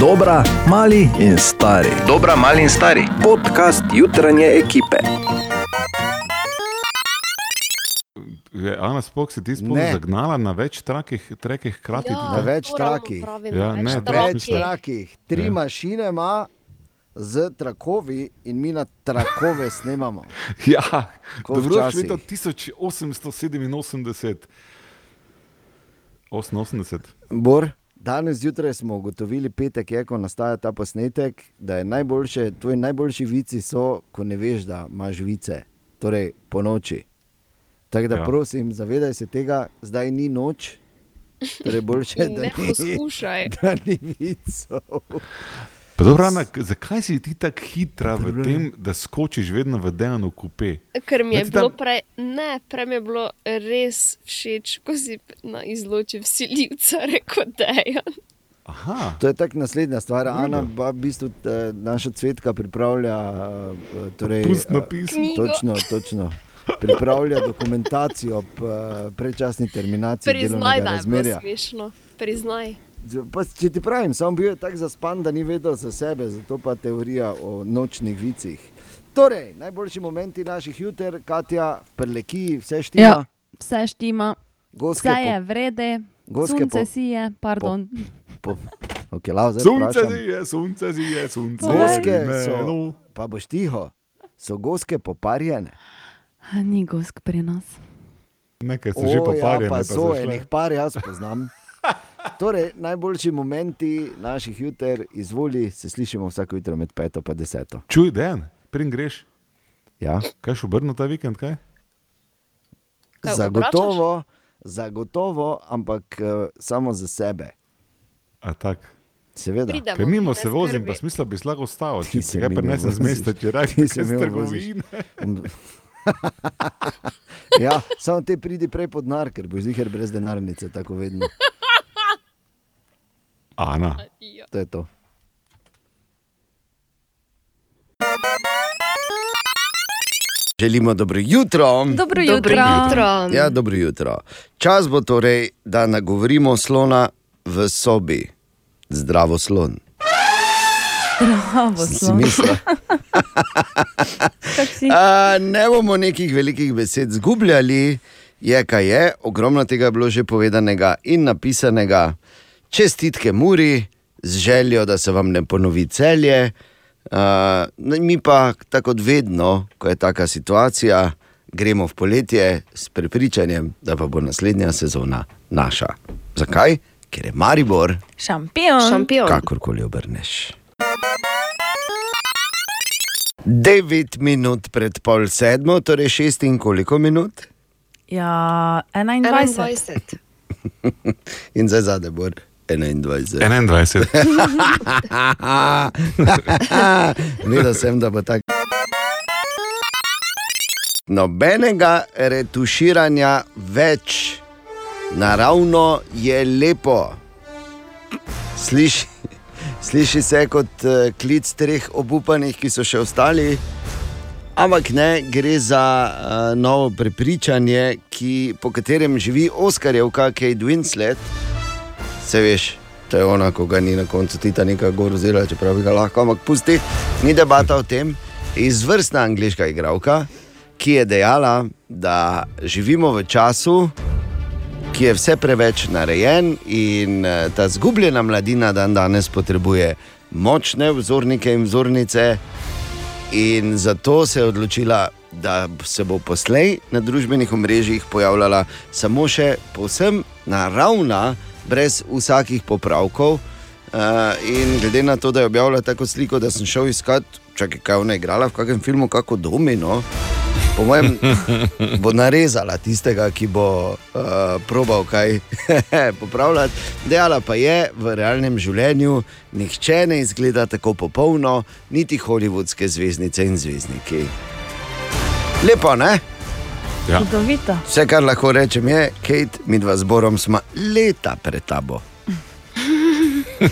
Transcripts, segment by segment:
Dobra, mali in stari. Dobra, mali in stari. Podcast jutranje ekipe. Je Ana Spok se ti sploh Ne. zagnala na več trakih, trekih hkrati? Na tudi? več to ravno trakih. pravim, Ja, na ne, več to Več trakih. trakih, tri Ja. mašine ima z trakovi in mi na trakove snemamo. Ja, Ko dobro, včasih. leta 1887. 88. Bor, danes zjutraj smo ugotovili, petek je, ko nastaja ta posnetek, da je najboljše, tvoji najboljši vici so, ko ne veš, da imaš vice, torej po noči. Tako da Ja. prosim, zavedaj se tega, zdaj ni noč, torej boljše, da Ne poskušaj. da ni vicov. Pa dobro, Ana, zakaj si ti tako hitra v tem, da skočiš vedno v Dejanu kupe? Ker mi je tam- bilo prej, ne, prej mi je bilo res všeč, ko si na izločil vsiljivca, rekel Dejan. Aha, To je tako naslednja stvar. Dobro. Ana, pa v bistvu eh, naša cvetka pripravlja. eh, Torej, pustno eh, pismo. Točno, točno. Pripravlja dokumentacijo ob predčasni terminaciji Priznaj, delovnega da je razmerja. smešno. Priznaj. Pa, če ti pravim, sam bil je tako zaspan, da ni vedel za sebe, zato pa teorija o nočnih vicih. Torej, najboljši momenti naših juter, Katja, preleki, vse štima. Ja, vse štima, Goske vse je vrede, Goske sunce po- si je, pardon. Po, po, okay, zdaj Sunce si je, sunce si je, sunce Goske je. so, no. pa boš tiho, so goske poparjene. Ni gosk pri nas. Nekaj so že O, poparjene. Ja, pa so enih par, jaz poznam. Torej, najboljši momenti naših juter, izvoli, se slišimo vsako jutro med 5 in 10. Čuj, Dejan, prin greš. Ja? Kaj še obrno ta vikend, kaj? Kaj, Zagotovo, zagotovo, ampak uh, samo za sebe. A tak. Seveda. Pridemo, Ker mimo se vozim, pa smisla bi lahko ostal, če se mimo prenesem z mesta, če da se mimo trgovine. ja, samo te pridi prej pod nar, ker boš zihar brez denarnice, tako vedno. Ana, Ja. To je to. Želimo dobro jutro. Dobro Dobro jutro. jutro. Ja, dobro jutro. Čas bo torej, da nagovorimo slona v sobi. Zdravo slon. Bravo? A, ne bomo nekih velikih besed zgubljali, je kaj je, ogromno tega je bilo že povedanega in napisanega. Čestitke Muri z željo, da se vam ne ponovi celje. Uh, mi pa, tako kot vedno, ko je taka situacija, gremo v poletje s prepričanjem, da pa bo naslednja sezona naša. Zakaj? Ker je Maribor, Šampion. Šampion. kakorkoli obrneš. 9 minut pred pol sedmo, torej 6 in koliko minut? Ja, 21. 21. In zdaj zadaj bo 21. 21. Videla sem, da bo tako. Nobenega retuširanja več, naravno je lepo. Sliši, sliši se kot eh, klic treh obupanih, ki so še ostali. Ampak ne, gre za uh, novo prepričanje, ki, po katerem živi Oskarjevka Kate Winslet. Se veš, to je ona, ko ga ni na koncu Titanika gor vzela, čeprav bi ga lahko, ampak pusti, ni debata o tem. Izvrstna angliška igralka, ki je dejala, da živimo v času, ki je vse preveč narejen in eh, ta zgubljena mladina dan danes potrebuje močne vzornike in vzornice. In zato se je odločila, da se bo poslej na družbenih omrežjih pojavljala samo še povsem naravna, brez vsakih popravkov. Uh, in glede na to, da je objavila tako sliko, da sem šel iskat, čakaj, kaj je ona igrala v kakšnem filmu, kako domino. Po mojem, bo narezala tistega, ki bo uh, probal kaj popravljati. Dejala pa je, v realnem življenju nihče ne izgleda tako popolno, niti holivudske zvezdnice in zvezdniki. Lepo, ne? Ja. Čudovito. Vse, kar lahko rečem, je, Kate, mi dva zborom smo leta pred tabo.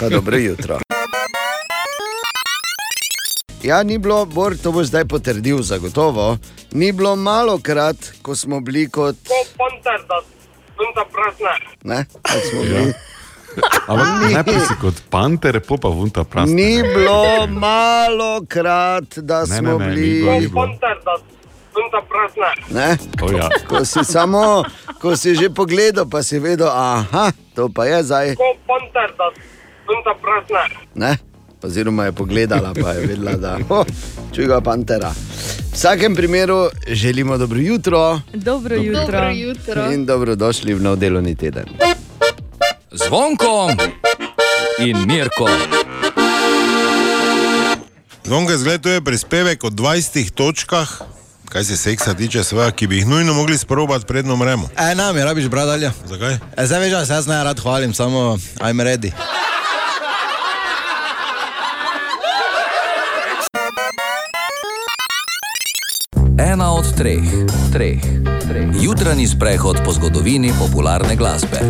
Pa dobro jutro. Ja, ni bilo, Bor, to boš zdaj potrdil, zagotovo. Ni bilo malo krat, ko smo bili kot. Prasna. Ne, kot smo bili. Ampak najprej si kot panter, pol pa vunta prasta. Ni bilo malo krat, da Ne, ne, smo ne, ni bili. bilo, ni bilo. Ne? O, ja. Ko si samo, ko si že pogledal, pa si vedel, aha, to pa je zdaj. Ne? Oziroma je pogledala, pa je vedela, da čuga pantera. V vsakem primeru želimo dobro jutro Dobro jutro. Dobro jutro. in dobrodošli v nov delovni teden. Zvonko in Mirko. Zvonka zgled, to je prispevek o 20 točkah, kaj se seksa tiče, seveda, ki bi jih nujno mogli sprobati, predno umremo. E, ne, mi rabiš brati dalje. Zakaj? E, zdaj veš, da se jaz ne rad hvalim, samo I'm ready. Ena od treh, treh, treh. Jutranji sprehod po zgodovini popularne glasbe.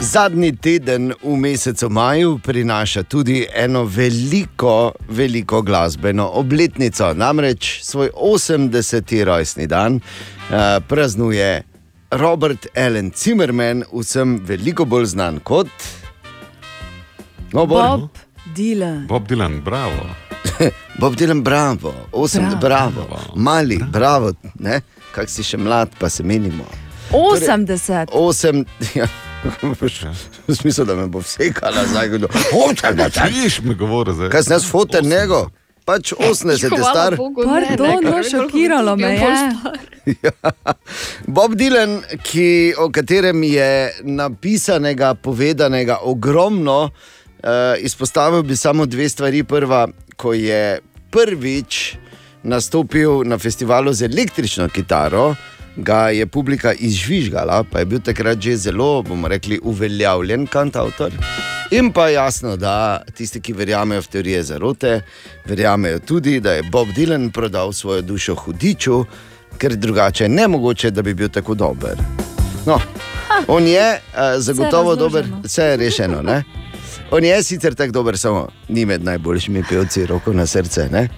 Zadnji teden v mesecu maju prinaša tudi eno veliko, veliko glasbeno obletnico. Namreč svoj 80. rojstni dan uh, praznuje Robert Allen Zimmerman, vsem veliko bolj znan kot no, Bor. Bob Dylan. Bob Dylan, bravo. Bob Dylan, bravo, osem, bravo, bravo. mali, bravo, ne? kak si še mlad, pa se menimo. 80. Osem, ja, v smislu, da me bo vsekala zdaj, kdo. Očakaj, Čuješ mi govori zdaj? Kaj sem jaz fotor njego? Pač 80 je star. Bogu, ne, Pardon, ne, no, ker šokiralo me je. star. Bob Dylan, ki, o katerem je napisanega, povedanega ogromno, uh, izpostavil bi samo dve stvari. Prva, ko je prvič nastopil na festivalu z električno kitaro. Ga je publika izžvižgala, pa je bil takrat že zelo, bomo rekli, uveljavljen kantautor. In pa jasno, da tisti, ki verjamejo v teorije zarote, verjamejo tudi, da je Bob Dylan prodal svojo dušo hudiču, ker drugače je ne mogoče, da bi bil tako dober. No, on je uh, zagotovo dober, razloženo. vse je rešeno. Ne? On je sicer tako dober, samo ni med najboljšimi pevci, roko na srce. Ne?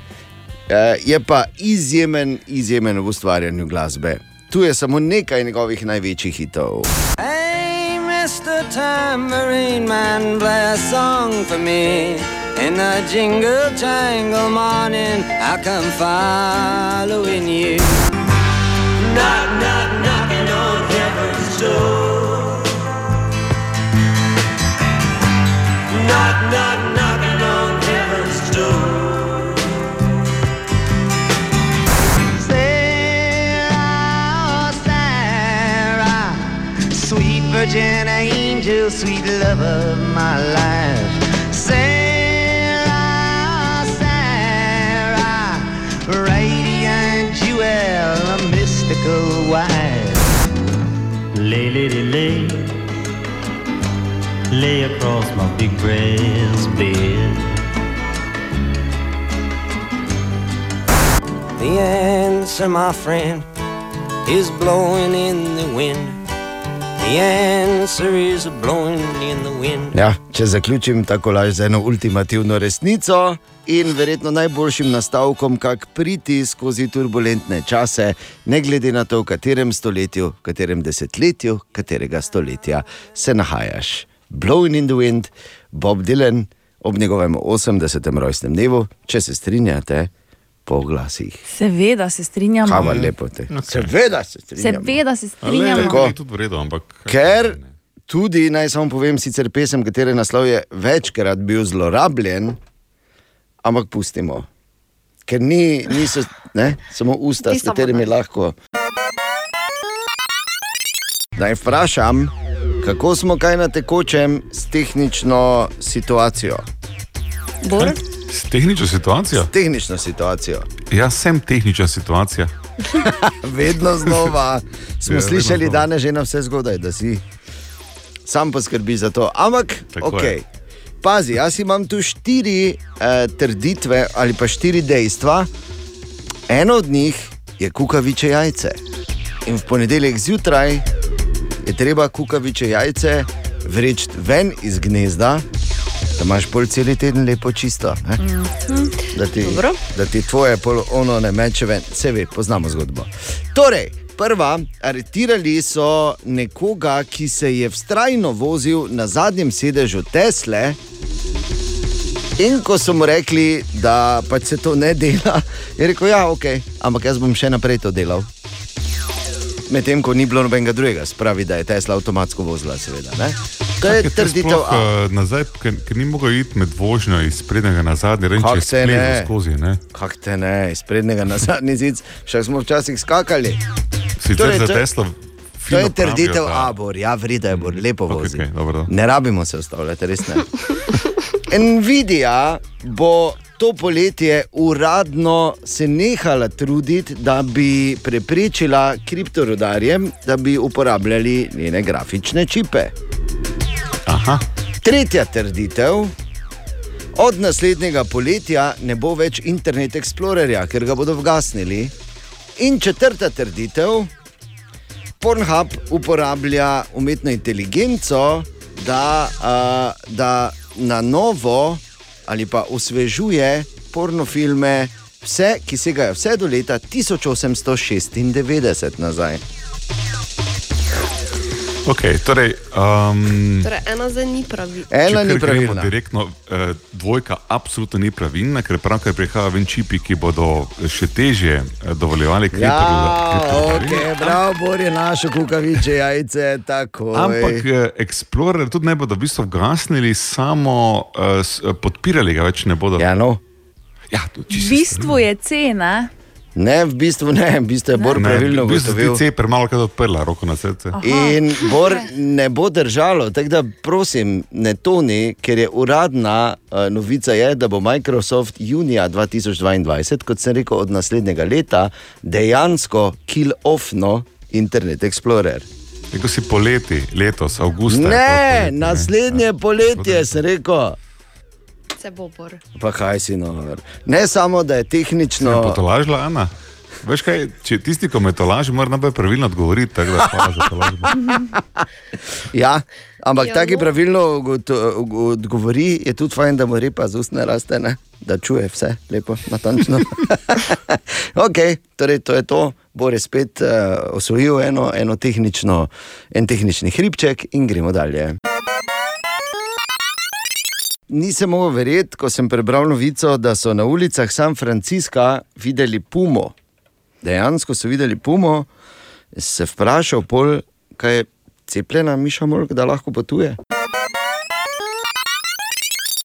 Eh, Je pa izjemen, izjemen v ustvarjanju glasbe. Tu je samo nekaj njegovih največjih hitov. Hey, Mr. Tambourine Man, play a song for me. In the jingle jangle morning, I come following angel, sweet love of my life. Sarah, Sarah, radiant jewel, a mystical wife. Lay, lady, lay, lay across my big brass bed. The answer, my friend, is blowing in the wind. Ja, če zaključim tako laž z eno ultimativno resnico in verjetno najboljšim nastavkom, kako priti skozi turbulentne čase, ne glede na to, v katerem stoletju, v katerem desetletju, katerega stoletja se nahajaš. Blowing in the wind, Bob Dylan ob njegovem 80. rojstnem dnevu, če se strinjate, po glasih. Seveda se strinjamo. Hvala lepo te. Okay. Seveda se strinjamo. Seveda se Le, strinjamo. Tako. je tudi v redu, ampak. Ker tudi, naj samo povem, sicer pesem, katere naslov je večkrat bil zlorabljen, ampak pustimo. Ker ni, niso ne, samo usta, Ni s katerimi naš. lahko. Naj vprašam, kako smo kaj na tekočem s tehnično situacijo. Bor? S tehnično situacijo? Tehnično situacijo. Jaz sem tehnična situacija. Vedno znova smo Ja, ja, slišali znova. danes že na vse zgodaj, da si sam poskrbi za to. Ampak, Tako ok. je. Pazi, jaz imam tu štiri eh, trditve ali pa štiri dejstva. Eno od njih je kukaviče jajce. In v ponedeljek zjutraj je treba kukaviče jajce vreči ven iz gnezda, da imaš pol cel teden lepo čisto. Ne? Da ti, Dobro. da ti tvoje pol ono ne meče ven, vse ve, poznamo zgodbo. Torej, Prva, aretirali so nekoga, ki se je vztrajno vozil na zadnjem sedežu Tesle. In ko so mu rekli, da pač se to ne dela, je rekel: Ja, ok, ampak jaz bom še naprej to delal. Medtem ko ni bilo nobenega drugega, spravi, da je Tesla avtomatsko vozila, seveda. Ne? To je trditev sploh, eh, Nazaj, ker, ker ni mogel iti med vožnjo iz prednjega na zadnji, reči, Kak te ne? skozi. Ne? Kak te ne, iz prednjega na zadnji zid, še smo včasih skakali. Sicer Torej, za Tesla. To je trditev Abor, ja, vrida je bor, lepo vozi. okay, dobro. Ne rabimo se ustavljati, res ne. Nvidia bo to poletje uradno se nehala truditi, da bi preprečila kriptorodarjem, da bi uporabljali njene grafične čipe. Aha. Tretja trditev. Od naslednjega poletja ne bo več Internet Explorerja, ker ga bodo vgasnili. In četrta trditev. Pornhub uporablja umetno inteligenco, da, uh, da na novo ali pa osvežuje pornofilme, vse, ki segajo vse do leta 1896 nazaj. Okay, torej, um, Torej, ena zdaj ni pravi. Če kar gremo Direktno, eh, dvojka absolutno ni pravilna, ker pravkar prihajajo ven čipi, ki bodo še težje eh, dovoljevali Ja, kriptovaluto. ok, bravo, Bor je našo kukaviče jajce, tako. Ampak eh, Explorer tudi ne bodo v bistvu gasnili, samo eh, eh, podpirali ga več ne bodo. Ja, no. Ja, V bistvu je cena. Ne, v bistvu ne, v bistvu je Bor pravilno v bistvu ugotovil. ti C premalo krat odprla, roko na srce. In Bor ne bo držalo, tako da prosim, ne toni, ker je uradna uh, novica, je, da bo Microsoft junija 2022, kot sem rekel, od naslednjega leta dejansko kill-offno Internet Explorer. Tako si poleti, letos, avgusta. Ne, naslednje poletje sem rekel. Se bo bor. Pa kaj si no? Ne samo, da je tehnično. No. Potolažila, Ana. Veš kaj, če tisti, ko me tolaži, mora najprej pravilno odgovoriti, tako da hvala za tolažbo. Ja, ampak Ja, ja, taki no. pravilno odgovori, je tudi fajn, da mu repa z ustne raste, ne? da čuje vse lepo, natančno. ok, torej to je to. Bor je spet uh, osvojil eno, eno tehnično, en tehnični hribček in gremo dalje. Nisem mogel verjeti, ko sem prebral novico, da so na ulicah San Francisca videli pumo. Dejansko so videli pumo, se vprašal, pol, kaj je cepljena miša molk, da lahko potuje.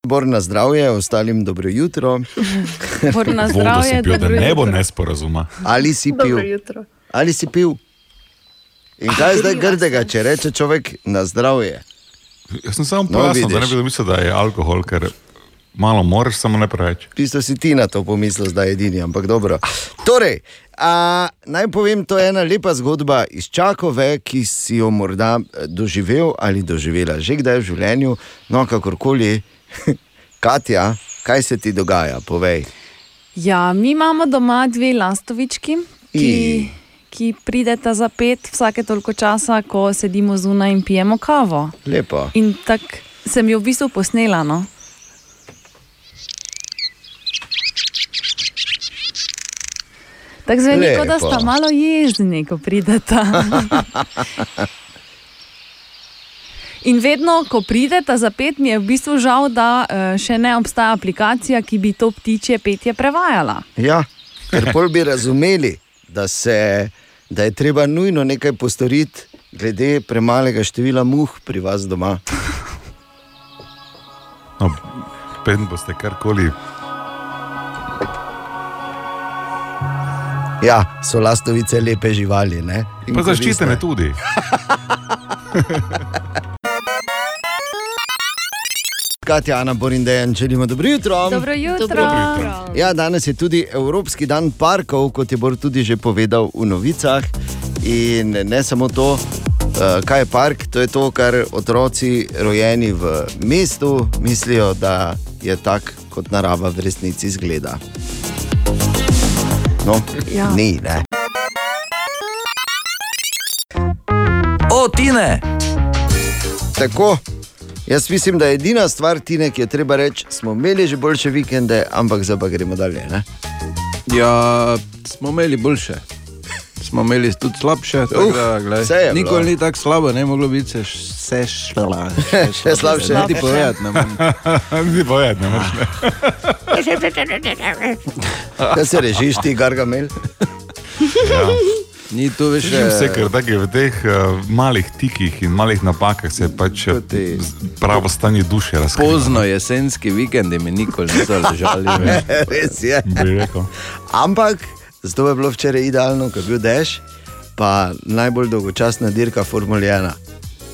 Bor na zdravje, ostalim dobro jutro. Bor na zdravje, pil, da ne bo nesporazuma. Ali si pil? Dobro jutro. Ali si pil? In kaj je zdaj grdega, če reče človek na zdravje? Jaz sem samo No, pojasnil, da ne bi mislil, da je alkohol, ker malo moraš, samo ne preveč. Tisto si ti na to pomislil, zdaj je edini, ampak dobro. Torej, a, naj povem, to je ena lepa zgodba iz Čakove, ki si jo morda eh, doživel ali doživela že kdaj v življenju. No, kakorkoli, Katja, kaj se ti dogaja, povej. Ja, mi imamo doma dve lastovički, ki, I. ki prideta za pet vsake toliko časa, ko sedimo zunaj in pijemo kavo. Lepo. In tako sem jo v bistvu posnela. No? Tako zveni, kot da sta malo jezni, ko prideta. In vedno, ko pridete za pet, mi je v bistvu žal, da eh, še ne obstaja aplikacija, ki bi to ptičje petje prevajala. Ja, ker pol bi razumeli, da, se, da je treba nujno nekaj postoriti, glede premalega števila muh pri vas doma. No, Preden boste karkoli. Ja, so lastovice lepe živali. Pa zaščitene tudi. Katja, Ana, Borin, Dejan, želimo dobro jutro. Dobro jutro. Dobro jutro. Ja, danes je tudi Evropski dan parkov, kot je Bor tudi že povedal v novicah. In ne samo to, eh, kaj je park, to je to, kar otroci rojeni v mestu mislijo, da je tak, kot narava v resnici izgleda. No, Ja. ni, ne. O, Tine! Tako. Jaz mislim, da je edina stvar, Tine, ki je treba reči, smo imeli že boljše vikende, ampak zdaj pa gremo dalje. Ne? Ja, smo imeli boljše. smo imeli tudi slabše. Uf, da. Nikoli ni tako slabo, ne moglo biti se š- vse šla. Še slabše. Ti povedati, ne. Ti povedati, ne moreš. Kaj se režiš ti, Gargamel? Ja. Ni to več Že vse, ker tako je v teh uh, malih tikih in malih napakah se pač eh, z- pravo stanje duše razkrije. Pozno jesenski vikend mi nikoli niso ležali. veš. Res je. Ampak zato je bilo včeraj idealno, ko je bil dež, pa najbolj dolgočasna dirka Formule 1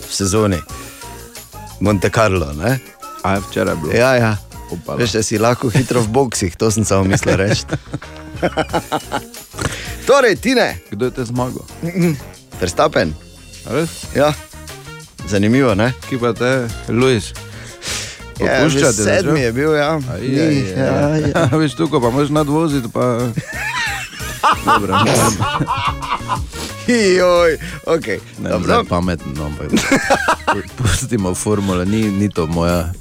v sezoni. Monte Carlo. Ne? A je včeraj bilo? Ja, ja. Upala. Veš, da si lahko hitro v boksih, to sem samo mislil reči. torej, Tine, Kdo je te zmagal? Verstappen. Res? Ja. Zanimivo, ne? Ki pa te, Luis. Ja, sedmi je bil, ja. Aj, Ni, aj, ja, aj, ja. Veš, tukaj pa moraš nadvoziti. Pa... Dobro, ne, Joj, okay. ne, Dobro. zdaj pametno, no, ampak pustimo formule, ni, ni to moja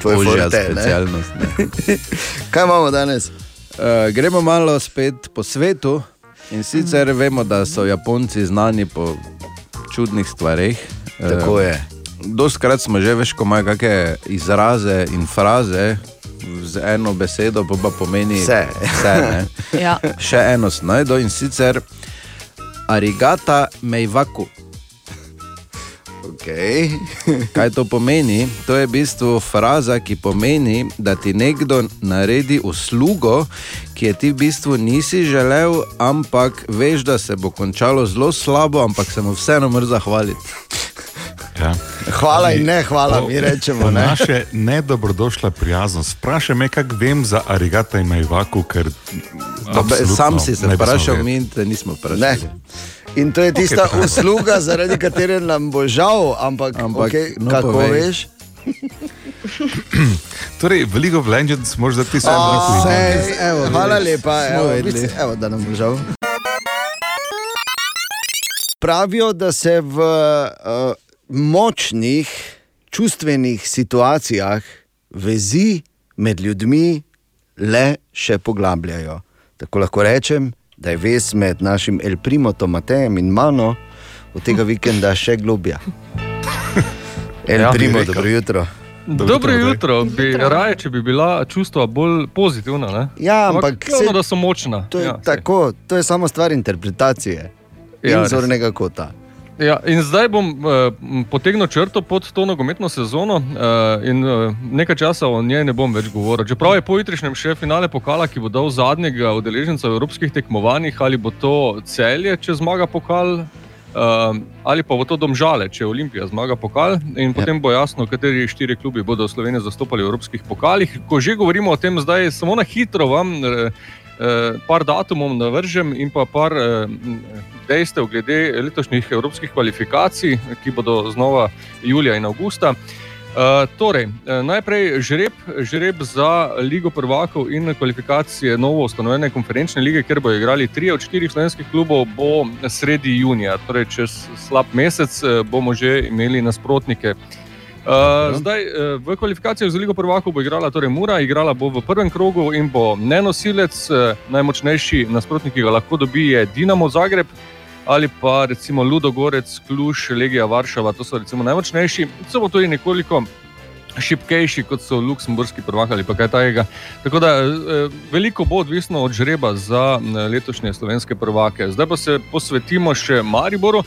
tvoj ožja forte, ne? specialnost. Ne. Kaj imamo danes? Uh, gremo malo spet po svetu in sicer vemo, da so Japonci znani po čudnih stvareh. Tako je. Doskrat smo že veš, ko imajo kakšne izraze in fraze z eno besedo, pa, pa pomeni Vse. vse ne. Ja. Še eno sem najdel in sicer arigata mejvaku. Okay. Kaj to pomeni? To je v bistvu fraza, ki pomeni, da ti nekdo naredi uslugo, ki je ti v bistvu nisi želel, ampak veš, da se bo končalo zelo slabo, ampak se mu vseeno moraš zahvaliti. Ja. Hvala in ne hvala, mi rečemo. Ne? Naše nedobrodošla prijaznost. Vprašaj me, kako vem za arigata in majvaku, ker Dobe, sam si se vprašal, mi te nismo Ne. In to je tista tako. usluga, zaradi katere nam bo žal, ampak, Ampak, okay, no, kako povej. veš? Torej, veliko v Legends moraš dati samo O, na ej, evo, Hvala lepa, evo, evo, da nam bo žal. Pravijo, da se v uh, močnih čustvenih situacijah vezi med ljudmi le še poglabljajo. Tako lahko rečem, da je vez med našim El Primotom Matejem in mano od tega vikenda še globja. El Ja, Primo, dobro jutro. Dobro jutro, bi raje, če bi bila čustva bolj pozitivna. Ne? Ja, ampak saj- da so močna. To je, ja, tako, to je samo stvar interpretacije in Ja, res. zornega kota. Ja, in zdaj bom uh, potegnil črto pod to nogometno sezono uh, in uh, nekaj časa o njej ne bom več govoril. Čeprav je pojutrišnjem še finale pokala, ki bo dal zadnjega udeleženca v evropskih tekmovanjih, ali bo to celje, če zmaga pokal. Uh, ali pa bo to domžale, če Olimpija zmaga pokal, in potem bo jasno, kateri štiri klubi bodo Slovenijo zastopali v evropskih pokalih. Ko že govorimo o tem, zdaj samo na hitro vam eh, eh, par datumov navržem in pa par eh, dejstev glede letošnjih evropskih kvalifikacij, ki bodo znova julija in avgusta. Uh, torej, eh, najprej žreb, žreb za Ligo prvakov in kvalifikacije novo ustanovljene konferenčne lige, kjer bodo igrali tri od štirih slovenskih klubov, bo sredi junija, torej čez slab mesec eh, bomo že imeli nasprotnike. Uh, zdaj, eh, v kvalifikacijah za Ligo prvakov bo igrala torej Mura, igrala bo v prvem krogu in bo nenosilec, eh, najmočnejši nasprotnik, ki ga lahko dobi, je Dinamo Zagreb ali pa recimo Ludogorec, Kluž, Legija Varšava, to so recimo najmočnejši. So pa tudi nekoliko šipkejši, kot so Luksemburški prvak ali kaj takega. Tako da eh, veliko bo odvisno od žreba za eh, letošnje slovenske prvake. Zdaj pa se posvetimo še Mariboru.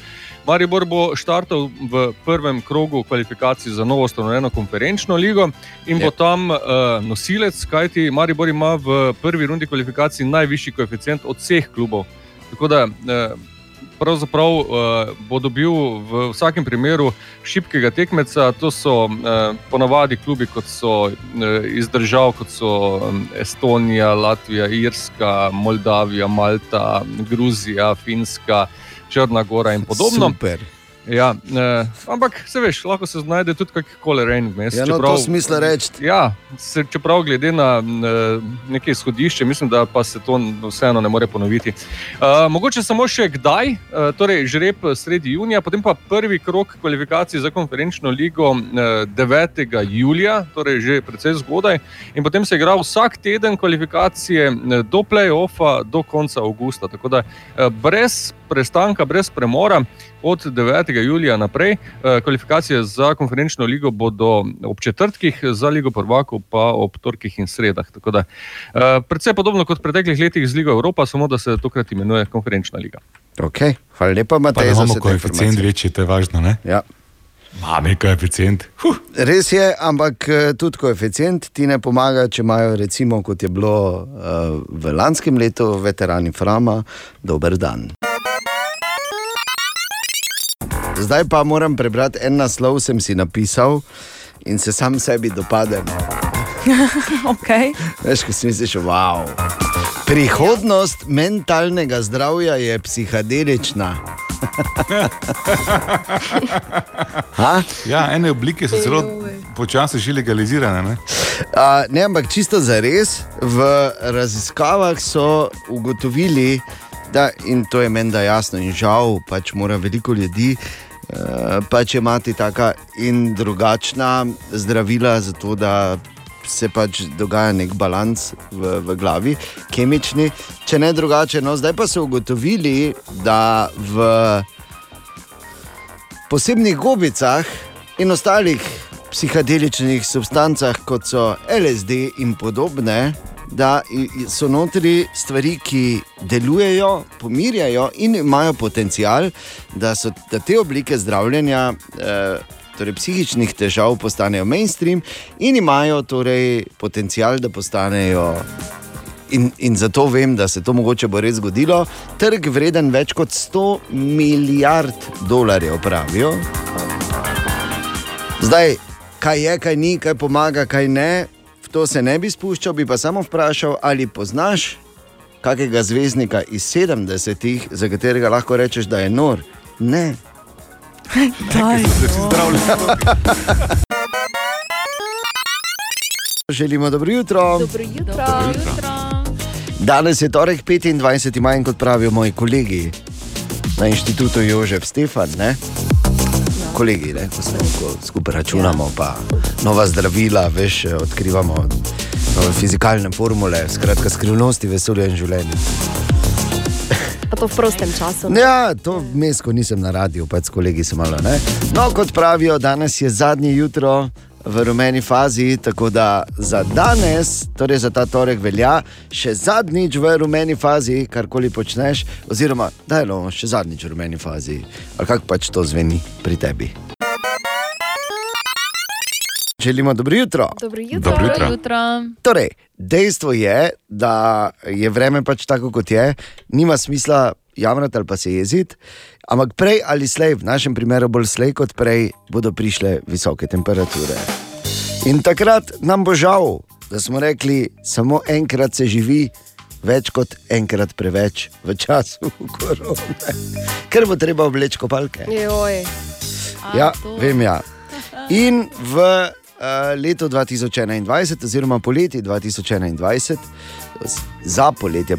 Maribor bo štartal v prvem krogu kvalifikacij za novo ustanovljeno konferenčno ligo in bo tam uh, nosilec, kajti Maribor ima v prvi rundi kvalifikacij najvišji koeficient od vseh klubov. Tako da uh, pravzaprav uh, bo dobil v vsakem primeru šibkega tekmeca. To so uh, ponavadi klubi, kot so uh, iz držav, kot so um, Estonija, Latvija, Irska, Moldavija, Malta, Gruzija, Finska. Črna Gora in podobno. Super. Ja, eh, ampak se veš, lahko se znajde tudi kakšen rejen vmes. Ja, no, to smisla reči. Ja, se, čeprav glede na eh, neke izhodišče, mislim, da pa se to vseeno ne more ponoviti. Eh, mogoče samo še kdaj, eh, torej žreb sredi junija, potem pa prvi krok kvalifikacij za konferenčno ligo eh, 9. julija, torej že precej zgodaj, in potem se igra vsak teden kvalifikacije do play-offa do konca avgusta. Tako da eh, brez prestanka brez premora od 9. julija naprej. Eh, Kvalifikacije za konferenčno ligo bodo ob četrtkih, za ligo prvakov pa ob torkih in sredah. Tako da, eh, Predvsej podobno kot v preteklih letih z Ligo Evropa, samo da se tokrat imenuje konferenčna liga. Okay. Hvala lepa, Pa Matej. imamo koeficient večji, to je važno. Ne? Ja. Mame koeficient. Huh. Res je, ampak eh, tudi koeficient ti ne pomaga, če imajo, recimo, kot je bilo uh, v lanskem letu, veterani Frama, dober dan. Zdaj pa moram prebrati en naslov, sem si napisal in se sam sebi dopadem. okay. Veš, ko si misliš, wow. Prihodnost mentalnega zdravja je psihadelična. Ha? Ja, ene oblike so zelo počasi že legalizirane. Ne? A, ne, ampak čisto za res, v raziskavah so ugotovili, da in to je menda jasno, in žal pač mora veliko ljudi. Eh, Pač imati taka in drugačna zdravila, zato da se pač dogaja nek balans v, v glavi, kemični, če ne drugače. No, zdaj pa so ugotovili, da v posebnih gobicah in ostalih psihedeličnih substancah, kot so LSD in podobne, da so notri stvari, ki delujejo, pomirjajo in imajo potencial, da, so, da te oblike zdravljenja. Eh, Torej, psihičnih težav postanejo mainstream in imajo torej potencial, da postanejo In, in zato vem, da se to mogoče bo res zgodilo. Trg vreden več kot 100 milijard dolarjev, pravijo. Zdaj, kaj je, kaj ni, kaj pomaga, kaj ne, to se ne bi spuščal, bi pa samo vprašal, ali poznaš kakega zvezdnika iz 70-ih, za katerega lahko rečeš, da je nor. Ne. Daj, Želimo dobro jutro. Dobro jutro. Danes je torek 25. maj, in kot pravijo moji kolegi na inštitutu Jožef Stefan, ne? Kolegi, ne? ko smo ko skupaj računamo, pa nova zdravila, veš, odkrivamo nove fizikalne formule, skratka skrivnosti vesolja in življenja. Pa to v prostem času. Ja, to vmes, ko nisem na radiju, pač s kolegi sem malo. Ne? No, kot pravijo, danes je zadnje jutro v rumeni fazi, tako da za danes, torej za ta torek, velja še zadnjič v rumeni fazi, karkoli počneš, oziroma da je no, še zadnjič v rumeni fazi. Ali kako pač to zveni pri tebi? Želimo dobro jutro. Dobro jutro. Dobro jutro. jutro. Torej, dejstvo je, da je vreme pač tako, kot je, nima smisla jamrati ali pa se jeziti, ampak prej ali slej, v našem primeru bolj slej kot prej, bodo prišle visoke temperature. In takrat nam bo žal, da smo rekli, samo enkrat se živi. Več kot enkrat preveč v času korone, ker bo treba obleči kopalke. Joj. Ja, vem ja. In v uh, letu 2021, oziroma poleti 2021, s- za poletje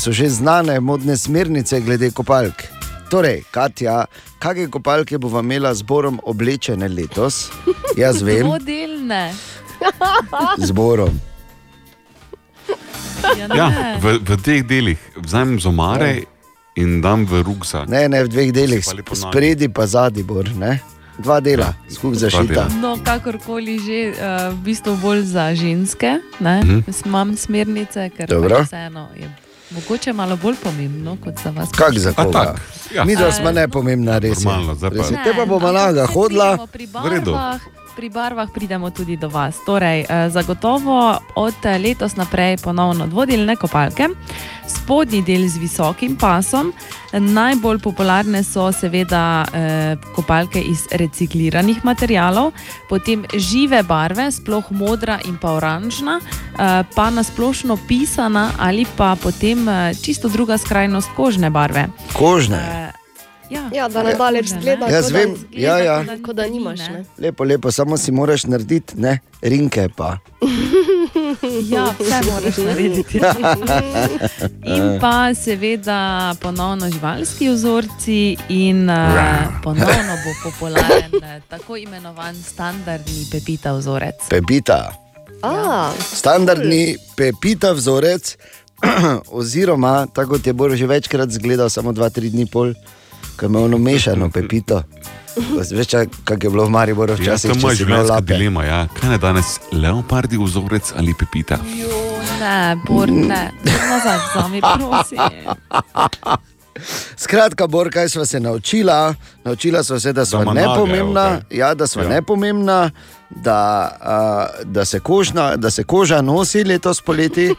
so že znane modne smernice glede kopalk. Torej, Katja, kakšne kopalke bova imela zborom oblečene letos? Jaz vem, Dvodelne. zborom. Ja. Ja, v, v teh delih vzamem z omare in dam v rukzak. Ne, ne v dveh delih, spredi pa zadnji bor. Ne? Dva dela, skupaj zašita. No, kakorkoli že, uh, v bistvu bolj za ženske. Ne? Mhm. Jaz Imam smernice, ker pač vseeno je mogoče malo bolj pomembno kot za vas. Kak za A koga? tak, ja. Mi dva smo nepomembna, res. Normalno, Res je. Te pa bomo naga hodila. V redu. Pri barvah pridemo tudi do vas. Torej, eh, zagotovo od eh, letos naprej ponovno dvodelne kopalke, spodnji del z visokim pasom. Najbolj popularne so seveda eh, kopalke iz recikliranih materijalov, potem žive barve, sploh modra in pa oranžna, eh, pa nasplošno pisana ali pa potem eh, čisto druga skrajnost kožne barve. Kožne. Eh, Ja, Ja, da ne daleč zgleda, Jaz vem, ja, ja. Kot da nimaš. Ne? Lepo, lepo, samo si moraš narediti, ne, rinke pa. Ja, vse moraš narediti. In pa seveda ponovno živalski vzorci, in uh, ponovno bo popularen eh, tako imenovan standardni pepita vzorec. Pepita. A, Standardni pepita vzorec, oziroma tako kot je Bor že večkrat zgledal, samo 2-3 dni pol, ko ima ono mešano pepito. Veš, kako je bilo v Mariboru Ja, včasih, to je moja življenjska dilema. Ja. Kaj je danes, leopardi vzorec ali pepita? Ne, Bor, ne, nazaj vzami, prosim. Skratka, Bor, kaj smo se naučila? Naučila smo se, da smo nage, nepomembna, evo, ja, da smo Ja. ja. nepomembna, da, uh, da, se kožna, da se koža nosi letos poleti,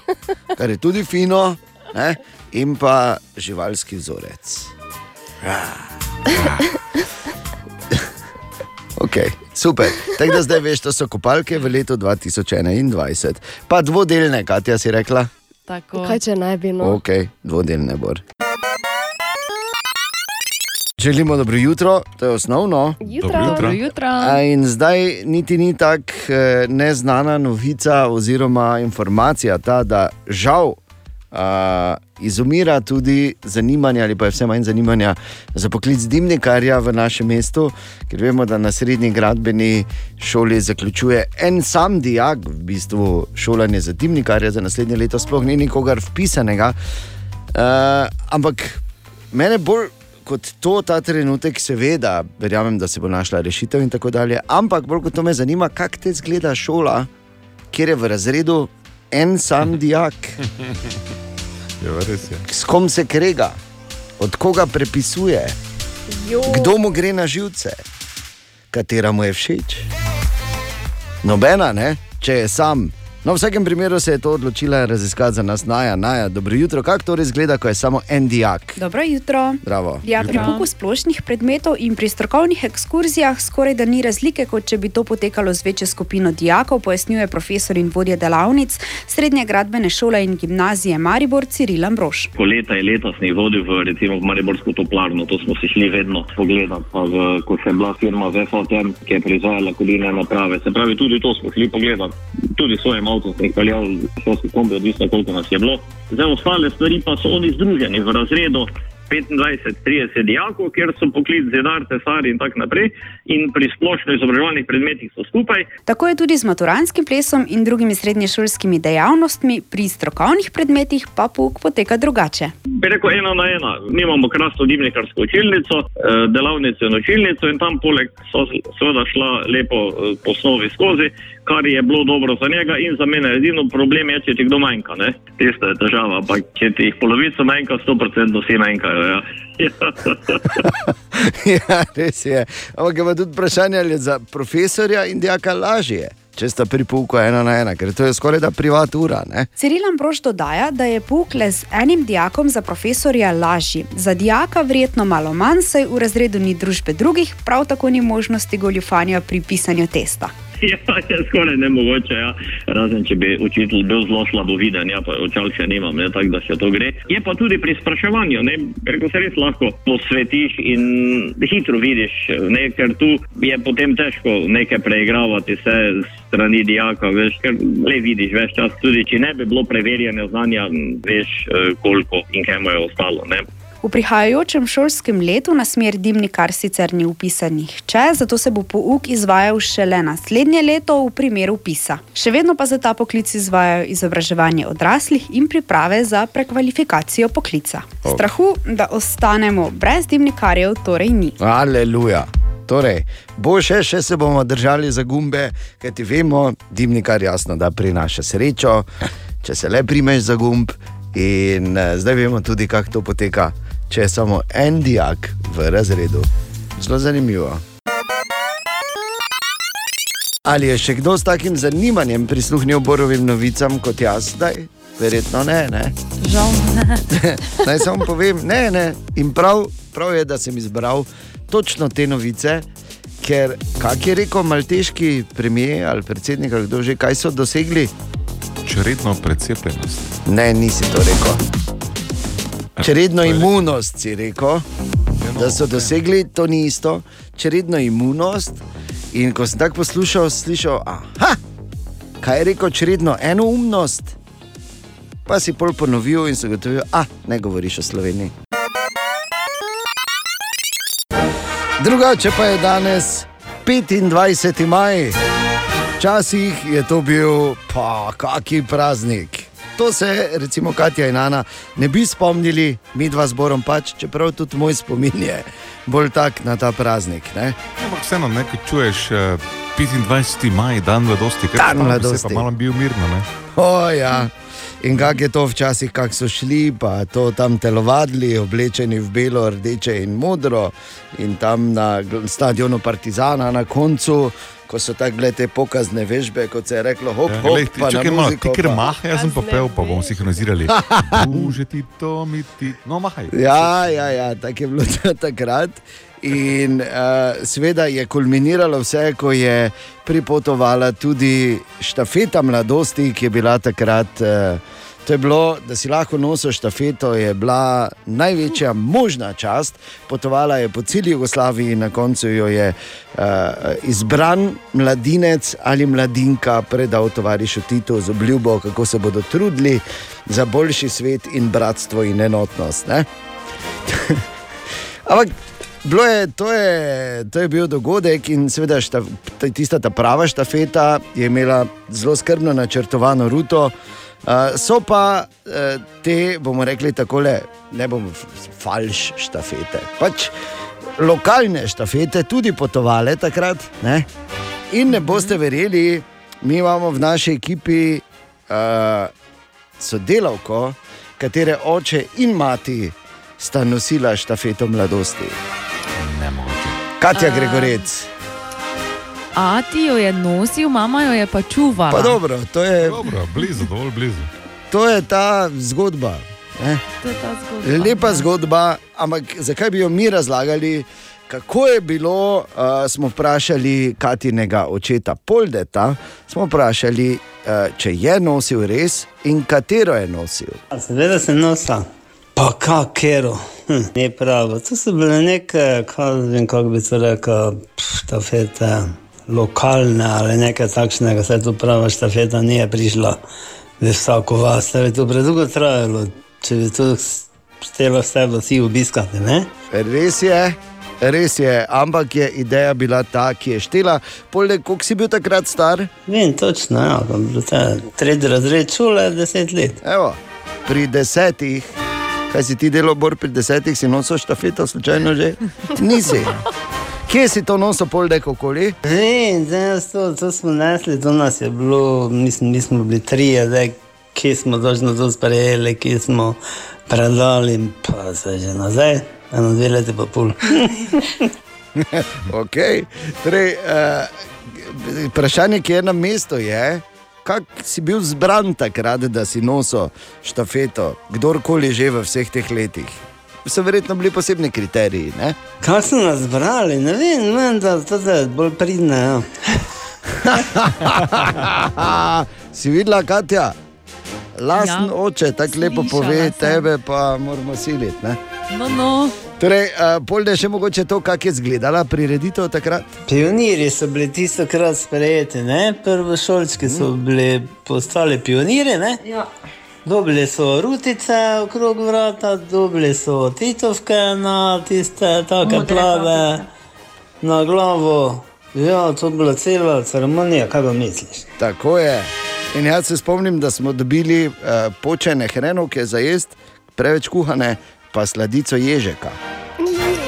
kar je tudi fino, ne? in pa živalski vzorec. Okay, super. Tako da zdaj veš, da so kopalke v letu 2021. Pa dvodelne, Katja si rekla? Tako. Kaj če ne bi no? Ok, dvodelne bor. Želimo dobro jutro, to je osnovno. Jutro. Dobro jutro. Dobro jutro. A In zdaj niti ni tako eh, neznana novica oziroma informacija ta, da žal uh, izumira tudi zanimanje, ali pa je vse manj zanimanja za poklic dimnikarja v našem mestu, ker vemo, da na srednji gradbeni šoli zaključuje en sam dijak, v bistvu šolanje za dimnikarja, za naslednje leto sploh ni nikogar vpisanega. Uh, ampak mene bolj kot to, ta trenutek, seveda, verjamem, da se bo našla rešitev in tako dalje. Ampak bolj kot to me zanima, kako te zgleda šola, kjer je v razredu en sam dijak, Ja, res je. s kom se krega, od koga prepisuje, Jo. kdo mu gre na živce, katera mu je všeč. Nobena, ne? če je sam. No, v vsakem primeru se je to odločila raziskati za nas, Naja, Naja. Dobro jutro, kako to res gleda, ko je samo en dijak. Dobro jutro. Bravo. Ja, pri pouku splošnih predmetov in pri strokovnih ekskurzijah skoraj da ni razlike, kot če bi to potekalo z večjo skupino dijakov, pojasnjuje profesor in vodja delavnic Srednje gradbene šole in gimnazije Maribor Ciril Ambrož. Ko leta je leta sem jih vodil v, recimo, v Mariborsko toplarno, to smo si šli vedno pogledati. Pa v, ko se je bila firma VFOTM, ki je proizvajala kurilne naprave. Se pravi, tudi to smo šli pogledati. Tudi s svojim avtom sem jih peljal, šolski kombi, odvisno koliko nas je bilo. Zdaj ostale stvari pa so oni združeni v razredu. 25-30 dijakov, kjer so poklic zidar, tesari in tako naprej, in pri splošno izobraževalnih predmetih so skupaj. Tako je tudi z maturanskim plesom in drugimi srednješolskimi dejavnostmi, pri strokovnih predmetih pa pouk poteka drugače. Bi rekel ena na ena. Mi imamo krasno dimnikarsko učilnico, eh, delavnico in učilnico, in tam poleg so seveda šla lepo eh, po osnovi skozi, kar je bilo dobro za njega in za mene. Edino problem je, če ti kdo manjka. ne. Tista je težava, ampak če ti jih polovico manjka, 100% vsi manjkajo. Ja. ja, res je. Ampak ima tudi vprašanje, ali je za profesorja in dijaka lažje, če sta pri pouku ena na ena, ker to je skoraj da privatura. Ne? Ciril Ambrož dodaja, da je pouk le z enim dijakom za profesorja lažji. Za dijaka verjetno malo manj, saj v razredu ni družbe drugih, prav tako ni možnosti goljufanja pri pisanju testa. Ja, je skoraj nemogoče, ja. razen če bi učitelj bil zelo slabo viden, ja, očal še nimam, ne, tako da še to gre. Je pa tudi pri spraševanju, ne, ko se res lahko posvetiš in hitro vidiš, ne, ker tu je potem težko nekaj preigravati se strani dijaka, veš, ker le vidiš več čas, tudi če ne bi bilo preverjene znanja, veš koliko in kaj mu je ostalo. Ne. V prihajajočem šolskem letu na smer dimnikar sicer ni upisan nihče, zato se bo pouk izvajal šele naslednje leto v primeru upisa. Še vedno pa za ta poklic izvajajo izobraževanje odraslih in priprave za prekvalifikacijo poklica. Ok. Strahu, da ostanemo brez dimnikarjev, torej ni. Aleluja. Torej, bo še, še se bomo držali za gumbe, ker ti vemo, dimnikar jasno, da prinaša srečo, če se le primeš za gumb. In eh, zdaj vemo tudi, kako to poteka, če je samo en dijak v razredu. Zelo zanimivo. Ali je še kdo s takim zanimanjem prisluhnil borovim novicam kot jaz zdaj? Verjetno ne. ne? Žal ne. Naj samo povem, ne, ne. In prav, prav je, da sem izbral točno te novice, ker, kak je rekel malteški premijer ali predsednik, ali kdo že, kaj so dosegli? Čredno precepljenost. Ne, nisi to rekel. Čredno imunost si rekel, da so dosegli, to ni isto. Čredno imunost. In ko sem tako poslušal, slišal, aha, kaj je rekel čredno enoumnost. Pa si pol ponovil in se gotovil, a ne govoriš o Sloveniji. Drugače pa je danes 25. maj. Včasih je to bil, pa kaki praznik. To se, recimo, Katja in Ana ne bi spomnili, mi dva zborom pač, čeprav tudi moj spomin je bolj tak na ta praznik. Ne? Ampak vseeno, nekaj čuješ, eh, 25. maj, dan mladosti, ker Dan mladosti. Pa malo bil mirno, ne? O, ja. In kako je to včasih, kako so šli, pa to tam telovadili, oblečeni v belo, rdeče in modro, in tam na stadionu Partizana na koncu, ko so tako bile te pokazne vežbe, kot se je reklo, hop, Ja, hop, pa na čakaj malo, ti muziko, ker maha, jaz sem pa pel, pa bomo sinhronizirali. Uže ti to, mi ti, no mahaj. Ja, ja, ja tako je bilo takrat. In uh, seveda je kulminiralo vse, ko je pripotovala tudi štafeta mladosti, ki je bila takrat. Uh, to je bilo, da si lahko nosil štafeto, je bila največja možna čast. Potovala je po celi Jugoslaviji na koncu jo je uh, izbran mladinec ali mladinka predal tovarišu Titu z obljubo, kako se bodo trudili za boljši svet in bratstvo in enotnost. Ampak bilo je, to, je, to je bil dogodek in seveda štaf, ta- tista ta prava štafeta je imela zelo skrbno načrtovano ruto. Uh, so pa uh, te, bomo rekli tako, ne bomo f- falš štafete. Pač lokalne štafete tudi potovale takrat. Ne? In ne boste verjeli, mi imamo v naši ekipi uh, sodelavko, katere oče in mati sta nosila štafeto mladosti. Ne mogoče. Katja. Gregorec. Ati jo je nosil, mama jo je pa čuvala. Pa dobro, to je, Dobro, blizu, dovolj blizu. to je ta zgodba. Ne? To je ta zgodba. Lepa zgodba, ampak zakaj bi jo mi razlagali? Kako je bilo, uh, smo vprašali Katinega očeta Poldeta, smo vprašali, uh, če je nosil res in katero je nosil. Seveda se nosa. Pa kakero, hm, ni pravo. To so bile neke, kaj vem, kako bi se rekel, štafete, lokalne ali nekaj takšnega, se to prava štafeta ni prišla v vsako vas. To je to predolgo trajalo, če bi to štelo vse vsi obiskati, ne? Res je, res je, ampak je ideja bila ta, ki je štela. Poleg koliko si bil takrat star? Vem točno, ja, bi bilo te tretji razred šole, deset let. Evo, pri desetih, kaj si ti delo, bor pri desetih, si nosil štafeto, slučajno že? Nisi. Kje si to nosil, poldek okoli? Vem, zdaj to, to smo nesli, to nas je bilo, mislim, mi smo bili trije, zdaj, ki smo točno to sprejeli, ki smo predali, pa se že nazaj, eno dve leti pa pol. okay. torej, uh, vprašanje, ki je na mestu, je, kako si bil zbran takrat, da si nosil štafeto, kdorkoli že v vseh teh letih. So verjetno bili posebni kriteriji. Ne? Kaj so nas brali, ne vem, vem da to je bolj pridne. Ja. si videla, Katja? Lasten ja. Oče, tako lepo pove, tebe pa moramo siliti. Ne? No, no. Torej, uh, polde še mogoče to, kako je izgledala prireditev takrat. Pionirji so bili tisto krat sprejeti, ne? prvošolčki so bili postali pionirji. Ne? Ja. Dobili so rutice okrog vrata, dobili so titovke na tiste take Modre plave na glavo. Ja, to je bila cela ceremonija, kaj pa misliš? Tako je. In jaz se spomnim, da smo dobili uh, počene hrenovke za jesti, preveč kuhane, pa sladico ježeka.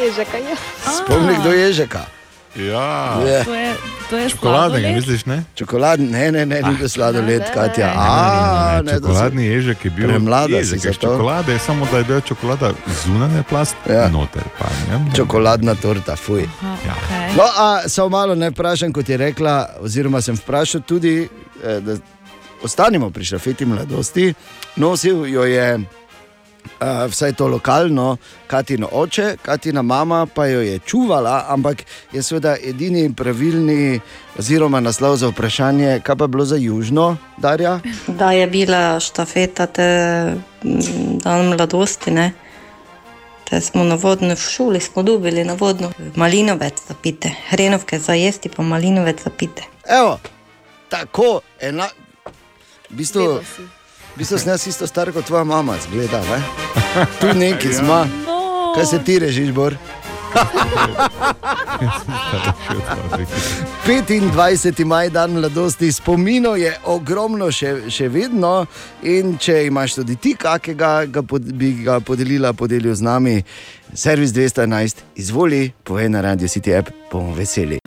Ježeka, ja. Spomni, kdo je ježeka. Ja, Je. To je, to je čokoladnega, misliš, ne? Čokoladni, ne, ne, ne, ni bil sladoled, ne, Katja. ne. A, Ne, ne, to čokoladni ježek je bil Premlada ježek čokolade, samo da je bila čokolada zunanja plast, Ja. ja. noter pa ne. so čokoladna torta, fuj. Aha, Ja. okay. No, a samo malo ne vprašam, kot je rekla, oziroma sem vprašal tudi, eh, da ostanemo pri šafeti mladosti. Nosil jo je uh, vsaj to lokalno, Katino oče, Katina mama pa jo je čuvala, ampak je seveda edini pravilni, oziroma naslov za vprašanje, kaj pa je bilo za južno, Darja. Da je bila štafeta te mm, dan mladosti, ne? Te smo na vodno, v šoli smo dobili na vodno malinovec za pite, hrenovke za jesti, pa malinovec za pite. Evo, tako, ena. V bistvu, Vedel si. V bistvu sem jaz isto star kot tvoja mama, zgleda. Ne? Tu neki smo. No. Kaj se ti režiš, Bor? Ja, 25. maj, dan mladosti, spominov je ogromno, še, še vedno. In če imaš tudi ti kakega, ga pod, bi ga podelila, podelil z nami, servis 211, izvoli, povej na radio City app, bomo veseli.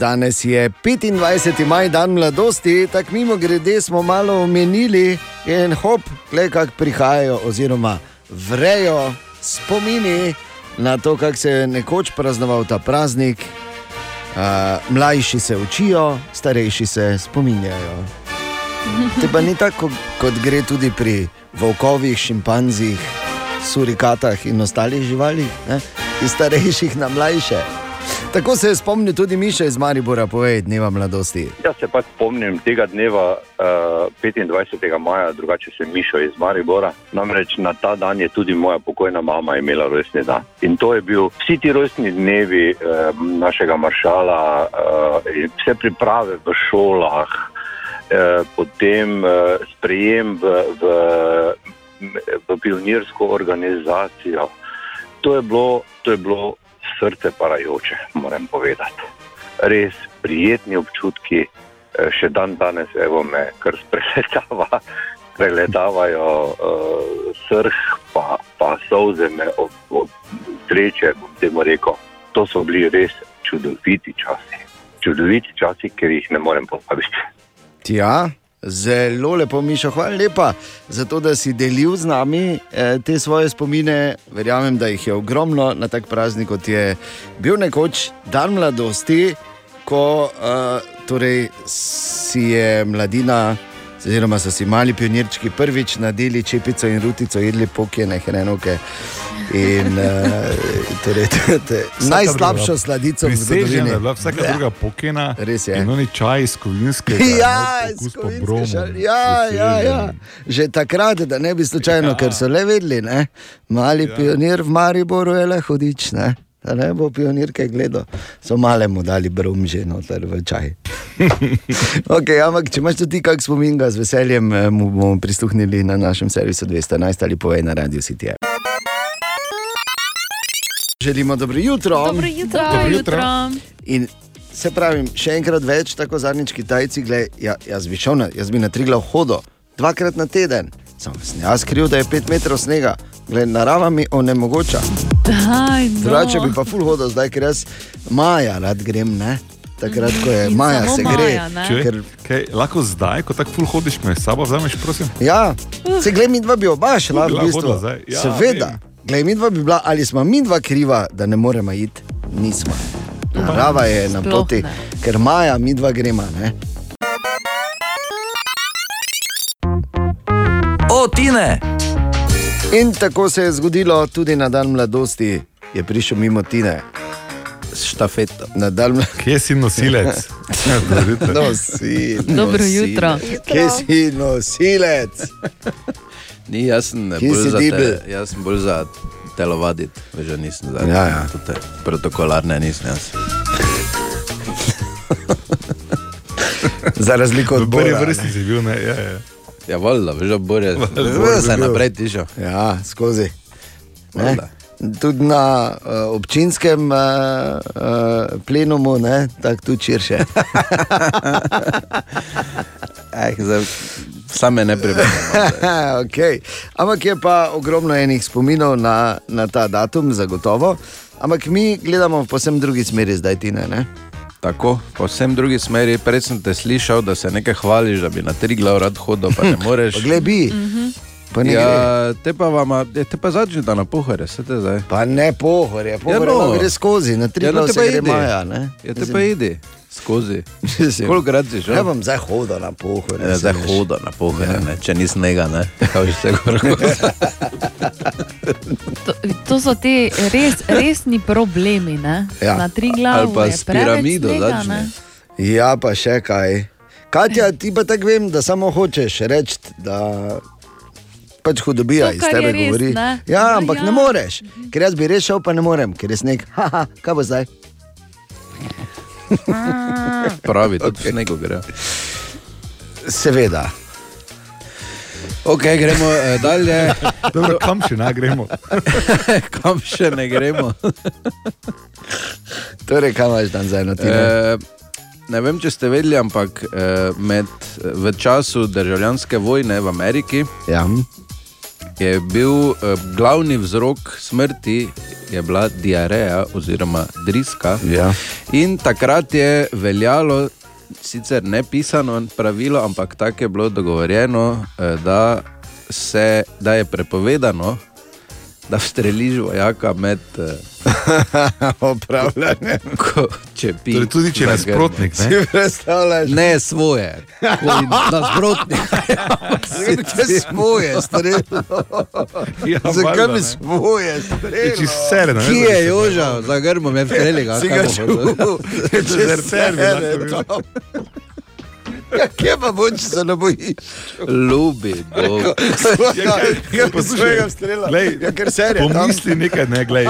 Danes je 25. maj, dan mladosti, tako mimo grede smo malo omenili in hop, gledaj, kako prihajajo, oziroma vrejo spomini na to, kako se je nekoč praznoval ta praznik. Uh, mlajši se učijo, starejši se spominjajo. Te pa ni tako, kot gre tudi pri volkovih, šimpanzih, surikatah in ostalih živalih, ne? iz starejših na mlajše. Tako se je spomnil tudi Miša iz Maribora, povej, dneva mladosti. Jaz se pač spomnim tega dneva, uh, 25. maja, drugače se Mišo iz Maribora. Namreč na ta dan je tudi moja pokojna mama imela rojstni dan. In to je bil vsi ti rojstni dnevi uh, našega maršala, uh, vse priprave v šolah, uh, potem uh, sprejem v, v, v pionirsko organizacijo. To je bilo, to je bilo srce parajoče, moram povedati. Res prijetni občutki, eh, še dan danes, evo me, kar preletava, preletavajo uh, srh, pa, pa solze me ob, ob sreče, bom temu rekel. To so bili res čudoviti časi. Čudoviti časi, ker jih ne morem pozabiti. Ja, zelo lepo, Mišo, hvala lepa za to, da si delil z nami eh, te svoje spomine. Verjamem, da jih je ogromno na tak praznik, kot je bil nekoč dan mladosti, ko eh, torej si je mladina. Oziroma, so si mali pionirčki prvič nadeli čepico in rutico, jedli pokjene hrenovke. In uh, torej, te, te, najslabšo sladico v zgodovini. Je bila vsaka Ja. druga pokena. Res je. In oni čaj iz kovinske. Ja, iz kovinske šal- ja, ja, ja. Že takrat, da ne bi slučajno, ja. ker so le vedeli, ne? mali ja. pionir v Mariboru je le hudič. Ne? Da ne bo pionirke gledal, so malemu dali brum že noter v čaj. okay, ampak, če imaš tudi kak spomin, ga z veseljem eh, mu bomo prisluhnili na našem servisu 211 ali povej na Radio City. Želimo dobro jutro. Dobro jutro. Dobro jutro. In se pravi, še enkrat več, tako zadnjič Kitajci, gled, ja, jaz bi šel na, jaz bi na tri glav hodil, dvakrat na teden. Sam sem jaz kriv, da je pet metrov snega, gled, narava mi onemogoča. No. Drugače bi pa ful hodil, zdaj ker jaz maja rad grem, ne? Takrat, ko je In maja, se maja, gre. Če, Ker, kaj, lahko zdaj, ko tako ful hodiš, me s sabo vzameš, prosim. ja, se gled, mi dva bi oba šla v bistvu. ja, Seveda, gled, mi dva bi bila, ali smo mi dva kriva, da ne moremo iti, nismo. Narava je na poti, ker maja mi dva gremo, ne? O, Tine! In tako se je zgodilo tudi na dan mladosti, je prišel mimo Tine. Štafeto. Na dan mladosti. Kje si nosilec? Nosi, Dobro jutro. Kje si nosilec? Ni, jaz sem Kje bolj za, te, jaz sem bolj za telovaditi, že nisem za Ja, ja. te protokolarne, nisem jaz. Za razliko od V prvi Bora, vrsti si bil, ne? Ja, ja. Ja, voljda, že bolje, Bor bolje bi se je naprej tišel. Ja, skozi. Ne? Valjda. Tudi na uh, občinskem uh, uh, plenumu, ne? tako tudi širše. Eh, zdaj, same ne preberem. okay. Ampak je pa ogromno enih spominov na, na ta datum, zagotovo. Ampak mi gledamo v posebno drugi smeri, zdaj ti ne. ne? Tako, po vsem drugi smeri, prej sem te slišal, da se nekaj hvališ, da bi na tri glav rad hodil, pa ne moreš. Pa glej bi. Pa ne gre. ja, te pa, vama, ja, te pa začnite na pohore, se te zdaj. Pa ne pohorje, pohorje no. no. gre skozi, na tri Ja, no, glav se idi. maja. Ne? Ja, te pa idi skozi. Koliko krat si šel? Ja, bom zdaj hodil na pohorje. Ja, zdaj hoda na pohore, ja. če ni snega, ne. Kaj bi se gor. To, to so ti res, resni problemi. Ne? Ja. Na tri glave. Ali pa s piramido začne. Ja, pa še kaj. Katja, ti pa tako vem, da samo hočeš reči, da pač hudobija To, iz tebe res, govori. ne? Ja, Ja, ampak ja. ne moreš, ker jaz bi rešil, pa ne morem, ker je sneg. Haha, kaj bo zdaj? Pravi, tudi okay. snegu gre. Seveda. Ok, gremo eh, dalje. Dobro, kam še ne gremo? kam še ne gremo? torej, kam imaš dan za eno timo? Eh, ne vem, če ste vedeli, ampak eh, med, v času državljanske vojne v Ameriki ja. Je bil eh, glavni vzrok smrti je bila diareja oziroma driska. Ja. In takrat je veljalo, sicer ne pisano pravilo, ampak tako je bilo dogovorjeno, eh, da, se, da je prepovedano, da streliš vojaka med upravljanjem. Če pi, Torej, tudi če je zagrne. nasprotnik, ne? Si predstavljaš? Ne svoje, Ko- nasprotnika. Če svoje strelilo. Ja, Zakaj valjda, bi ne. svoje Je strelilo? čisto ser, ne? Ki je Joža, za grmo me vstreli, Si ga čutil? Če Deserter bi lahko bil. se Ja, kje pa bo, če se ne bojiš? Ljubi, Bog. Ja, ja, Poslušaj, svojega strela. glej, Ja, ker serija. tam- Pomisli nekaj, ne, glej.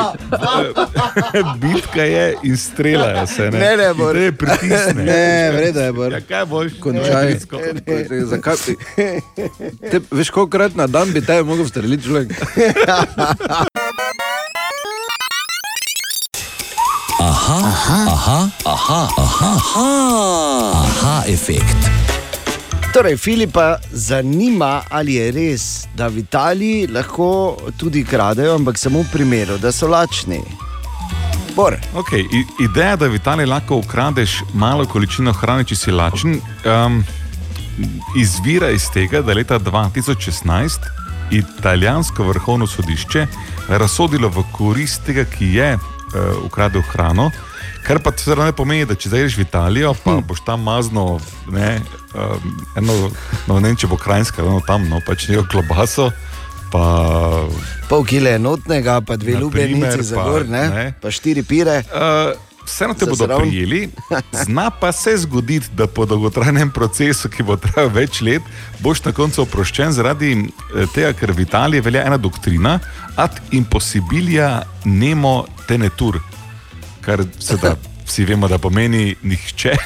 Bitka je in streljajo se, ne. Ne, ne, to je pritisne. Ne, vreda je, Bor. Ja, kaj boš? Končaj. Zakaj? Te, veš, kolikrat na dan bi te mogel streliti človek? Aha, aha, aha, aha, aha, aha, aha efekt. Torej, Filipa zanima, ali je res, da v Italiji lahko tudi kradejo, ampak samo v primeru, da so lačni. Bor. Okay, ideja, da v Italiji lahko ukradeš malo količino hrane, če si lačen, um, izvira iz tega, da je leta 2016 italijansko vrhovno sodišče razsodilo v korist tega, ki je uh, ukradel hrano. Kar pa seveda ne pomeni, da če zajdeš v Italijo, pa boš tam mazno, ne, um, eno, no, ne vem, če bo krajinska, eno tam, no, pač neko klobaso, pa Pol kile enotnega, pa dve ljubljenici primer, za gor, ne? ne. pa štiri pire. Uh, Vseeno te bodo zraven. prijeli, zna pa se zgoditi, da po dolgotrajnem procesu, ki bo trajal več let, boš na koncu oproščen zaradi eh, tega, ker v Italiji velja ena doktrina ad impossibilia nemo tenetur, kar seveda vsi vemo, da pomeni nihče.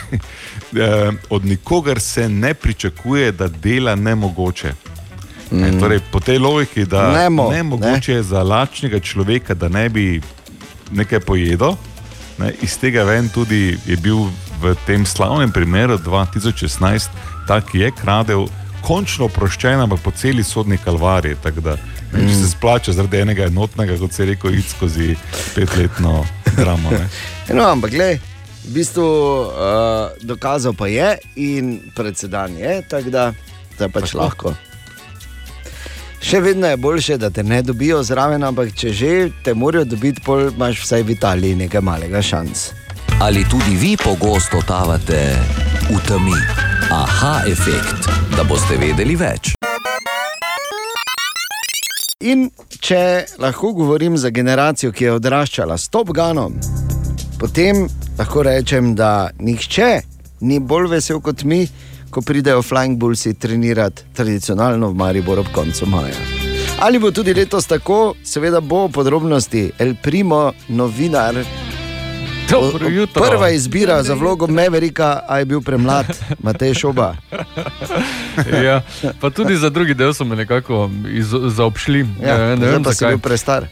eh, Od nikogar se ne pričakuje, da dela nemogoče. Mm. Torej, po tej logiki, da Nemo, ne mogoče je za lačnega človeka, da ne bi nekaj pojedel. Ne, iz tega ven tudi je bil v tem slavnem primeru 2016, ta, ki je kradel, končno oproščen, ampak po celi sodni kalvariji. Da ne, če se splača zaradi enega enotnega, kot se je rekel, iti skozi petletno dramo. Ne. No, ampak gledaj, v bistvu uh, dokazal pa je in predsedan je, tako da da je pač Tako. lahko. Še vedno je boljše, da te ne dobijo zraven, ampak če že te morajo dobiti, pol imaš vsaj v Italiji nekaj malega šans. Ali tudi vi pogosto tavate v temi? Aha efekt, da boste vedeli več. In če lahko govorim za generacijo, ki je odraščala s Top Gunom, potem lahko rečem, da nihče ni bolj vesel kot mi, ko pridejo Flying Bullsi trenirati tradicionalno v Maribor ob koncu maja. Ali bo tudi letos tako, seveda bo podrobnosti El Primo, novinar. Prva izbira za vlogo Meverika, a je bil premlad, Matej Šoba. ja, pa tudi za drugi del so me nekako iz, zaobšli. Ja, ne vem pa si zakaj. bil prestar.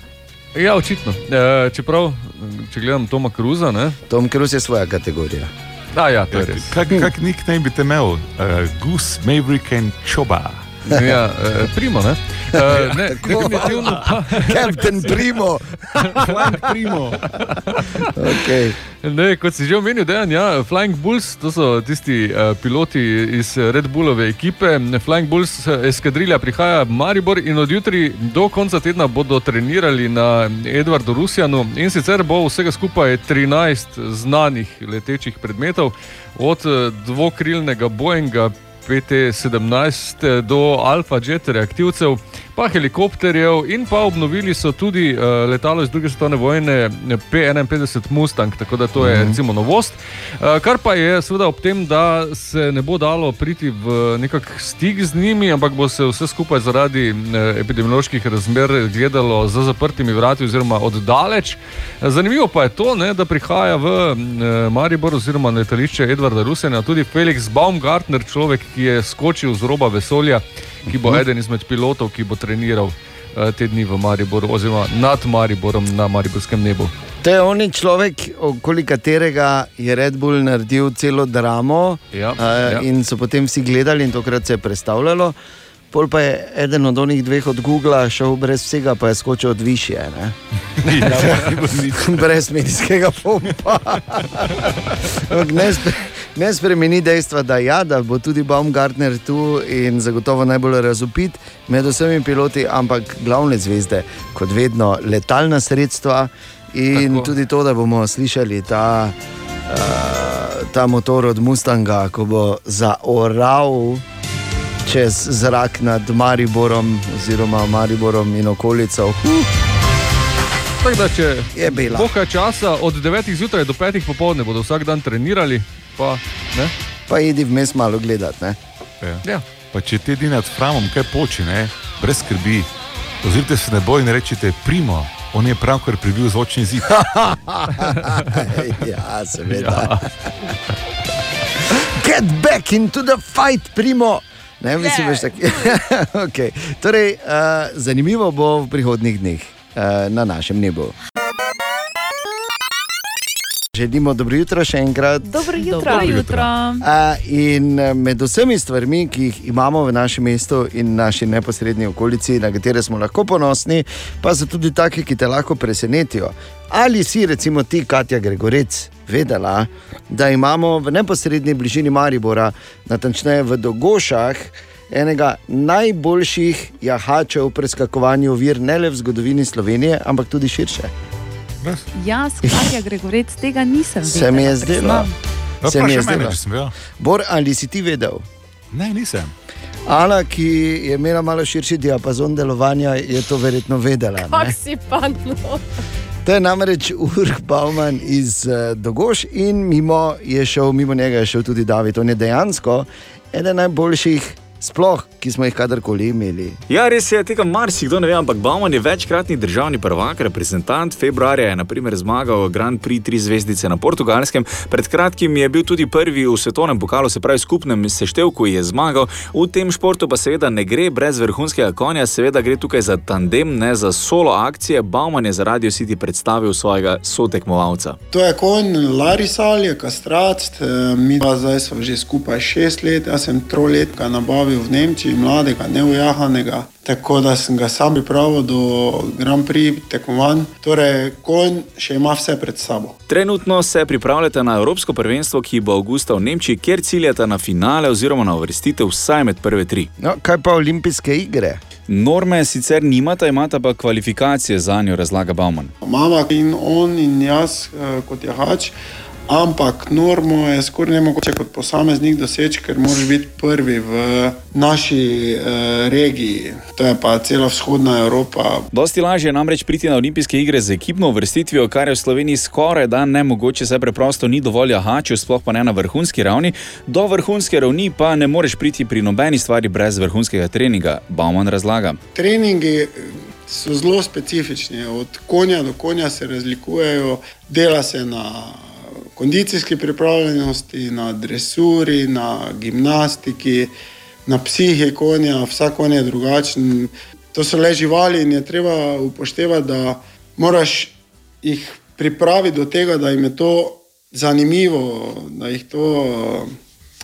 Ja, očitno. E, čeprav, če gledam Toma Cruza, ne. Tom Cruise je svoja kategorija. Da, ja, to je res. Kak, kak nik naj bi te imel? Uh, Gus, Maverick in Choba. Ja, eh, primo, ne? Eh, ne, definitivno pa. Captain Primo. Flying Primo. Okay. Ne, kot si že omenil, dejan, ja, Flying Bulls, to so tisti uh, piloti iz Red Bullove ekipe. Flying Bulls eh, eskadrilja prihaja v Maribor in od jutri do konca tedna bodo trenirali na Edvardu Rusjanu. In sicer bo vsega skupaj 13 znanih letečih predmetov, od eh, dvokrilnega Boeinga PT-17 do Alfa Jet reaktivcev, pa helikopterjev in pa obnovili so tudi uh, letalo iz druge svetovne vojne P-51 Mustang, tako da to je Mhm. recimo novost. Uh, kar pa je seveda ob tem, da se ne bo dalo priti v nekak stik z njimi, ampak bo se vse skupaj zaradi uh, epidemioloških razmer gledalo za zaprtimi vrati oziroma oddaleč. Zanimivo pa je to, ne, da prihaja v uh, Maribor oziroma na letališče Edvarda Rusena tudi Felix Baumgartner, človek, ki je skočil z roba vesolja ki bo Mhm. eden izmed pilotov, ki bo treniral eh, te dni v Mariboru, oziroma nad Mariborom na Mariborskem nebu. To je on človek, okoli katerega je Red Bull naredil celo dramo. Ja, uh, ja. In so potem vsi gledali, in tokrat se je predstavljalo. Pol pa je eden od onih dveh od Google šel brez vsega, pa je skočil od višje. ne. brez medijskega pompa. Ne, spre, ne spremeni dejstva, da, ja, da bo tudi Baumgartner tu in zagotovo najbolj razupit med vsemi piloti, ampak glavne zvezde, kot vedno, letalna sredstva in Tako. tudi to, da bomo slišali ta, uh, ta motor od Mustanga, ko bo zaoral čez zrak nad Mariborom, oziroma Mariborom in okolico. Huh. Tako da, če je bila. Bo kaj časa, od 9 zjutraj do 5 popovdne bodo vsak dan trenirali, pa ne. Pa idi vmes malo gledati. Ne? Ja. Pa če te dni nad Framom kaj poči, ne? brez skrbi, ozirite se ne boj in rečete, primo, on je pravkar pribil zvočni zid. ja, seveda. Get back into the fight, primo. Ne, mislim, yeah. tak... okay. torej, uh, zanimivo bo v prihodnih dneh uh, na našem nebu. Želimo dobro jutro še enkrat. Dobro jutro. Dobro jutro. Uh, in med vsemi stvarmi, ki jih imamo v našem mestu in naši neposrednji okolici, na katere smo lahko ponosni, pa so tudi take, ki te lahko presenetijo. Ali si, recimo, ti, Katja Gregorec, vedela, da imamo v neposrednji bližini Maribora, natančneje v Dogošah, enega najboljših jahačev v preskakovanju vir, ne le v zgodovini Slovenije, ampak tudi širše. Jaz, Katja Gregorec, tega nisem videl. Se mi je zdelo. Ja, Se mi je mene, zdelo. sem vedel. Bor, ali si ti vedel? Ne, nisem. Ana, ki je imela malo širši diapazon delovanja, je to verjetno vedela. ne? Kak si pa no. To je namreč Urh Bauman iz uh, Dogoš in mimo, šel, mimo njega je šel tudi David. On je dejansko eden najboljših, sploh, ki smo jih kadarkoli imeli. Ja, res je, tega marsikdo ne ve, ampak Bauman je večkratni državni prvak, reprezentant. Februarja je naprimer zmagal Grand Prix tri zvezdice na portugalskem, pred kratkim je bil tudi prvi v svetovnem pokalu, se pravi skupnem seštevku je zmagal. V tem športu pa seveda ne gre brez vrhunskega konja, seveda gre tukaj za tandem, ne za solo akcije. Bauman je za Radio City predstavil svojega sotekmovalca. To je konj Larisal, je kastrat, eh, mi pa zdaj smo že skupaj šest let, jaz sem troletka nabavil v Nemčiji, mladega, neujahanega, tako da sem ga sam pripravil do Grand Prix tekmovanj. Torej, konj še ima vse pred sabo. Trenutno se pripravljate na Evropsko prvenstvo, ki bo avgusta v Nemčiji, kjer ciljate na finale oziroma na uvrstitev vsaj med prve tri. No, kaj pa olimpijske igre? Norme sicer nimata, imata pa kvalifikacije za njo, razlaga Bauman. Mama in on in jaz eh, kot jahač. Ampak normo je skoraj ne mogoče kot posameznik doseči, ker moraš biti prvi v naši eh, regiji, to je pa cela vzhodna Evropa. Dosti lažje je namreč priti na olimpijske igre z ekipno uvrstitvijo, kar je v Sloveniji skoraj da nemogoče, saj preprosto ni dovolj jahačev, sploh pa ne na vrhunski ravni. Do vrhunske ravni pa ne moreš priti pri nobeni stvari brez vrhunskega treninga, Bauman razlaga. Treningi so zelo specifični, od konja do konja se razlikujejo, dela se na kondicijski pripravljenosti, na dresuri, na gimnastiki, na psihi konja, vsak konj je drugačen. To so le živali in je treba upoštevati, da moraš jih pripraviti do tega, da jim je to zanimivo, da jih to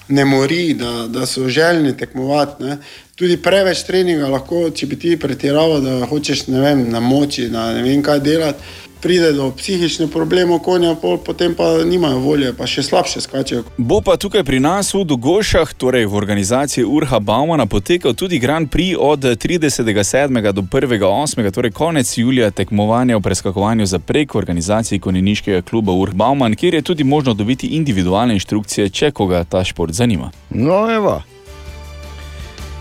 ne mori, da, da so željni tekmovati. Ne. Tudi preveč treninga lahko, če bi ti pretiraval, da hočeš ne vem, na moči, da ne vem kaj delati. Pride do psihičnih problemov, konja, pol, potem pa nimajo volje, pa še slabše skačejo. Bo pa tukaj pri nas v Dogošah, torej v organizaciji Urha Baumana, potekal tudi Grand Prix od 30.7. do 1.8., torej konec julija tekmovanja v preskakovanju za prek v organizaciji konjeniškega kluba Urh Bauman, kjer je tudi možno dobiti individualne inštrukcije, če koga ta šport zanima. No, evo.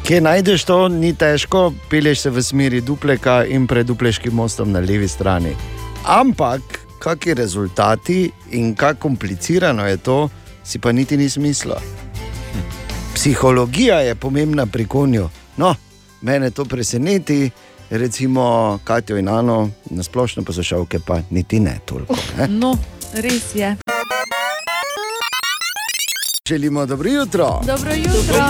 Kje najdeš to, ni težko, peleš se v smeri dupleka in pred dupleškim mostom na levi strani. Ampak, kakšni rezultati in kako komplicirano je to, si pa niti ni smisla. Psihologija je pomembna pri konju. No, mene to preseneti, recimo Katijo in Ano, na splošno poslušalke pa niti ne toliko. Ne? No, res je. Želimo dobro jutro. Dobro jutro.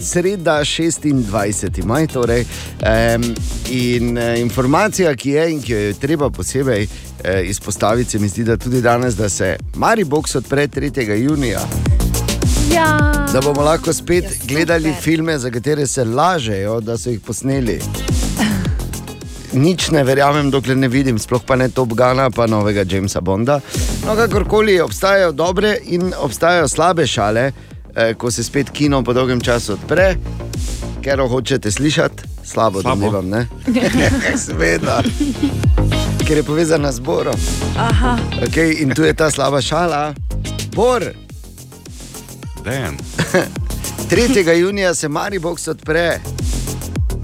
Sreda 26. maj, torej. Um, in uh, informacija, ki je in ki jo je treba posebej uh, izpostaviti, se mi zdi, da tudi danes, da se Mariboks odpre 3. junija. Ja. Da bomo lahko spet gledali filme, za katere se lažejo, da so jih posneli. Nič ne verjamem, dokler ne vidim, sploh pa ne Top Gana, pa novega Jamesa Bonda. No, kakorkoli obstajajo dobre in obstajajo slabe šale, eh, ko se spet kino po dolgem času odpre, ker hočete slišati, slabo, slabo. domnevam, ne? Sveda. Ker je povezana z Borom. Aha. Okay, in tu je ta slaba šala. Bor, Dejan. 3. junija se Mariboks odpre.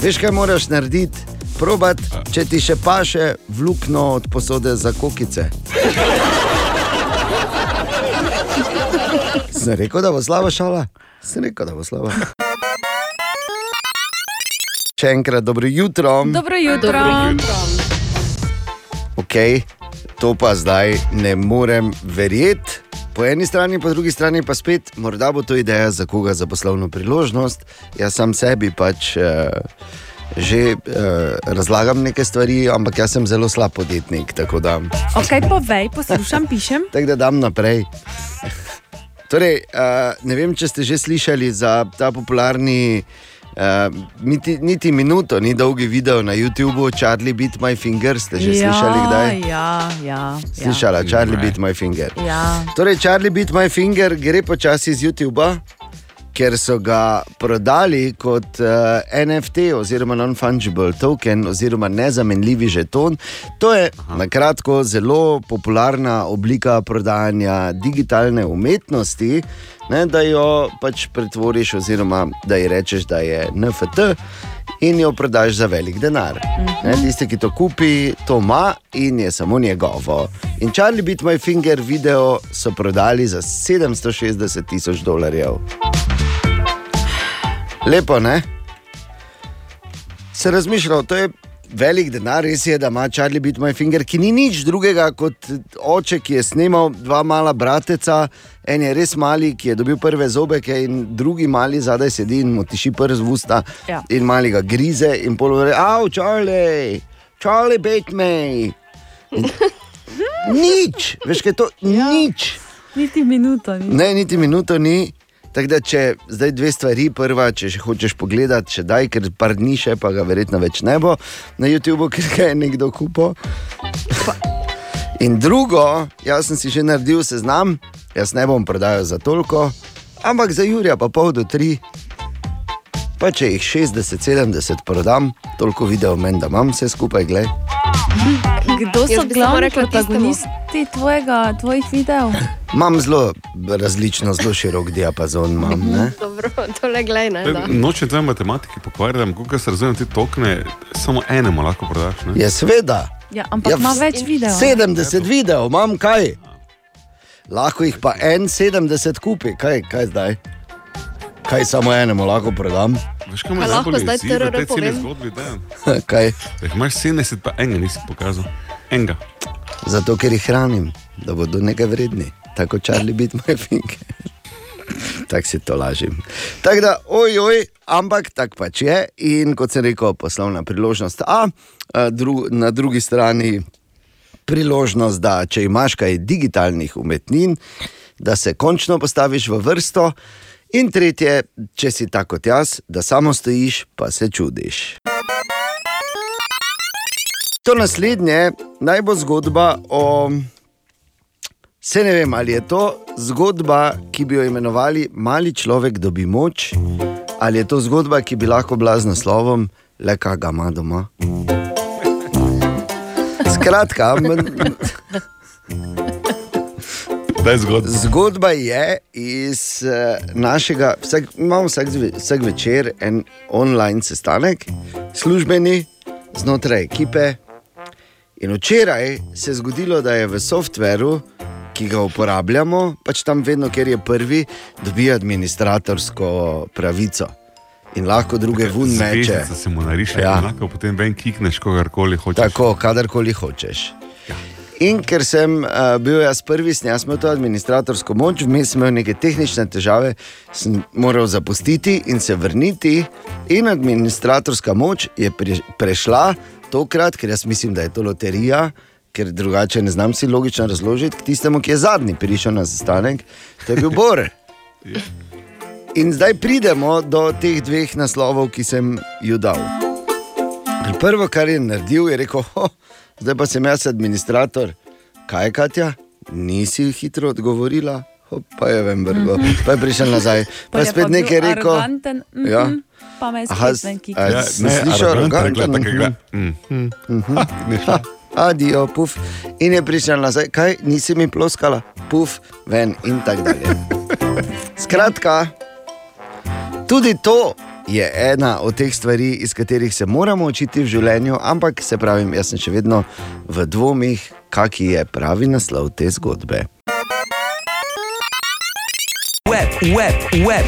Veš, kaj moraš narediti? Probat, če ti še paše vlukno od posode za kokice. Sem rekel, da bo slaba šala. Sem rekel, da bo slaba. Še enkrat dobro jutro. Dobro jutro. Ok, to pa zdaj ne morem verjeti. Po eni strani, po drugi strani pa spet, morda bo to ideja za koga za poslovno priložnost. Jaz sam sebi pač eh, že eh, razlagam neke stvari, ampak jaz sem zelo slab podjetnik. Tako da, Ok, povej, poslušam, pišem. tako da dam naprej. Torej, uh, ne vem, če ste že slišali za ta popularni, uh, niti, niti minuto, ni dolgi video na YouTubu, Charlie Beat My Finger. Ste že ja, slišali kdaj? Ja, ja. Slišala, Charlie Beat My Finger. Ja. Torej, Charlie Beat My Finger gre počasi z YouTuba, ker so ga prodali kot uh, NFT oziroma non-fungible token oziroma nezamenljivi žeton. To je na kratko zelo popularna oblika prodajanja digitalne umetnosti, ne, da jo pač pretvoriš oziroma da ji rečeš, da je NFT. In jo prodaš za velik denar. Ne, tisti, ki to kupi, to ima in je samo njegovo. In Charlie Beat My Finger video so prodali za 760 tisoč dolarjev. Lepo, ne? Se razmišljal, to je velik denar, res je, da ima Charlie Beat My Finger, ki ni nič drugega kot oče, ki je snimal dva mala brateca. En je res mali, ki je dobil prve zobeke, in drugi mali zadaj sedi in mu tiši prst v usta. Ja. In mali ga grize, in polovice, av, Charlie, Charlie beat me. Nič, veš, kaj je to? Ja. Nič. Niti minuto. Ni. Ne, niti minuto ni. Tako da, če zdaj dve stvari, prva, če še hočeš pogledati, še daj, ker par dni še, pa ga verjetno več ne bo na YouTubu, ker ga je nekdo kupil. In drugo, jaz sem si že naredil seznam, jaz ne bom prodajal za toliko, ampak za Jurija pa pol do tri. Pa če jih 60-70 prodam, toliko video meni, da imam vse skupaj, gledaj. Kdo so glavni protagonisti tvojega, tvojih videov? Imam zelo različno, zelo širok diapazon. Imam, ne? Dobro, tole glej, ne. da. Noče tvoje matematike pokvarjati, kako se razumem, ti tokne, samo enemu lahko prodaš. Ne? Ja, seveda. Ja, ampak ima več videov. 70 videov, imam kaj. Lahko jih pa en 70 kupi, kaj, kaj zdaj? Kaj samo enemu lahko prodam? Veš, kaj me lahko zdaj celi povem? zgodbi? Dejan? kaj? Da jih imaš 70, pa enega nisi pokazal. Enega. Zato, ker jih hranim, da bodo nekaj vredni, tako Charlie Beat My Finger. Tako si to lažim. Tako da, oj, oj, ampak tako pač je. In kot sem rekel, poslovna priložnost. A, a dru, na drugi strani priložnost, da če imaš kaj digitalnih umetnin, da se končno postaviš v vrsto. In tretje, če si tako kot jaz, da samo stojiš, pa se čudiš. To naslednje naj bo zgodba o. Se ne vem, ali je to zgodba, ki bi jo imenovali Mali človek dobi moč, ali je to zgodba, ki bi lahko bila z naslovom Le kaj ga ima doma. Skratka, m- Daj zgodbo. Zgodba je iz uh, našega, vsak, imamo vsak, vsak večer en online sestanek, službeni, znotraj ekipe. In včeraj se je zgodilo, da je v softveru, ki ga uporabljamo, pač tam vedno, ker je prvi, dobi administratorsko pravico in lahko druge vun meče. Zvezdica se mu nariše, Ja. ja. enako, potem ven kikneš kogarkoli hočeš. Tako, kadarkoli hočeš. In ker sem uh, bil jaz prvi, sem jaz imel to administratorsko moč, vmes sem imel neke tehnične težave, sem moral zapustiti in se vrniti. In administratorska moč je pre, prešla tokrat, ker jaz mislim, da je to loterija, ker drugače ne znam si logično razložiti, k tistemu, ki je zadnji prišel na sestanek, to je bil Bor. In zdaj pridemo do teh dveh naslovov, ki sem ju dal. Prvo, kar je naredil, je rekel: "Ho, Zdaj pa sem jaz administrator. Kaj je Katja? Nisi hitro odgovorila, Hop, pa je vem, brgo. Mhm. Pa je prišel nazaj. Pa je je spet nekaj rekel. aroganten, mhm, Ja. Pa me je spet ven a, Ja, si slišal aroganten? Mhm. Mhm. Ha, Adijo, puf. In je prišel nazaj, kaj nisi mi ploskala, puf, ven in tako dalje. Skratka, tudi to je ena od teh stvari, iz katerih se moramo učiti v življenju, ampak se pravi, jaz sem še vedno v dvomih, kaki je pravi naslov te zgodbe. Web, web, web,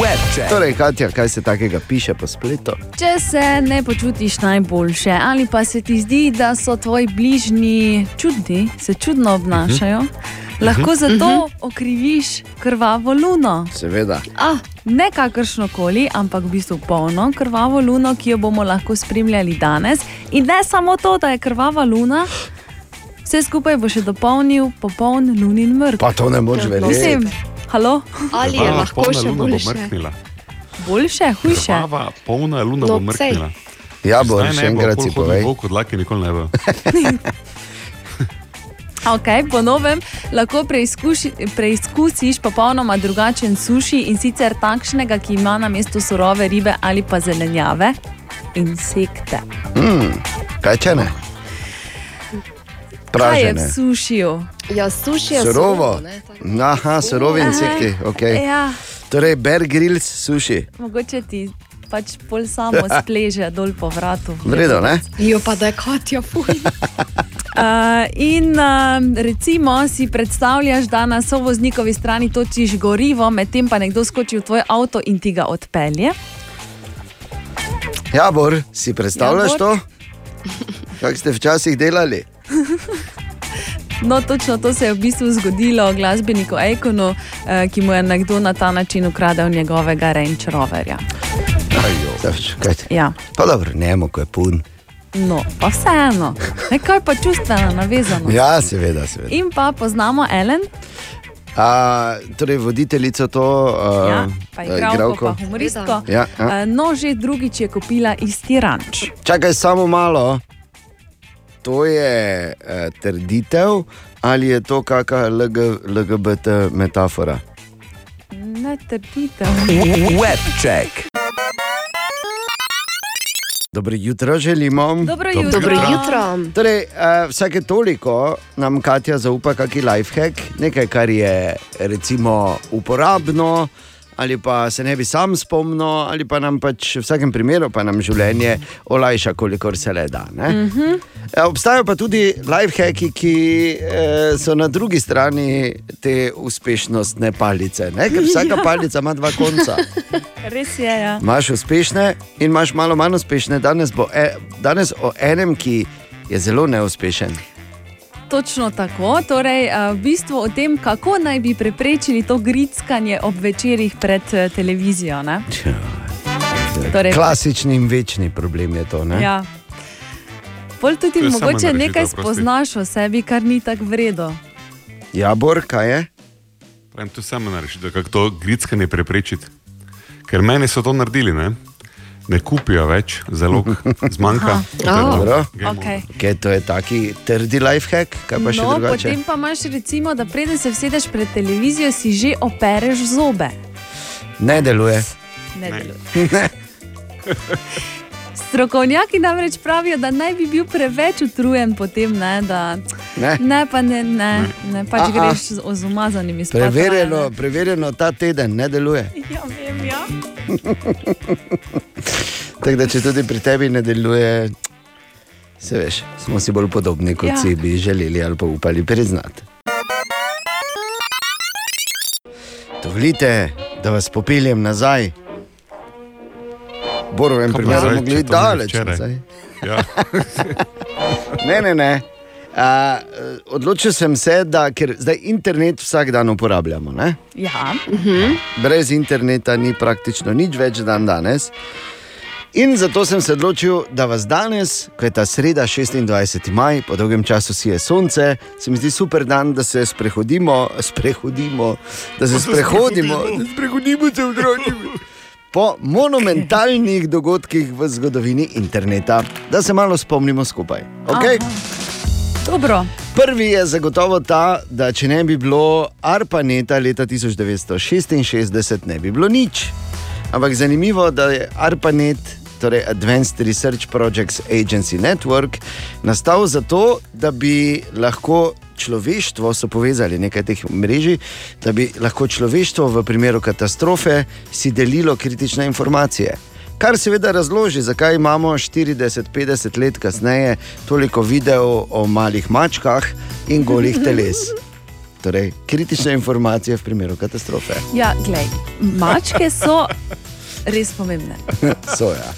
web. Torej, Katja, kaj se takega piše po spletu? Če se ne počutiš najboljše, ali pa se ti zdi, da so tvoji bližnji čudni, se čudno obnašajo, lahko Mhm. zato okriviš krvavo luno. Seveda. Ah, ne kakršno koli, ampak v bistvu polno krvavo luno, ki jo bomo lahko spremljali danes. In ne samo to, da je krvava luna, vse skupaj bo še dopolnil popoln lunin mrk. Pa to ne moreš verjeti. Mislim, halo? Ali je lahko še luna bo boljše? mrknila. Boljše, hujše. Krvava, polna luna No, bo mrknila. Ja, bo, še enkrat si povej. Volk od lake nikoli ne bo. Okay, po novem lahko preizkuši, preizkusiš popolnoma drugačen suši in sicer takšnega, ki ima na mestu surove ribe ali pa zelenjave, insekte. Mm, kaj če ne? Kaj je v Pražene. sušiju? Ja, suši je Surovo. surovo, Aha, surovi insekti. Okay. Ja, Torej, Bear Grylls suši. mogoče ti pač pol samo spleže dol po vratu. Vredo, ne? Jo pa da je Katja fuj. Uh, in uh, recimo si predstavljaš, da na sovoznikovi strani točiš gorivo, medtem pa nekdo skoči v tvoj avto in ti ga odpelje. Ja, Bor, si predstavljaš Ja, to? Kako ste včasih delali? No, točno to se je v bistvu zgodilo glasbeniku Aikonu, eh, ki mu je nekdo na ta način ukradel njegovega Range Roverja. Ja. Pa dobro, njemu, ko je pun. No, pa vseeno, nekaj pa čustveno navezano. Ja, seveda, seveda. In pa poznamo Ellen, A, torej, voditeljico to, uh, ja, pa igralko, pa humoristko. Ja, ja. No, že drugič je kupila isti ranč. Čakaj samo malo. To je eh, trditev ali je to kakšna LG, LGBT metafora? Ne trditev. Web check. Dobro jutro želimo. Dobro jutro. Dobro jutro. Torej, uh, vsake toliko nam Katja zaupa kakšen lifehack, nekaj, kar je recimo uporabno. Ali pa se ne bi sam spomnil, ali pa nam pač v vsakem primeru pa nam življenje olajša, kolikor se le da. ne. Mhm. E, Obstajajo pa tudi lifehacki, ki eh, so na drugi strani te uspešnostne palice, ne? ker vsaka Ja. palica ima dva konca. Res je. Ja. Imáš uspešne in imaš malo manj uspešne. Danes, bo, e, danes o enem, ki je zelo neuspešen. Točno tako. Torej, eh, v bistvu o tem, kako naj bi preprečili to grickanje ob večerih pred eh, televizijo. ne? Torej- Klasični in večni problem je to. Ne? Ja. Pol tudi To mogoče rešitev, nekaj prosti. spoznaš o sebi, kar ni tako vredno. Ja, Bor, kaj je? Pravim, to je samo narešitev, kako to grickanje preprečiti. Ker meni so to naredili, ne, ne kupijo več zalog, zmanjka. Dobro. Okay. Okay, to je taki trdi lifehack, kaj pa še No, drugače. potem pa imaš recimo, da preden se vsedeš pred televizijo, si že opereš zobe. Ne deluje. Ne deluje. Strokovnjaki namreč pravijo, da naj bi bil preveč utrujen potem, ne, da Ne. ne, pa ne, ne, ne pač A-a. greš z umazanimi spati. Preverjeno, preverjeno ta teden ne deluje. Ja, vem, ja. Tako da, če tudi pri tebi ne deluje, se veš, smo si bolj podobni, kot ja. si bi želeli ali pa upali priznati. Dovolite, da vas popeljem nazaj. Borovem Kam primeru nazaj, mogli iti daleč. Ja. ne, ne, ne. Uh, odločil sem se, da ker zdaj internet vsak dan uporabljamo. Ne? Ja. Brez interneta ni praktično nič več dan danes. In zato sem se odločil, da vas danes, ko je ta sreda, 26. maj, po dolgem času si je sonce, se mi zdi super dan, da se sprehodimo, sprehodimo da se sprehodimo, da sprehodimo se v drogi. Po monumentalnih dogodkih v zgodovini interneta, da se malo spomnimo skupaj. Okay? Prvi je zagotovo ta, da če ne bi bilo ARPANETA leta 1966, ne bi bilo nič. Ampak zanimivo, da je ARPANET, torej Advanced Research Projects Agency Network, nastal zato, da bi lahko človeštvo, so povezali nekaj teh mrež, da bi lahko človeštvo v primeru katastrofe si delilo kritične informacije. Kar seveda razloži, zakaj imamo 40-50 let kasneje toliko videov o malih mačkah in golih teles. Torej, kritične informacije v primeru katastrofe. Ja, glej, mačke so res pomembne. so, ja.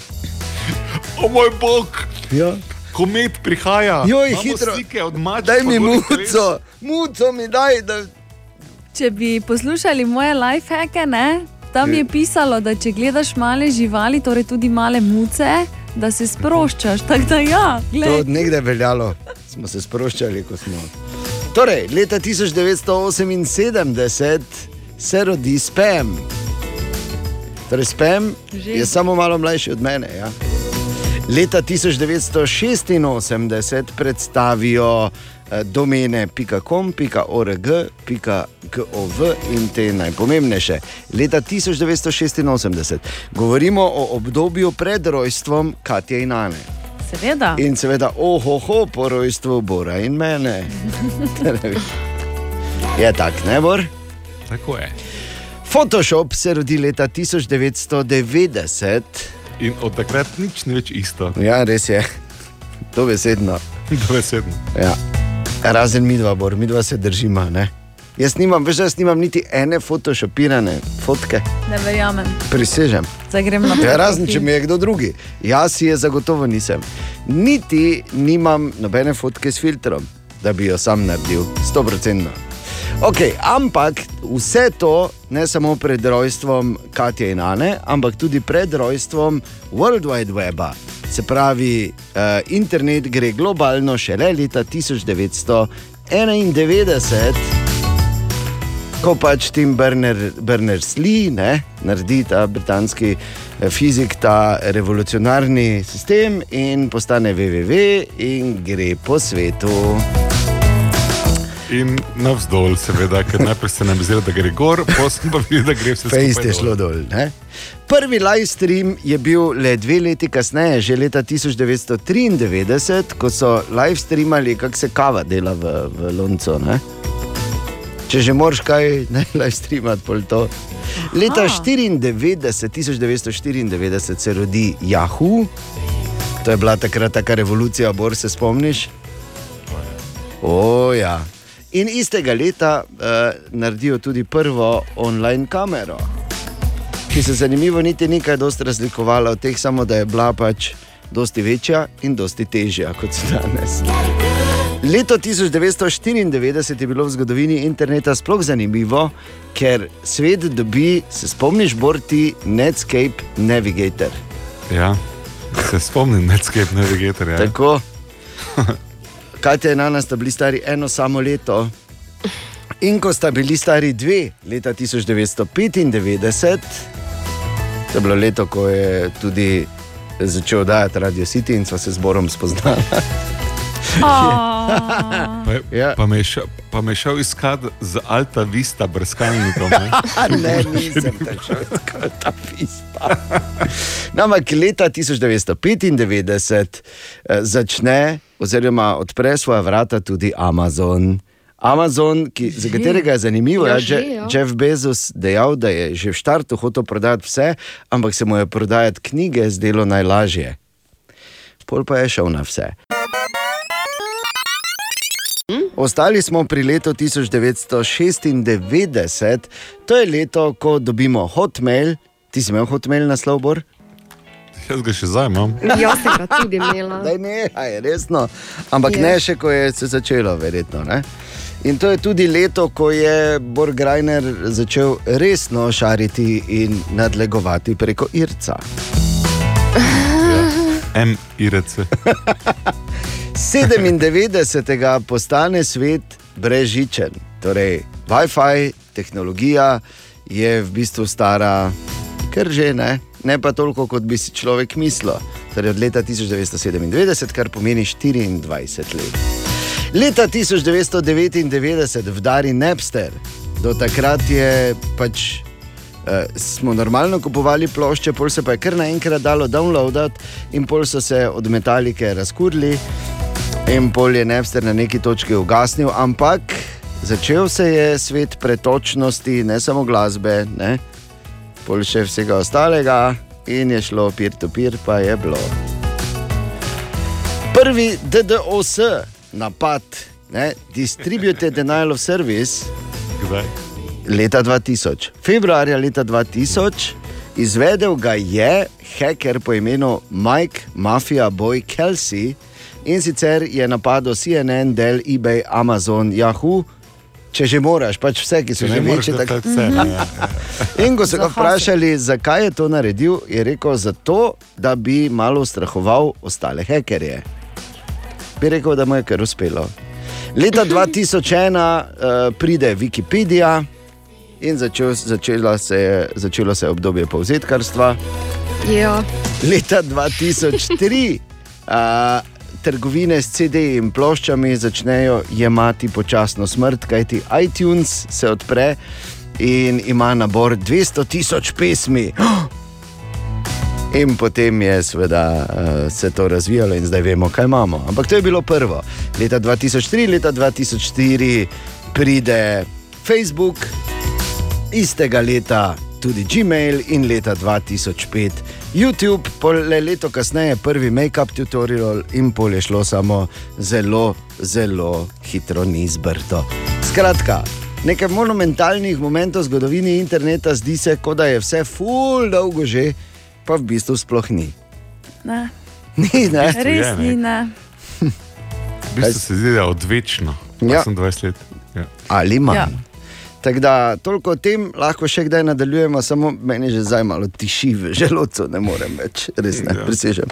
O moj bog! Ja. Komet prihaja. Joj, Imamo hitro. slike Od mačk, Daj mi muco, muco mi daj. Da... Če bi poslušali moje lifehacke, ne, tam je pisalo, da če gledaš male živali, torej tudi male muce, da se sproščaš. Tako da ja, To glej. od nekdaj veljalo, smo se sproščali, ko smo. Torej, leta 1978 se rodi Spam. Torej, Spam Že. je samo malo mlajši od mene. Ja. Leta 1986 predstavijo eh, domene .com, .org, .gov in te najpomembnejše. Leta 1986 govorimo o obdobju pred rojstvom Katja in Ane. Seveda. In seveda, ohoho, po rojstvu Bora in mene. je tak, ne bor? Tako je. Photoshop se rodi leta 1990. In od takrat nič ni več isto. Ja, res je. To besedno. Dovesedno. Ja. Razen mi dva, bor, mi dva se držimo. Ne? Jaz nimam, veš, jaz nimam niti ene photoshopirane fotke, Ne verjamem. prisežem. Zdaj grem na Ja, razen če mi je kdo drugi. Jaz si je zagotovo nisem. Niti nimam nobene fotke s filtrom, da bi jo sam naredil, 100%. Okay, ampak vse to ne samo pred rojstvom Katja in Ane, ampak tudi pred rojstvom World Wide Weba. Se pravi, uh, internet gre globalno šele leta 1991 ko pač Tim Berners- Berners-Lee ne, naredi ta britanski eh, fizik, ta revolucionarni sistem in postane WWW in gre po svetu. In navzdol, seveda, ker najprej se nam je zdelo, da gre gor, potem pa videl, da gre vse Fejst skupaj je šlo dol. Ne? Prvi live stream je bil le dve leti kasneje, že leta 1993, ko so live streamali, kako se kava dela v, v Loncu. Ne? Če že moraš kaj, ne live streamati, pol to. Leta 94, 1994 se rodi Yahoo, to je bila takrat taka revolucija, bor se spomniš. O, ja. In istega leta uh, naredijo tudi prvo online kamero, ki se zanimivo niti ni kaj dosti razlikovala od teh, samo da je bila pač dosti večja in dosti težja kot so danes. Leto 1994 je bilo v zgodovini interneta sploh zanimivo, ker svet dobi, se spomniš, Borti, Netscape Navigator. Ja, se spomnim Netscape Navigatorja. Ja. Tako. Katja in Ana sta bili stari eno samo leto. In ko sta bili stari dve, leta 1995, to je bilo leto, ko je tudi začel dajati Radio City in sva se z Borom spoznala. Pa, Ja. pa, me je šel, pa me šel iskat z Alta Vista brskalnikom. Ne? ne, nisem šel tako ta pista. No, ampak leta 1995 eh, začne, oziroma odpre svoja vrata tudi Amazon. Amazon, ki, za Že? katerega je zanimivo, Ja, ja, že, Je, ja. Jeff Bezos dejal, da je že v startu hotel prodajati vse, ampak se mu je prodajati knjige zdelo najlažje. Pol pa je šel na vse. Ostali smo pri letu 1996, to je leto, ko dobimo Hotmail. Ti si imel Hotmail naslov, Bor? Jaz ga še zdaj imam. Jaz sem ga tudi imela. Daj ne, aj, resno. Ampak Je. ne še, ko je se začelo, verjetno. Ne? In to je tudi leto, ko je Borgrajner začel resno šariti in nadlegovati preko Irca. M, IRC. 97. postane svet brežičen. Torej, WiFi tehnologija je v bistvu stara, kar že ne, ne pa toliko, kot bi si človek mislil. Torej, od leta 1997, kar pomeni 24 let. Leta 1999 vdari Napster, do takrat je pač. Uh, smo normalno kupovali plošče, pol se pa je kar naenkrat dalo downloadati, in pol so se od metalike razkurili, in pol je Napster na neki točki ugasnil, ampak začel se je svet pretočnosti, ne samo glasbe, ne, pol še vsega ostalega, in je šlo peer-to-peer, pa je bilo. Prvi DDoS napad, ne, Distributed Denial of Service. Kdaj? Leta 2000, februarja leta 2000, izvedel ga je hacker po imenu Mike Mafia Boy Kelsey in sicer je napadel CNN, Dell, eBay, Amazon, Yahoo. Če že moraš, pač vse, ki so že največji. moraš, tak- to je vse, ja, In ko so ga vprašali, zakaj je to naredil, je rekel: zato, da bi malo ustrahoval ostale hekerje. Bi rekel, da mu je kar uspelo. Leta 2001 uh, pride Wikipedia in začel, začelo, se je, začelo se je obdobje povzetkarstva. Ja. Leta 2003 uh, trgovine s CD-ji in ploščami začnejo jemati počasno smrt, kajti iTunes se odpre in ima nabor 200 tisoč pesmi. In potem je seveda, se to razvijalo, in zdaj vemo, kaj imamo. Ampak to je bilo prvo. Leta 2003, leta 2004 pride Facebook, istega leta tudi Gmail in leta 2005 YouTube, pol le leto kasneje prvi make-up tutorial in pol je šlo samo zelo, zelo hitro ni zbrto. Skratka, nekaj monumentalnih momentov v zgodovini interneta zdi se, kot da je vse full dolgo že, pa v bistvu sploh ni. Ne. Ni, ne? Res ni, ne. V bistvu se zdi, da je odvečno. Ja. 28 let. Ja. Ali manj. Ja. Ja. Tako da toliko o tem, lahko še kdaj nadaljujemo, samo meni že zdaj malo tiši v želodcu, ne morem več, res ne, Ja. presežem.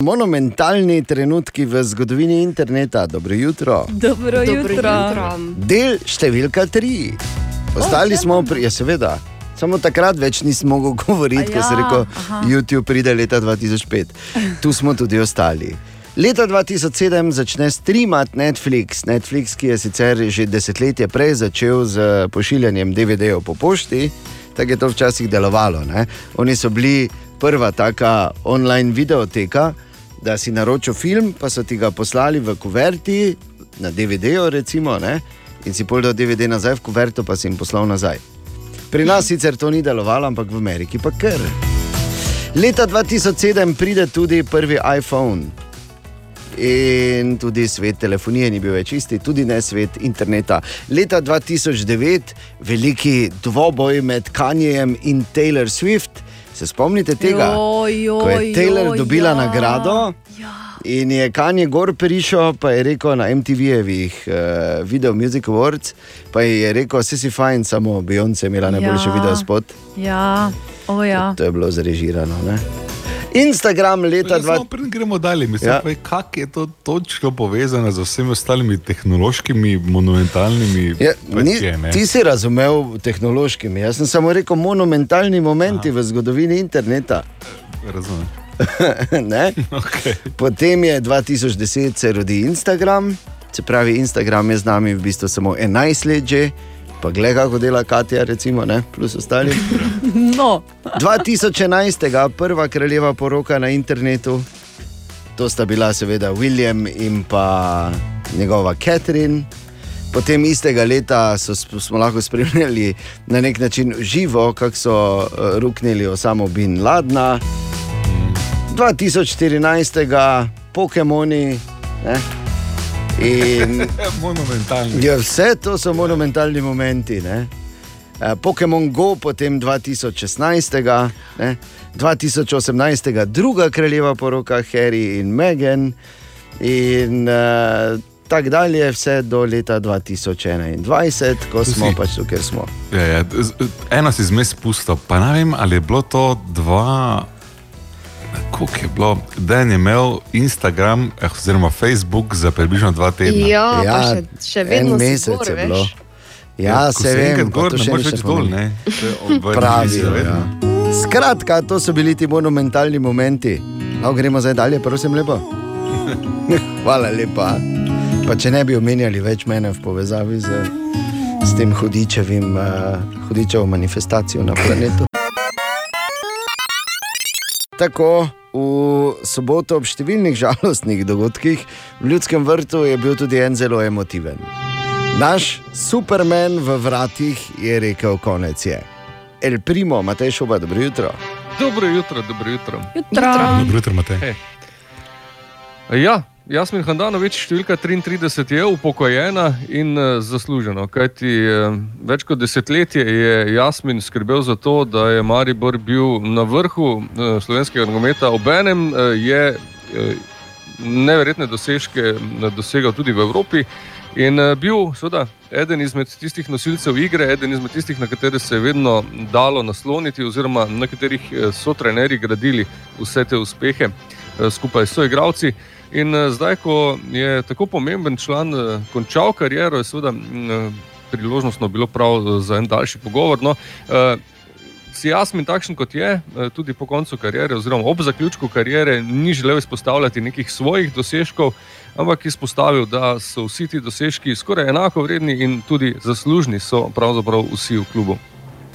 Monumentalni trenutki v zgodovini interneta, dobro jutro. Dobro, Dobro jutro. jutro. Del številka tri. Ostali še smo pri, ja, seveda. Samo takrat več nisem mogel govoriti, A ko sem ja, rekel, aha. YouTube pride leta 2005. Tu smo tudi ostali. Leta 2007 začne streamati Netflix. Netflix, ki je sicer že desetletje prej začel z pošiljanjem DVD-jev po pošti, tako je to včasih delovalo. Ne? Oni so bili prva taka online videoteka, da si naročil film, pa so ti ga poslali v kuverti, na DVD-ju, recimo, ne? in si pol dal DVD nazaj v kuverto, pa si jim poslal nazaj. Pri nas sicer to ni delovalo, ampak v Ameriki pa kar. Leta 2007 pride tudi prvi iPhone. In tudi svet telefonije ni bil več isti, tudi ne svet interneta. Leta 2009, veliki dvoboj med Kanjem in Taylor Swift. Se spomnite tega? Joj, joj, Ko je Taylor joj, dobila ja. nagrado in je Kanye gor prišel, pa je rekel na MTV-jevih uh, Video Music Awards, pa je rekel, vse si fajn, samo Beyoncé je imela najboljši Ja. video spot. Ja, o ja. To je bilo zrežirano. Ne? Instagram leta Ja, 2000. samo preden gremo dalje, mislim, Ja. kako je to točno povezano z vsemi ostalimi tehnološkimi, monumentalnimi Ja, ni, je, ne? ti si razumel tehnološkimi, jaz sem samo rekel monumentalni momenti Aha. v zgodovini interneta. Razumem. Okay. Potem je 2010 se rodi Instagram, se pravi, Instagram je z nami v bistvu samo 11 let že, pa gleda, kako dela Katja, recimo, ne? plus ostali. No, 2011. prva kraljeva poroka na internetu, to sta bila seveda William in pa njegova Catherine. Potem istega leta so, smo lahko spremljali na nek način živo, kako so uh, ruknili Osamo Bin Ladna. 2014. Pokemoni. Ne? In Monumentalni. Ja, vse to so monumentalni momenti. Ne? Eh, Pokémon Go, potem 2016, ne, 2018, druga kraljeva poroka Harry in Meghan, in uh, tako dalje, vse do leta 2021, ko smo Si- pač tu, kjer smo. Ja, ja, z- eno si zmes pusto, pa ne vem, ali je bilo to dva. Kako je bilo, da je imel Instagram, eh, oziroma Facebook za približno dva tedna. Ja, pa še, še vedno mesec je veš. bilo. Ja, ko se vem, gor, ne še več ne dol, pomeni. ne. Je Pravijo. vedno. Ja. Skratka, to so bili ti monumentalni momenti. No, gremo zdaj dalje, prosim, lepo. Hvala lepa. Pa če ne bi omenjali več mene v povezavi z, s tem hudičevim, uh, hudičevo manifestacijo na planetu. Tako, v soboto ob številnih žalostnih dogodkih v Ljudskem vrtu je bil tudi en zelo emotiven. Naš supermen v vratih je rekel: konec je. El primo, Matej Šoba, dobro jutro. Dobro jutro, dobro jutro. Dobro jutro, Matej. Hey. Ja, Jasmin Handanovič, številka 33 je upokojena in uh, zasluženo. Kajti uh, več kot desetletje je Jasmin skrbel za to, da je Maribor bil na vrhu uh, slovenskega nogometa, obenem je neverjetne dosežke dosegal tudi v Evropi. In bil, seveda, eden izmed tistih nosilcev igre, eden izmed tistih, na katere se je vedno dalo nasloniti, oziroma na katerih eh, so trenerji gradili vse te uspehe eh, skupaj s soigravci. In eh, zdaj, ko je tako pomemben član eh, končal kariero, je seveda mm, eh, priložnostno bilo prav za en daljši pogovor. No, Si Jasmin takšen kot je, tudi po koncu kariere, oziroma ob zaključku kariere, ni želel izpostavljati nekih svojih dosežkov, ampak izpostavil, da so vsi ti dosežki skoraj enako vredni in tudi zaslužni so pravzaprav vsi v klubu.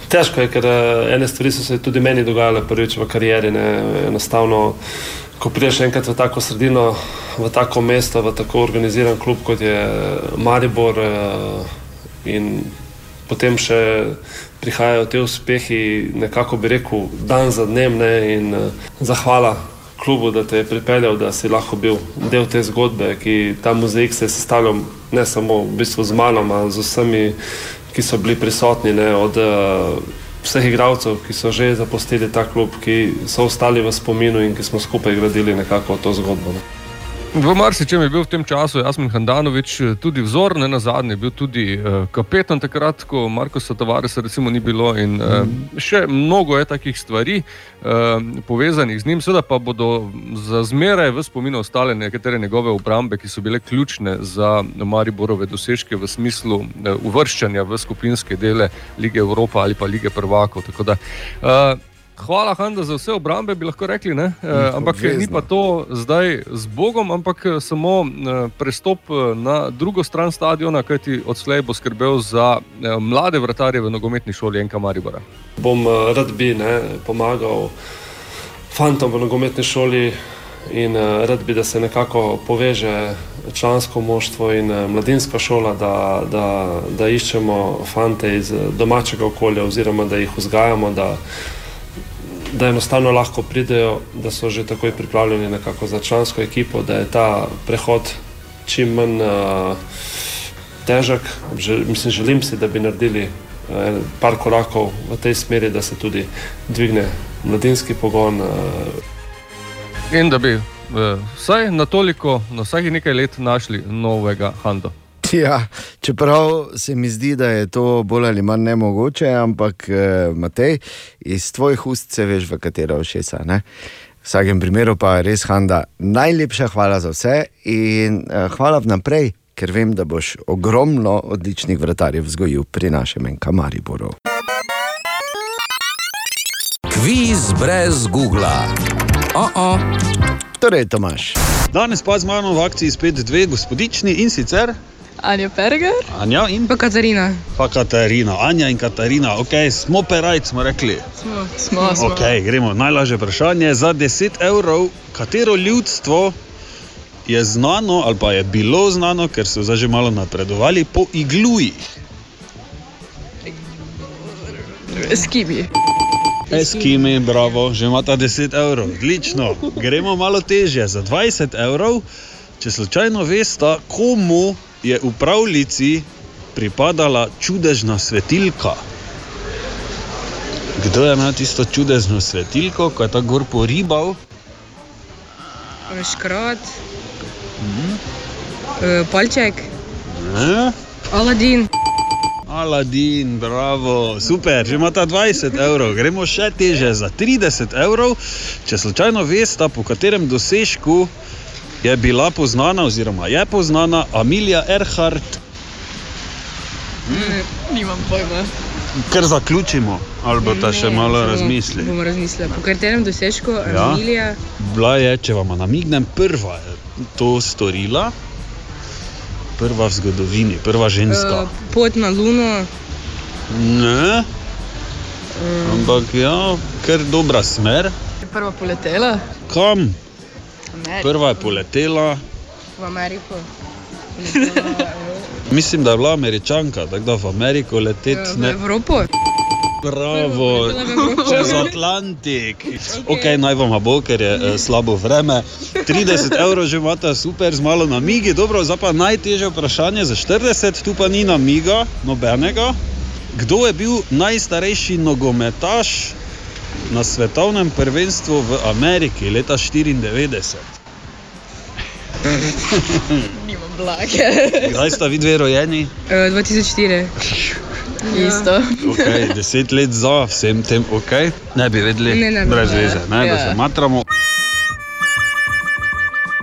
Težko je, ker ene stvari so se tudi meni dogajale prvič v karieri. Ne. Enostavno, ko prideš enkrat v tako sredino, v tako mesto, v tako organiziran klub kot je Maribor, eh, in potem še prihajajo te uspehi, nekako bi rekel, dan za dnem. Ne, in eh, zahvala klubu, da te je pripeljal, da si lahko bil del te zgodbe, ki ta mozaik se je sestavljal ne samo v bistvu z mano, ampak z vsemi, ki so bili prisotni, ne, od uh, vseh igralcev, ki so že zapustili ta klub, ki so ostali v spominu in ki smo skupaj gradili nekako to zgodbo. Ne. V marsičem je bil v tem času Jasmin Handanovič eh, tudi vzor, ne na zadnje, bil tudi uh, kapetan takrat, ko Markoša Tavaresa recimo ni bilo in uh, še mnogo je takih stvari uh, povezanih z njim, seveda pa bodo za zmeraj v spominu ostale nekatere njegove obrambe, ki so bile ključne za Mariborove dosežke v smislu uh, uvrščanja v skupinske dele lige Evropa ali pa lige prvakov. Tako da, uh, Hvala, Handa, za vse obrambe, bi lahko rekli. Ne? E, ampak obvezno. ni pa to zdaj z Bogom, ampak eh, samo e, prestop eh, na drugo stran stadiona, kajti odslej bo skrbel za e, mlade vratarje v nogometni šoli Enka Maribora. Bom eh, rad bi ne, pomagal fantom v nogometni šoli in eh, rad bi, da se nekako poveže člansko moštvo in eh, mladinska šola, da, da, da iščemo fante iz eh, domačega okolja oziroma da jih vzgajamo. Da, Da enostavno lahko pridejo, da so že takoj pripravljeni nekako za člansko ekipo, da je ta prehod čim manj uh, težek. Že, mislim, želim si, da bi naredili uh, par korakov v tej smeri, da se tudi dvigne mladinski pogon. Uh, In da bi e, vsaj na toliko, na vsakih nekaj let našli novega Handa. Ja, čeprav se mi zdi, da je to bolj ali manj nemogoče, ampak eh, Matej, iz tvojih ust se veš, v katero všesa. Ne? V vsakem primeru pa res, Handa, najlepša hvala za vse in eh, hvala vnaprej, ker vem, da boš ogromno odličnih vratarjev vzgojil pri našem Enkamariboru. Kviz brez Google. Oh -oh. Torej, Tomaš. Danes pa z mano v akciji spet dve gospodični in sicer Anja Perger Anja in pa Katarina. pa Katarina. Anja in Katarina, ok, smo perajc, smo rekli. Smo, smo, smo. Ok, gremo. Najlažje vprašanje za 10 evrov. Katero ljudstvo je znano ali pa je bilo znano, ker so zdaj že malo napredovali po igluji? Eskimi. Eskimi, bravo, že imata 10 evrov, odlično. Gremo malo težje, za 20 evrov, če slučajno veste, komu je v pravljici pripadala čudežna svetilka. Kdo je imel tisto čudežno svetilko, ko je ta gor poribal? Škrot, Mhm. uh, palček, Ne? Aladin. Aladin, bravo, super, že imata 20 evrov, gremo še teže za 30 evrov. Če slučajno veste, po katerem dosežku je bila poznana, oziroma je poznana Amelija Earhart, Nimam pojma. ker zaključimo, ali bo ta še malo bomo- razmisli. Bomo razmislili. Po katerem dosežku Ja. Emilija? Bila je, če vam namignem, prva je to storila, prva v zgodovini, prva ženska. Uh, pot na Luno. Ne, Um, ampak ja, ker dobra smer. je prva poletela Kam? Ameriko. Prva je poletela, v Ameriko. mislim, da je bila američanka, tako da v Ameriko leteti V ne. Evropo. Bravo, v Evropo. čez Atlantik. Okay, naj vam bo, ker je eh, slabo vreme. 30 evrov že imate, super, z malo namigi. Dobro, zdaj pa najtežje vprašanje za 40, tu pa ni namiga, nobenega. Kdo je bil najstarejši nogometaš na svetovnem prvenstvu v Ameriki leta 94? Nimam blage. Kdaj sta vi dve rojeni? Uh, 2004. Isto. Okay, deset let za vsem tem, okay. ne bi vedeli, Ne, ne brez vedeli. veze, ne, da Ja. se matramo.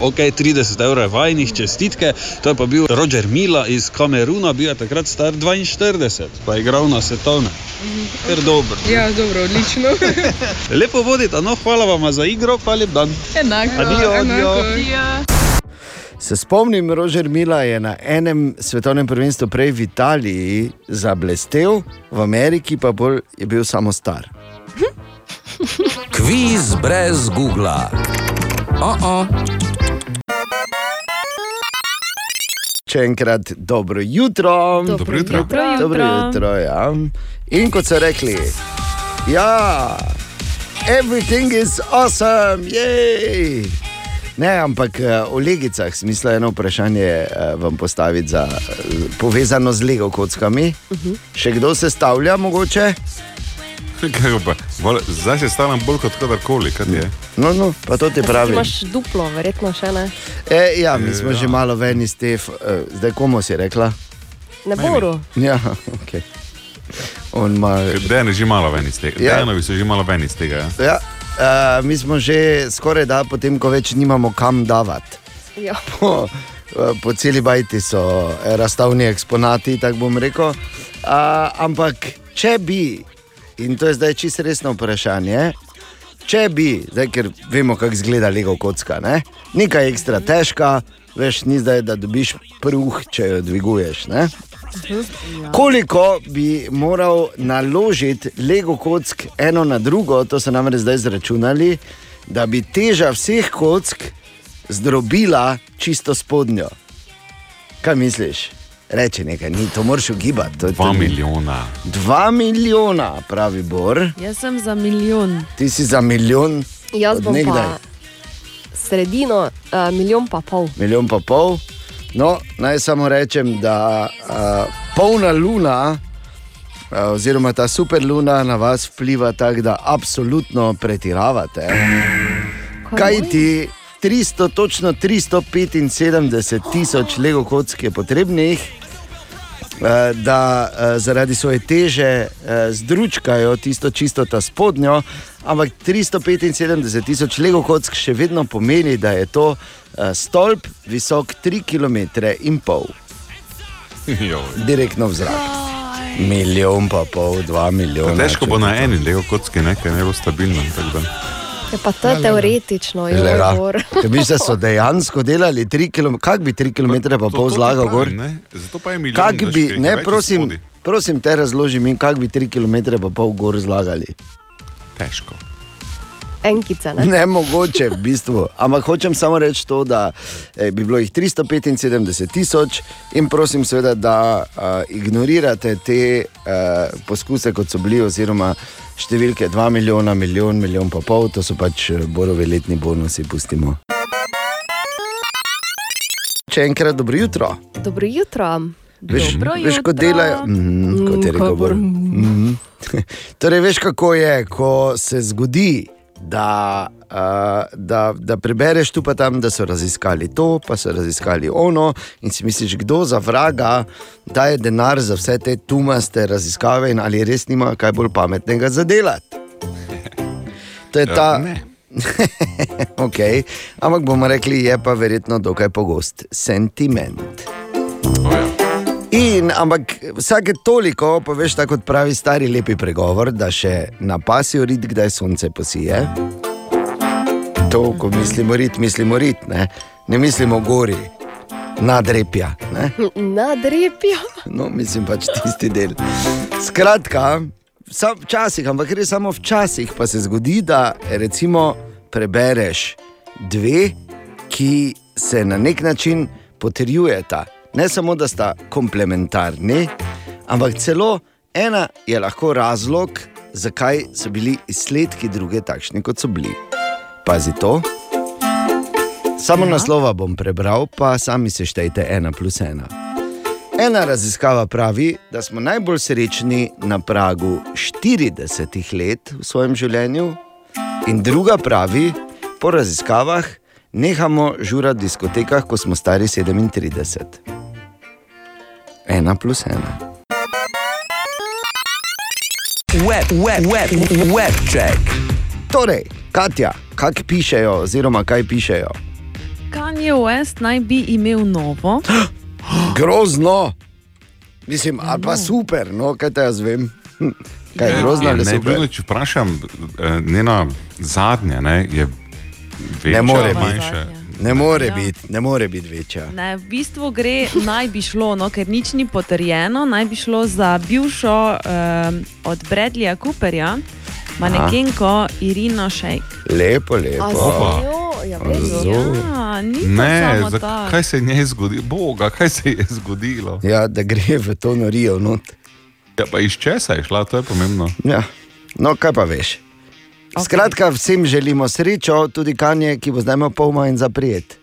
Ok, 30 evrov je vajnih čestitke, to je pa bil Roger Mila iz Kameruna, bil je takrat star 42, pa je igral na svetovne. Ker dobro. Ja, dobro, odlično. Lepo vodite, no hvala vam za igro, pa lep dan. Enako. Adijo, adijo. Adijo. Se spomnim, Rožer Mila je na enem svetovnem prvenstvu prej v Italiji zablestev, v Ameriki pa bolj je bil samo star. Kviz brez Google. Oh -oh. Še enkrat dobro jutro. Dobro jutro. Dobro jutro. Dobro jutro ja. In kot so rekli, ja, everything is awesome, jej. Ne, ampak eh, o legicah smisla eno vprašanje eh, vam postaviti, za, eh, povezano z Lego kockami. Še kdo se stavlja, mogoče? Bolj, zdaj se stavljam bolj kot kadarkoli, je. No, no, pa to ti pravi. Imaš duplo, verjetno še ne. E, ja, mi smo Ja. že malo ven iz te, zdaj komu si rekla? Ne boru. Ja, ok. On ima. Dejan je že malo ven iz tega. Ja. Dejanovi so že malo ven iz tega. Ja. Ja, uh, mi smo že skoraj da, potem ko več nimamo kam davati. Ja. Po, eh, po celi bajti so eh, razstavni eksponati, tako bom rekel. Uh, ampak če bi, in to je zdaj čisto resno vprašanje, če bi, zdaj, ker vemo, kako izgleda Lego kocka, ne? nekaj ekstra težka, veš, ni zdaj, da dobiš pruh, če jo dviguješ. Ne? Koliko bi moral naložiti Lego kock eno na drugo, to so namreč zdaj izračunali, da bi teža vseh kock zdrobila čisto spodnjo. Kaj misliš? Reči nekaj, ni to moraš ugibati. to Dva tudi- milijona. Dva milijona, pravi Bor. Jaz sem za milijon. Ti si za milijon, Jaz bom nekdaj. pa sredino, uh, milijon pa pol. milijon pa pol. No, naj samo rečem, da uh, polna luna, uh, oziroma ta superluna na vas vpliva tako, da absolutno pretiravate. Kaj ti 300, točno 375 tisoč lego kock je potrebnih, eh, da eh, zaradi svoje teže eh, zdručkajo tisto čisto ta spodnjo, ampak 375 tisoč lego kock še vedno pomeni, da je to eh, stolp visok 3 km in pol, direktno v zrak. Milijon pa pol, dva milijona. Težko bo na eni lego kocki, nekaj ne bo stabilno. Je pa to teoretično, je Gleda, gor. Če bi se so dejansko delali 3 km, kako bi 3 km pa pol zlagal gor? Zato pa je milijon. Kako veš, bi, ne, prosim, prosim te razloži mi, kako bi 3 km pa pol gor zlagali. Težko. Enkice, ne? Ne mogoče, v bistvu. Ampak hočem samo reči to, da eh, bi bilo jih 375 tisoč in prosim, seveda, da uh, ignorirate te uh, poskuse, kot so bili, oziroma številke 2 milijona, milijon, milijon pa pol, to so pač eh, borovi letni bonusi, pustimo. Še enkrat dobro jutro. Dobro jutro. Veš, Dobro veš kot jutro. delajo. Mm, kot je rekel Bor. Mm. torej, veš, kako je, ko se zgodi, da, uh, da, da prebereš tu pa tam, da so raziskali to, pa so raziskali ono, in si misliš, kdo za vraga daje denar za vse te tumaste raziskave, in ali res nima kaj bolj pametnega za delati. To je ta. Ne. okay. Ampak bomo rekli, je pa verjetno dokaj pogost sentiment. In, ampak vsake toliko, pa veš, tako kot pravi stari lepi pregovor, da še na pasju rit, kdaj sonce posije. To, ko mislimo rit, mislimo rit, ne, ne mislimo gori, nadrepja. Ne? Nadrepja. No, mislim pač tisti del. Skratka, sam, včasih, ampak res samo včasih pa se zgodi, da recimo prebereš dve, ki se na nek način potrjujeta. Ne samo, da sta komplementarni, ampak celo ena je lahko razlog, zakaj so bili izsledki druge takšni, kot so bili. Pazi to. Samo naslova bom prebral, pa sami seštejte ena plus ena. Ena raziskava pravi, da smo najbolj srečni na pragu 40 let v svojem življenju, in druga pravi, po raziskavah, nehamo žurati v diskotekah, ko smo stari 37. Ena plus ena. Web, web, web, web check. Torej, Katja, kaj pišejo, oziroma kaj pišejo? Kanye West naj bi imel novo. Grozno, mislim, ali pa super, no, kaj te jaz vem. Kaj je grozno ali super? ne, če vprašam, eh, njena zadnja ne, je večja, Ne more manjša. biti. Ne more biti, ne more biti večja. Ne, v bistvu gre, naj bi šlo, no, ker nič ni potrjeno, naj bi šlo za bivšo um, od Bradleya Cooperja, manekenko Irino Šejk. Lepo, lepo. Ja. Ja, ni Ne, za, kaj se je njej zgodilo? Boga, kaj se je zgodilo? Ja, da gre v to norijo. Not. Ja, pa iz česa je šla, to je pomembno. Ja. No, kaj pa veš. Okay. Skratka, vsem želimo srečo, tudi kanje, ki bo zdaj imel pol manj zaprijet.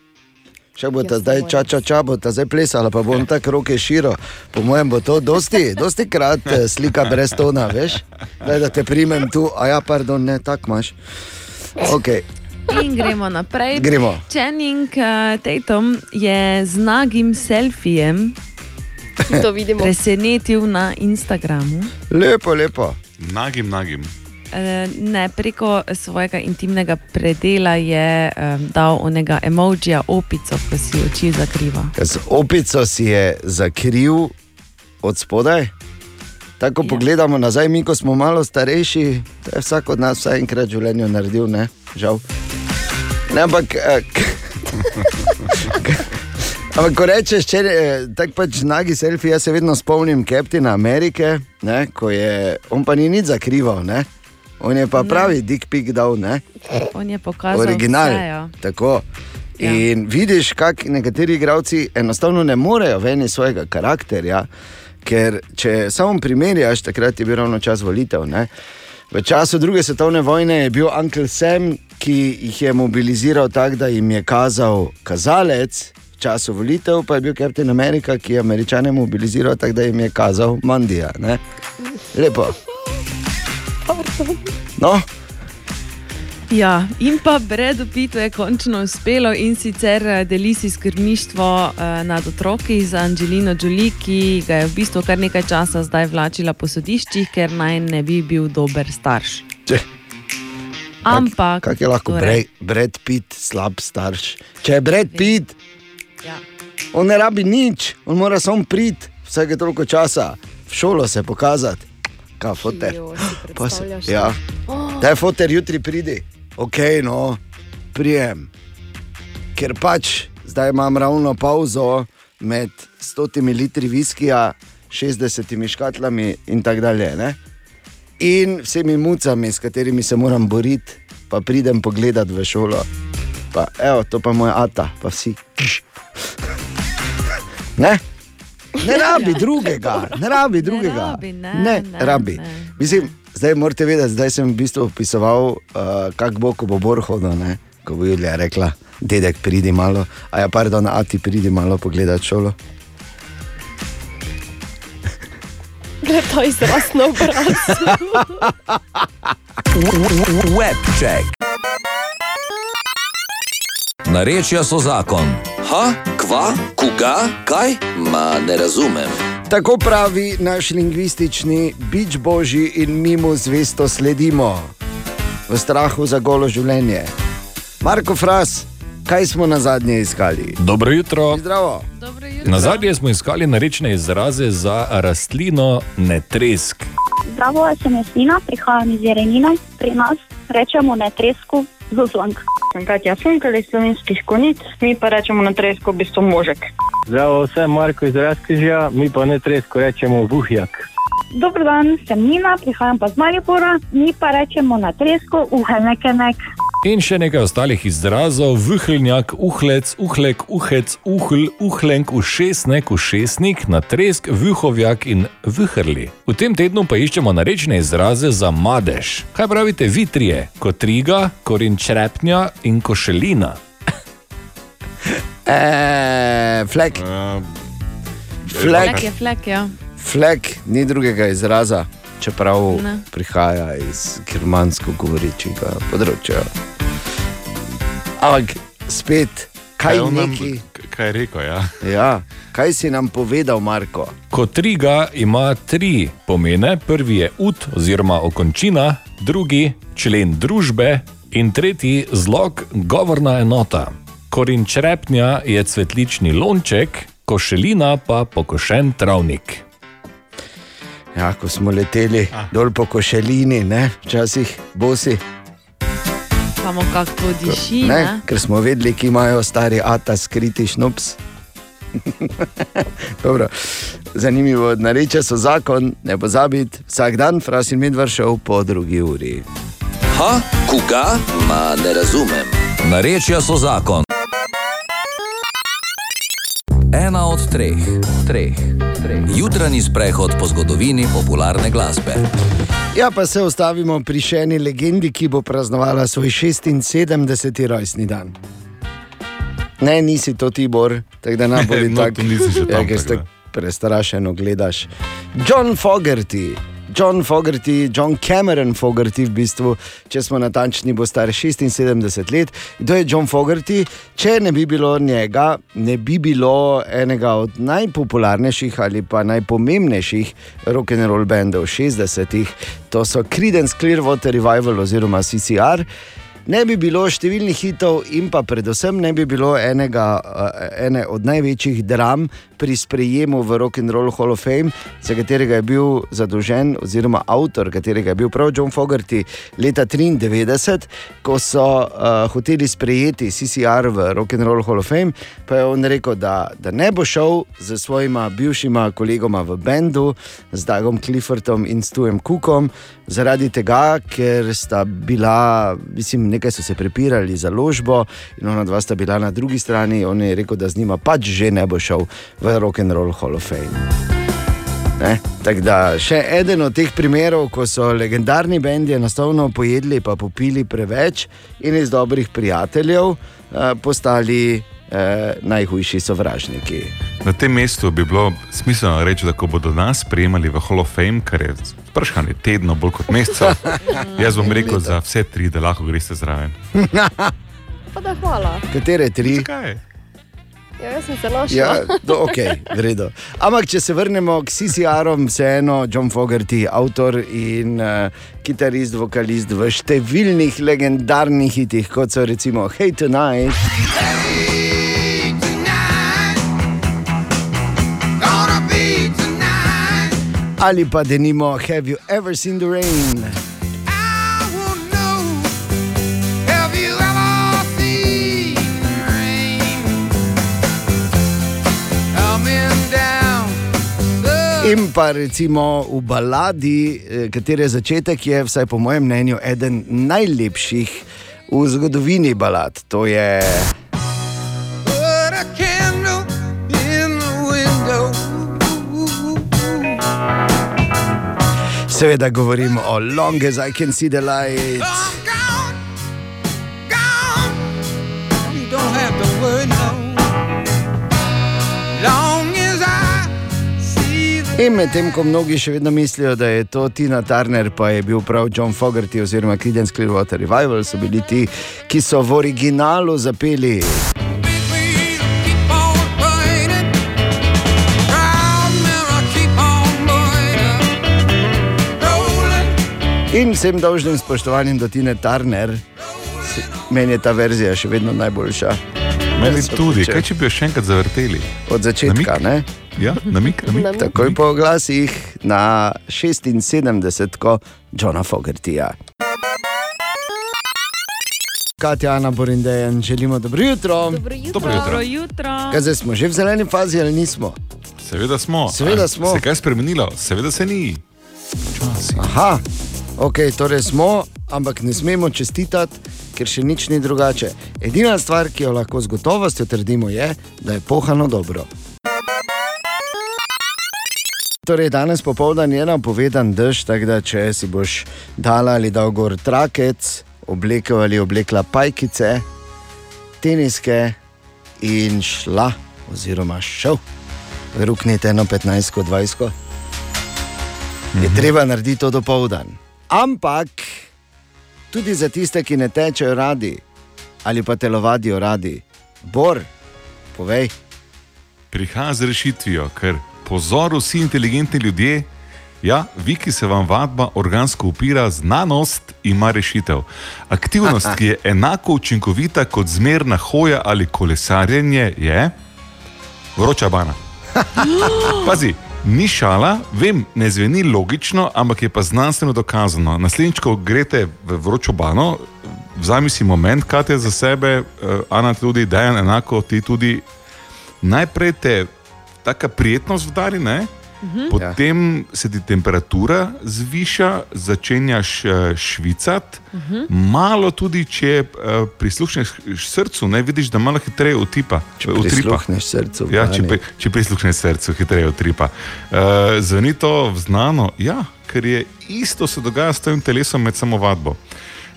Če bo ta zdaj ča, ča, bo ta zdaj plesala, pa bom tako roke širo. Po mojem bo to dosti, dosti krat eh, slika brez tona, veš? Daj, da te primem tu, a ja, pardon, ne, tako imaš. Okay. In gremo naprej. Gremo. Channing uh, Tatum je z nagim selfijem To vidimo. presenetil na Instagramu. Lepo, lepo. Nagim, nagim. Eh, Ne, preko svojega intimnega predela je um, dal onega emojija opico, ko si oči zakriva. Z opico si je zakril od spodaj. Tako ja. pogledamo nazaj, mi, ko smo malo starejši, to je vsak od nas vsaj enkrat v življenju naredil, ne, žal. Ne, ampak, eh, ampak ko rečeš, če je tako pač nagi selfie, jaz se vedno spomnim Kapitana Amerike, ne, ko je on pa ni nič zakrival, ne. On je pa Ne. pravi dick pic dal, ne. On je pokazal Original. vse, ja. Tako. In ja. vidiš, kako nekateri igravci enostavno ne morejo ven iz svojega karakterja, ker če samo primerjaš, takrat je bil ravno čas volitev. Ne? V času druge svetovne vojne je bil Uncle Sam, ki jih je mobiliziral tako, da jim je kazal kazalec. V času volitev pa je bil Captain America, ki je američane mobiliziral tako, da jim je kazal Mandija. Ne? Lepo. No, Ja, in pa Bredu Pitu je končno uspelo in sicer eh, deli si skrbništvo eh, nad otroki z Angelino Jolie, ki ga je v bistvu kar nekaj časa zdaj vlačila po sodiščih, ker naj ne bi bil dober starš. Če. Ampak. Kako je lahko torej. Brad Pitt slab starš? Če je Brad Pitt, Ja. on ne rabi nič, on mora samo priti vsake toliko časa, v šolo se pokazati, kaj foter. Pa se, predstavljaš? ja. Oh. Daj foter jutri pridi, ok, no, prijem. Ker pač zdaj imam ravno pauzo med 100 litri viskija, 60 škatlami in tako dalje. Ne? In vsemi mucami, s katerimi se moram boriti, pa pridem pogledat v šolo. Pa, evo, to pa moj ata, pa vsi. Ne? Ne rabi drugega, ne rabi drugega. rabi, ne, ne, ne, rabi. ne. Mislim, zdaj morate vedeti, zdaj sem v bistvu opisoval, uh, kako bo, ko bo Bor hodil. Ne? Ko bo Julija rekla, dedek, pridi malo, a ja, pardon, a ti pridi malo pogledat šolo. Glej, to izraz na obrazu. Webček. Narečja so zakon. Ha, kva, koga, kaj? Ma ne razumem. Tako pravi naš lingvistični bič božji in mi mu zvesto sledimo, v strahu za golo življenje. Marko Fras, kaj smo na zadnje iskali? Dobro jutro. Zdravo. Na zadnje smo iskali narečne izraze za rastlino netresk. Zdravo, jaz sem Jasmina, prihajam iz Jerenina. Pri nas rečemo na tresku zuzlank. Sem Katja Funkel iz slovenskih konic, mi pa rečemo na tresku v bistvu možek. Zdravo, sem Marko iz Razkrižja, mi pa ne tresko rečemo vuhjak. Dober dan, sem Nina, prihajam pa z Maripora, mi pa rečemo na tresku uhelnekenek. In še nekaj ostalih izrazov: vuhlnjak, uhlec, uhlek, uhec, uhl, uhlenk, ušesnek, ušesnik, natresk, vuhovjak in vuhrli. V tem tednu pa iščemo narečne izraze za madež. Kaj pravite vitrije, kotriga, korinčrepnja in košelina? E, flek. Flek je flek, ja. Flek ni drugega izraza, čeprav Ne. prihaja iz germansko govorečega področja. Ampak spet, kaj, Kaj on nam- neki, Kaj je rekel? Ja? ja, kaj si nam povedal, Marko? Kotriga ima tri pomene. Prvi je ud oziroma okončina, drugi člen družbe in tretji zlog govorna enota. Korinčrepnja je cvetlični lonček, košelina pa pokošen travnik. Ja, ko smo leteli dol po košelini, ne, včasih bosi. Samo kako to diši. Ne, Ne? ker smo vedeli, ki imajo stari ata skriti. Dobro. Zanimivo, nareče so zakon, ne pozabiti, vsak dan fras in medvard šel po drugi uri. Ha, koga? Ma ne razumem. Narečja so zakon. Ena od treh, treh, treh. Jutranji sprehod po zgodovini popularne glasbe. Ja, pa se ustavimo pri še eni legendi, ki bo praznovala svoj 76. rojstni dan. Ne, nisi to Tibor, tako da ne bo Ne, no, tako. to nisi še tam, Ja, da. prestrašeno gledaš. John Fogerty. John Fogerty, John Cameron Fogerty, v bistvu, če smo natančni, bo star 76 let. Kdo je John Fogerty? Če ne bi bilo njega, ne bi bilo enega od najpopularnejših ali pa najpomembnejših rock'n'roll bendov 60-ih, to so Creedence Clearwater Revival oziroma CCR. Ne bi bilo številnih hitov, in pa predvsem ne bi bilo enega, eh, ene od največjih dram pri sprejemu v Rock and Roll Hall of Fame, za katerega je bil zadolžen, oziroma avtor, katerega je bil prav John Fogerty leta 1993, ko so uh, hoteli sprejeti CCR v Rock and Roll Hall of Fame, pa je on rekel, da, da ne bo šel z svojima bivšima kolegoma v bendu, z Dagom Cliffordom in Stujem Cookom, zaradi tega, ker sta bila, mislim, nekaj so se prepirali za ložbo in ona dva sta bila na drugi strani. On je rekel, da z njima pač že ne bo šel v Rock and Roll Hall of Fame. Ne? Tako da še eden od teh primerov, ko so legendarni bendi enostavno pojedli pa popili preveč in iz dobrih prijateljev eh, postali eh, najhujši sovražniki. Na tem mestu bi bilo smiselno reči, da ko bodo nas sprejemali v Hall of Fame, kar je vprašanje tedno, bolj kot meseca, jaz bom rekel za vse tri, da lahko greste zraven. Pa da hvala. Katere tri? Zakaj? Ja, jaz sem se našla. Ja, do, ok, v redu. Ampak, če se vrnemo k CCR-om, vseeno John Fogerty, avtor in uh, kitarist, vokalist v številnih legendarnih hitih, kot so recimo Hey Tonight. Ali pa denimo Have you ever seen the rain? Have you ever seen rain coming down the In pa recimo v baladi, eh, katere začetek je, vsaj po mojem mnenju, eden najlepših v zgodovini balad. To je Seveda govorim o Long as I can see the light. You don't have to worry, no. Long as I see the In medtem ko mnogi še vedno mislijo, da je to Tina Turner, pa je bil prav John Fogerty oziroma Creedence Clearwater Revival, so bili ti, ki so v originalu zapeli. In vsem dolžnim spoštovanjem do Tine Turner, s- meni je ta verzija še vedno najboljša. Meni tudi, kaj če bi jo še enkrat zavrteli? Od začetka, ne? Ja, namik, namik. Takoj po glasih na 76, ko Johna Fogertyja. Katja, Ana Borindejan, želimo dobro jutro. Dobro jutro. Dobro jutro. Dobro jutro. Kaj zdaj smo že v zeleni fazi ali nismo? Seveda smo. Seveda smo. Se je kaj spremenilo? Seveda se ni. Aha, ok, torej smo, ampak ne smemo čestitati, ker še nič ni drugače. Edina stvar, ki jo lahko z gotovostjo trdimo, je, da je pohano dobro. Torej, danes popoldan je napovedan dež, tako da če si boš dala ali dal gor trakec, oblekel ali oblekla pajkice, teniske in šla, oziroma šel, ruknite eno 15-20. Je treba narediti to do povdan. Ampak tudi za tiste, ki ne tečejo radi ali pa telovadijo radi, bor, povej. Prihaja z rešitvijo, ker pozor, vsi inteligentni ljudje, ja, vi, ki se vam vadba organsko upira, znanost ima rešitev. Aktivnost, ki je enako učinkovita kot zmerna hoja ali kolesarjenje, je vroča bana. Pazi, ni šala, vem, ne zveni logično, ampak je pa znanstveno dokazano. Naslednjič, ko greste v vročo bano, vzami si moment, kaj te za sebe, uh, Ana tudi, Dejan, enako ti tudi. Najprej te taka prijetnost vdari, ne? Mhm. Potem se ti temperatura zviša, začenjaš eh, švicati, Mhm. malo tudi, če eh, prisluhneš srcu, ne vidiš, da malo hitreje utipa. Če utripa. prisluhneš srcu, Ja, če, če prisluhneš srcu, hitreje utripa. Uh, Zveni to znano, ja, ker je isto se dogaja s tvojim telesom med samo vadbo.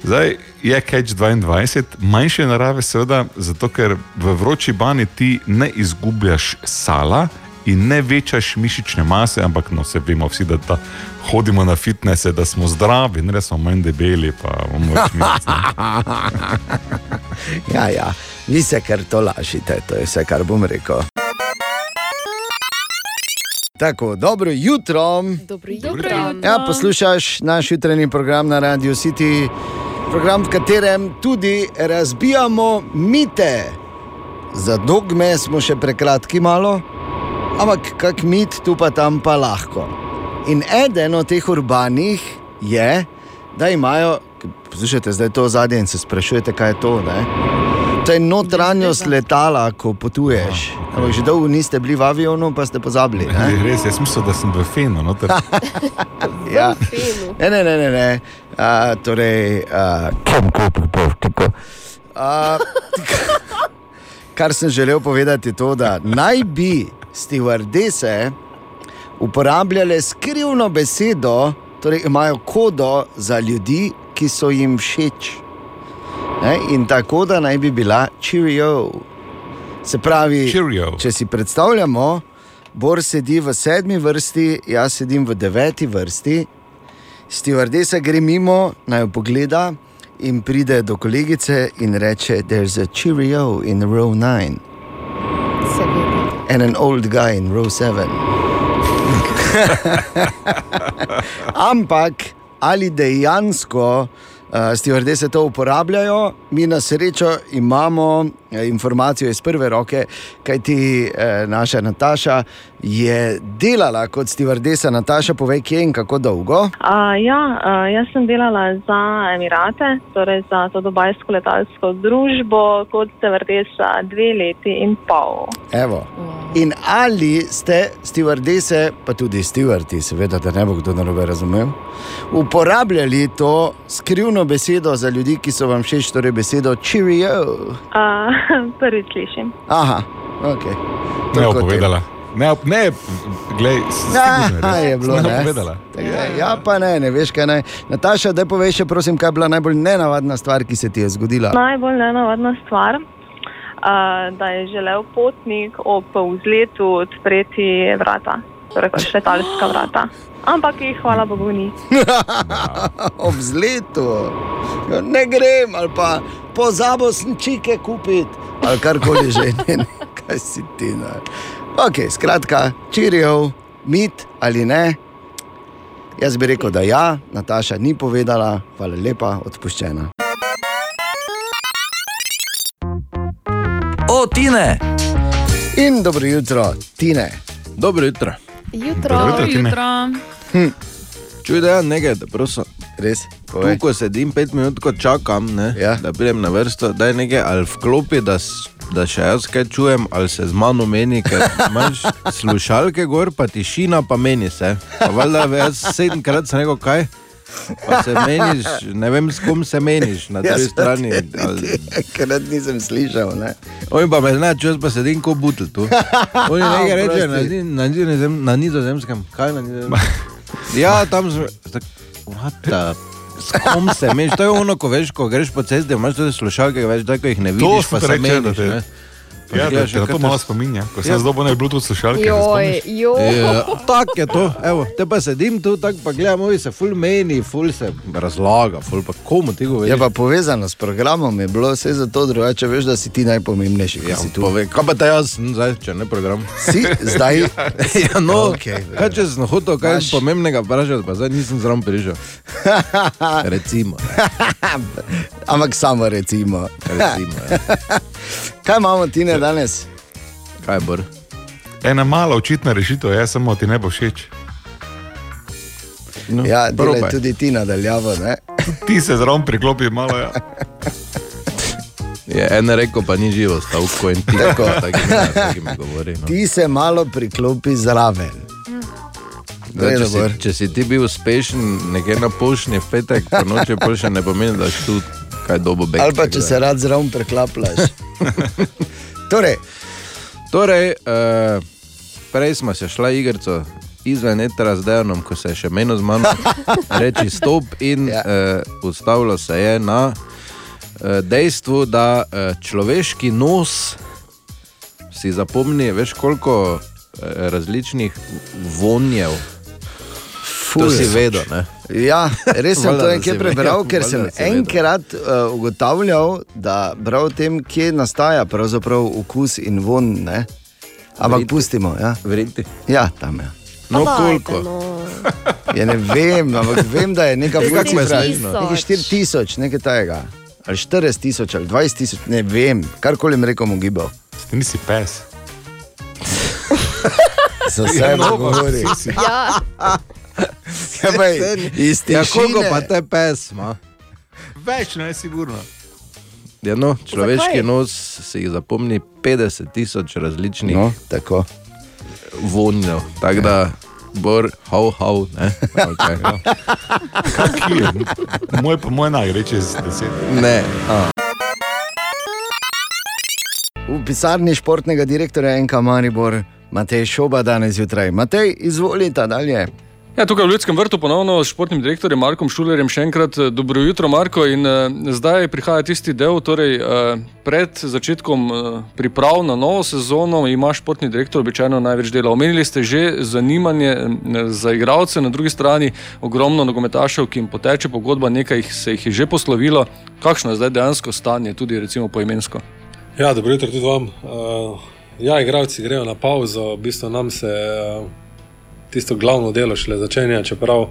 Zdaj je Catch 22, manjše narave, seveda, zato ker v vroči bani ti ne izgubljaš sala in ne večaš mišične mase, ampak no, se vemo vsi, da, da hodimo na fitnese, da smo zdravi, ne smo manj debeli, pa imamo več mišic. ja, ja, vi se kar to lažite, to je vse, kar bom rekel. Tako, dobro jutro. Dobro jutro. Ja, poslušaš naš jutranji program na Radio City, program, v katerem tudi razbijamo mite. Za dogme smo še prekratki malo, ampak kak mit tu pa tam pa lahko. In eden od teh urbanih je, da imajo, poslušajte, zdaj to zadnje in se sprašujete, kaj je to. Ne? To je notranjost letala, ko potuješ. Ampak že dolgo niste bili v avionu, pa ste pozabili. ne? Res, jaz mislim, da sem v fenu. No, Ja. Ne, ne, ne, ne. ne. A, torej, a, a, kar sem želel povedati, je to, da naj bi stevardese uporabljale skrivno besedo, torej imajo kodo za ljudi, ki so jim všeč. Ne? In ta koda naj bi bila Cheerio. Se pravi, Cheerio. če si predstavljamo, Bor sedi v sedmi vrsti, jaz sedim v deveti vrsti, stevardesa gre mimo, naj jo pogleda in pride do kolegice in reče: There's a Cheerio in row 9. And an old guy in row 7. Ampak ali dejansko uh, stevardese to uporabljajo, mi na srečo imamo eh, informacijo iz prve roke, kajti eh, naša Nataša je delala kot stevardesa. Nataša, povej, kje in kako dolgo. Uh, ja, uh, jaz sem delala za Emirate, torej za to dubajsko letalsko družbo, kot stevardesa dve leti in pol. Evo. In ali ste stevardese, pa tudi stevardi, seveda, da ne bo kdo narobe razumel, uporabljali to skrivno besedo za ljudi, ki so vam všeč, torej besedo Cheerio? Uh, prvič slišim. Aha, ok. Ne Toliko o tem. opovedala. Ne, ne glej, Ja, je bilo ne ne. Tako Ja, pa ne, ne veš kaj naj. Nataša, da poveš, še, prosim, kaj je bila najbolj nenavadna stvar, ki se ti je zgodila. Najbolj nenavadna stvar, uh, da je želel potnik ob vzletu odpreti vrata. torej kot letalska vrata. Ampak jih, hvala Bogu, ni. Ob zletu, Ja, ne grem, ali pa pozabo sem čike kupiti, ali karkoli že, ne, ne, kaj si ti. Ne. Ok, skratka, čirijev, mit ali ne. Jaz bi rekel, da ja, Nataša ni povedala, hvala lepa, odpuščena. O, Tine! In dobro jutro, Tine. Dobro jutro. Jutro. Dobro jutro. Hm. Čuj, da je nekaj, da prosim. Res, tu, ko sedim pet minut, ko čakam, ne, ja. da pridem na vrsto, da je nekaj ali vklopi, da, da še jaz kaj čujem, ali se z mano meni, ker imaš slušalke gor, pa tišina, pa meni se. Pa valjda, jaz sedemkrat sem rekel, kaj. Pa se meniš, ne vem, s kom se meniš na drugi strani. ali- Enkrat nisem slišal. Ne? Oni pa me znajo, jaz pa sedim kot butl tu. Oni nekaj rečejo na, na, nizozem, na nizozemskem. Kaj na nizozemskem? Ja, tam what the- S kom se meniš? To je ono, ko veš, ko greš po cesti, imaš tudi slušalke, veš, da ko jih ne To vidiš, sem pa se meniš. Pa Ja, da na kaj to malo spominja. Ko sem Ja. zdaj dobil Bluetooth slušalke, Joj, joj. Ja, tako je to, evo, te pa sedim tu, tako pa gledam, ovi se ful meni, ful se razlaga, ful pa komu ti govoriš. Je pa povezano s programom, je bilo vse zato drugače, veš, da si ti najpomembnejši. Ja, si tu. Pove, kaj pa te jaz, sem zdaj, če ne program? Si zdaj? ja, no, Okej, okay, kaj če sem hotel kaj Imaš- pomembnega vprašati, pa zdaj nisem zraven prišel. Recimo. Ampak samo recimo. Recimo, ja. Kaj imamo ti ne danes? Kaj bo? Ena mala očitna rešitev je, samo ti ne bo všeč. No, ja, delaj probaj. tudi ti nadaljavo. Ne? Ti se zraven priklopi malo. Ja. Je en rekel, pa ni živo, stavko in ti Tako. tako mi govori. No. Ti se malo priklopi zraven. Zdaj, če, Dobro. si, če si ti bil uspešen nekje na pošni v petek, po noči pol še ne pomeni, da si tu kaj dobo bek. Ali pa če se rad zraven preklaplaš. torej, Torej, uh, prej smo se šla igrico izven etra z Dejanom, ko se je še menil z mano, reči stop in ja. uh, ustavilo se je na uh, dejstvu, da uh, človeški nos si zapomni, veš koliko uh, različnih vonjev. To si vedel, ne? Ja, res sem to nekje prebral, ker sem enkrat uh, ugotavljal, da prav tem, kje nastaja pravzaprav okus in von. Ne? Ampak Verjeti. pustimo. Ja, Verjeti. ja tam je. No, Pa dajte, koliko? no. Ja, ne vem, ampak vem, da je cifra, smešno? Nekaj 4000, nekaj tajega. Ali 40 tisoč, ali 20 tisoč, ne vem, karkoli jim rekomo gibal. Ti nisi pes. Za sebe no, pa govori. Ja, Ja, pa je iz Ja, koliko tišine. pa te pesma? Več, ne, sigurno. Ja, no, človeški Zakaj? nos si jih zapomni 50 tisoč različnih No, tako. vonjev. Tako da, bor, hau, hau, ne. Okay. Kaki je? Moj pa moj naj čez deset. ne. A. V pisarni športnega direktorja NK Maribor, Matej Šoba danes zjutraj. Matej, izvolite dalje. Ja, tukaj v Ljudskem vrtu ponovno s športnim direktorjem Markom Šulerjem še enkrat eh, dobro jutro, Marko. In, uh, zdaj prihaja tisti del, torej uh, pred začetkom uh, priprav na novo sezono ima športni direktor običajno največ dela. Omenili ste že zanimanje eh, za igralce, na drugi strani ogromno nogometašev, ki jim poteče pogodba, nekaj se jih je že poslovilo. Kakšno je zdaj dejansko stanje, tudi recimo poimensko? Ja, dobro jutro tudi vam. Uh, ja, igravci grejo na pauzo, v bistvu nam se uh, tisto glavno delo šele začenja, čeprav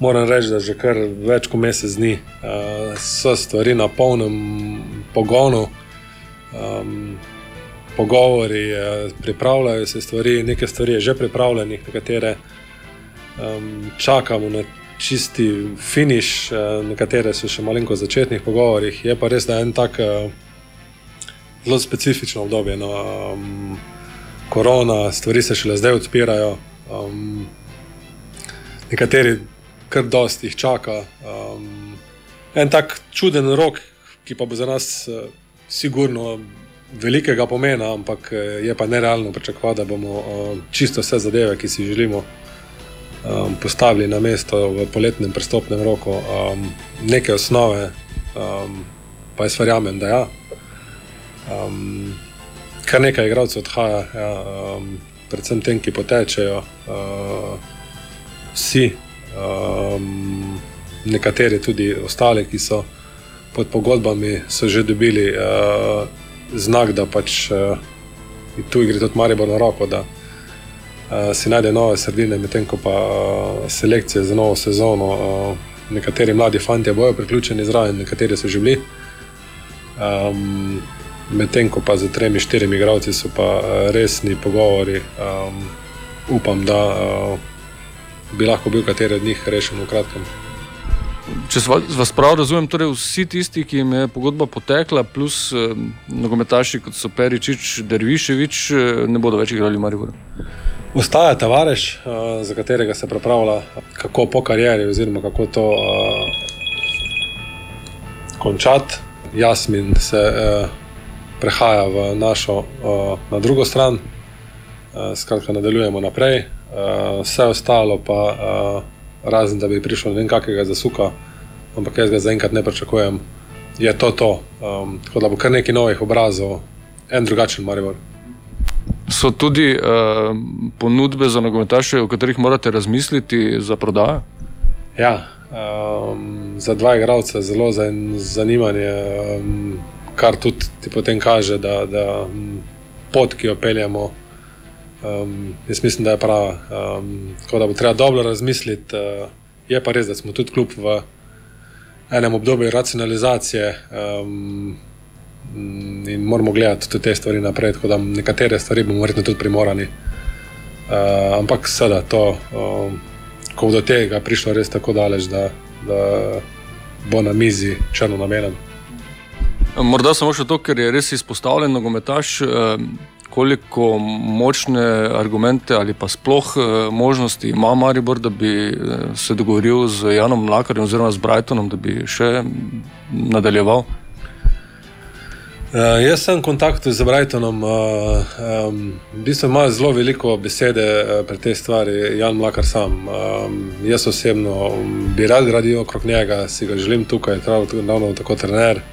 moram reči, da že kar več kot mesec dni uh, so stvari na polnem pogonu. Um, Pogovori, eh, pripravljajo se stvari, nekaj stvari je že pripravljenih, nekatere um, čakamo na čisti finiš, eh, nekatere so še malenko v začetnih pogovorih. Je pa res, da je en tak eh, zelo specifično obdobje. No, um, korona, stvari se šele zdaj odpirajo, um, nekateri kar dosti jih čaka. Um, en tak čuden rok, ki pa bo za nas uh, sigurno velikega pomena, ampak eh, je pa nerealno pričakovati, da bomo uh, čisto vse zadeve, ki si želimo. Um, postavili na mesto v poletnem prestopnem roku, um, neke osnove, um, pa jaz verjamem, da ja. Um, kar nekaj igralcev odhaja. Ja, um, predvsem tem, ki potečejo. Uh, vsi, um, nekateri tudi ostali, ki so pod pogodbami, so že dobili uh, znak, da pač uh, tu gre tudi Maribor na roko. Da, uh, si najde nove sredine, medtem ko pa uh, selekcije za novo sezono. Uh, nekateri mladi fanti bojo priključeni zraven, nekateri so že bili. Um, medtem ko pa za tremi, štirimi igralci so pa uh, resni pogovori. Um, upam, da uh, bi lahko bil kateri od njih rešen v kratkem. Če vas prav razumem, torej vsi tisti, ki jim je pogodba potekla, plus eh, nogometaši kot so Peričič, Derviševič, eh, ne bodo več igrali v Mariboru. Ostaja Tavares, uh, za katerega se pripravlja, kako po karieri, oziroma kako to uh, končati. Jasmin se uh, prehaja v našo, na drugo stran, uh, skratka, nadaljujemo naprej. Uh, vse ostalo pa, uh, razen da bi prišlo do nekakšnega zasuka, ampak jaz ga zaenkrat ne pričakujem, je to to. Tako da bo kar nekaj novih obrazov, en drugačen Maribor. So tudi uh, ponudbe za nogometaše, o katerih morate razmisliti za prodajo? Ja, um, za dva igralca zelo za zanimanje, um, kar tudi ti potem kaže, da, da um, pot, ki jo peljemo, um, jaz mislim, da je prava. Um, tako da bo treba dobro razmisliti. Uh, je pa res, da smo tudi kljub v enem obdobju racionalizacije. Um, Mm, in moramo gledati tudi te stvari naprej. Tako da nekatere stvari bomo verjetno tudi primorani. Uh, ampak seveda, to, um, ko bo do tega prišlo res tako daleč, da, da bo na mizi črno na belem. Morda samo še to, ker je res izpostavljen nogometaš, eh, koliko močne argumente ali pa sploh eh, možnosti ima Maribor, da bi eh, se dogovoril z Janom Mlakarjem oziroma z Brightonom, da bi še nadaljeval. Uh, jaz sem v kontaktu z Brightonom, uh, um, v bistvu ima zelo veliko besede uh, pri tej stvari, Jan Mlakar sam. Um, jaz osebno um, bi rad gradil okrog njega, si ga želim tukaj, ravno tako trener.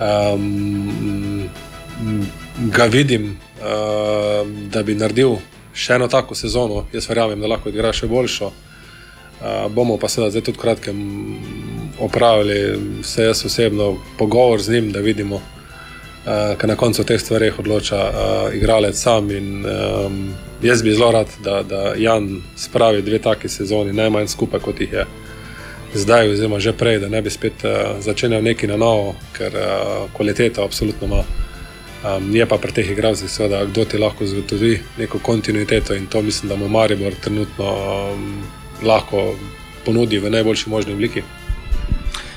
Um, ga vidim, uh, da bi naredil še eno tako sezono, jaz verjamem, da lahko igra še boljšo. Uh, bomo pa seveda zdaj tudi v kratkem opravili, vse jaz osebno, pogovor z njim, da vidimo, uh, ker na koncu teh stvareh odloča uh, igralec sam. In, um, jaz bi zelo rad, da, da Jan spravi dve taki sezoni, najmanj skupaj kot jih je zdaj, oziroma že prej, da ne bi spet uh, začenjal neki na novo, ker uh, kvaliteta absolutno ima. Um, je pa pri teh igralcih, seveda, kdo ti lahko zagotovi neko kontinuiteto in to mislim, da mu Maribor trenutno um, lahko ponudi v najboljši možni obliki.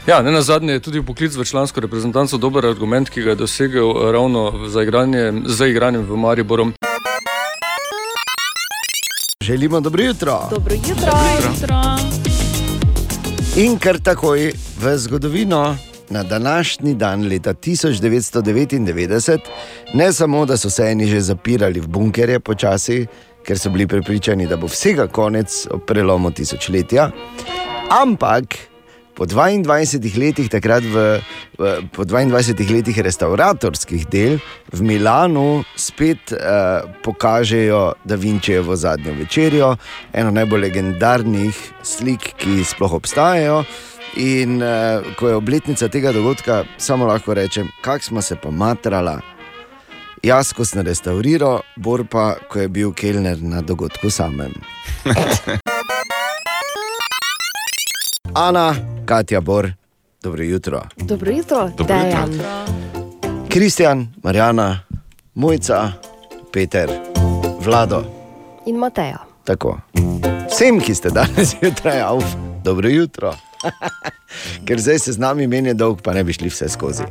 Ja, ne na zadnje je tudi poklic v člansko reprezentanco dober argument, ki ga je dosegel eh, ravno za igranje, za igranjem v Mariboru. Želimo dobro jutro. Dobro jutro. jutro. In kar takoj v zgodovino. Na današnji dan, leta 1999, ne samo, da so se eni že zapirali v bunkerje počasi, ker so bili prepričani, da bo vsega konec ob prelomu tisočletja, ampak po 22 letih, takrat v, v, po 22 letih restauratorskih del v Milanu spet uh, pokažejo Da Vinčijevo zadnjo večerjo, eno najbolj legendarnih slik, ki sploh obstajajo. In uh, ko je obletnica tega dogodka, samo lahko rečem, kako smo se pa matrala. Jaz, ko sem restauriral, Bor pa, ko je bil kelner na dogodku samem. Ana, Katja, Bor, dobro jutro. Dobro jutro, Dobro Dejan. Kristjan, Marjana, Mojca, Peter, Vlado, In Mateja. tako. Vsem, ki ste danes zjutraj, avf, dobro jutro. Ker zdaj se z nami meni dolg, pa ne bi šli vse skozi.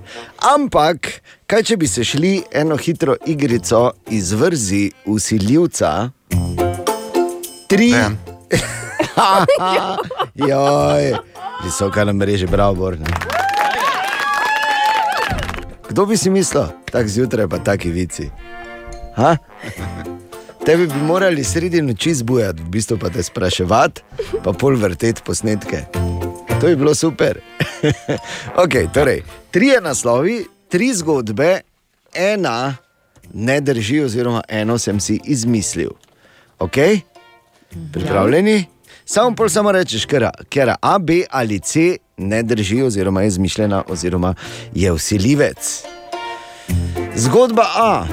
Ampak, kaj če bi se šli eno hitro igrico izvrzi usiljivca? Tri. Joj, visoka na mreži, bravo, Borne. Kdo bi si mislil, tako zjutraj pa taki vici? Ha? Tebi bi morali sredi noči zbujati, v bistvu pa te spraševati, pa pol vrteti posnetke. To bi bilo super. ok, torej, tri naslovi, tri zgodbe, ena ne drži, oziroma eno sem si izmislil. Ok? Pripravljeni? Samo pol samo rečeš, ker A, B ali C ne drži, oziroma je izmišljena, oziroma je usiljivec. Zgodba A.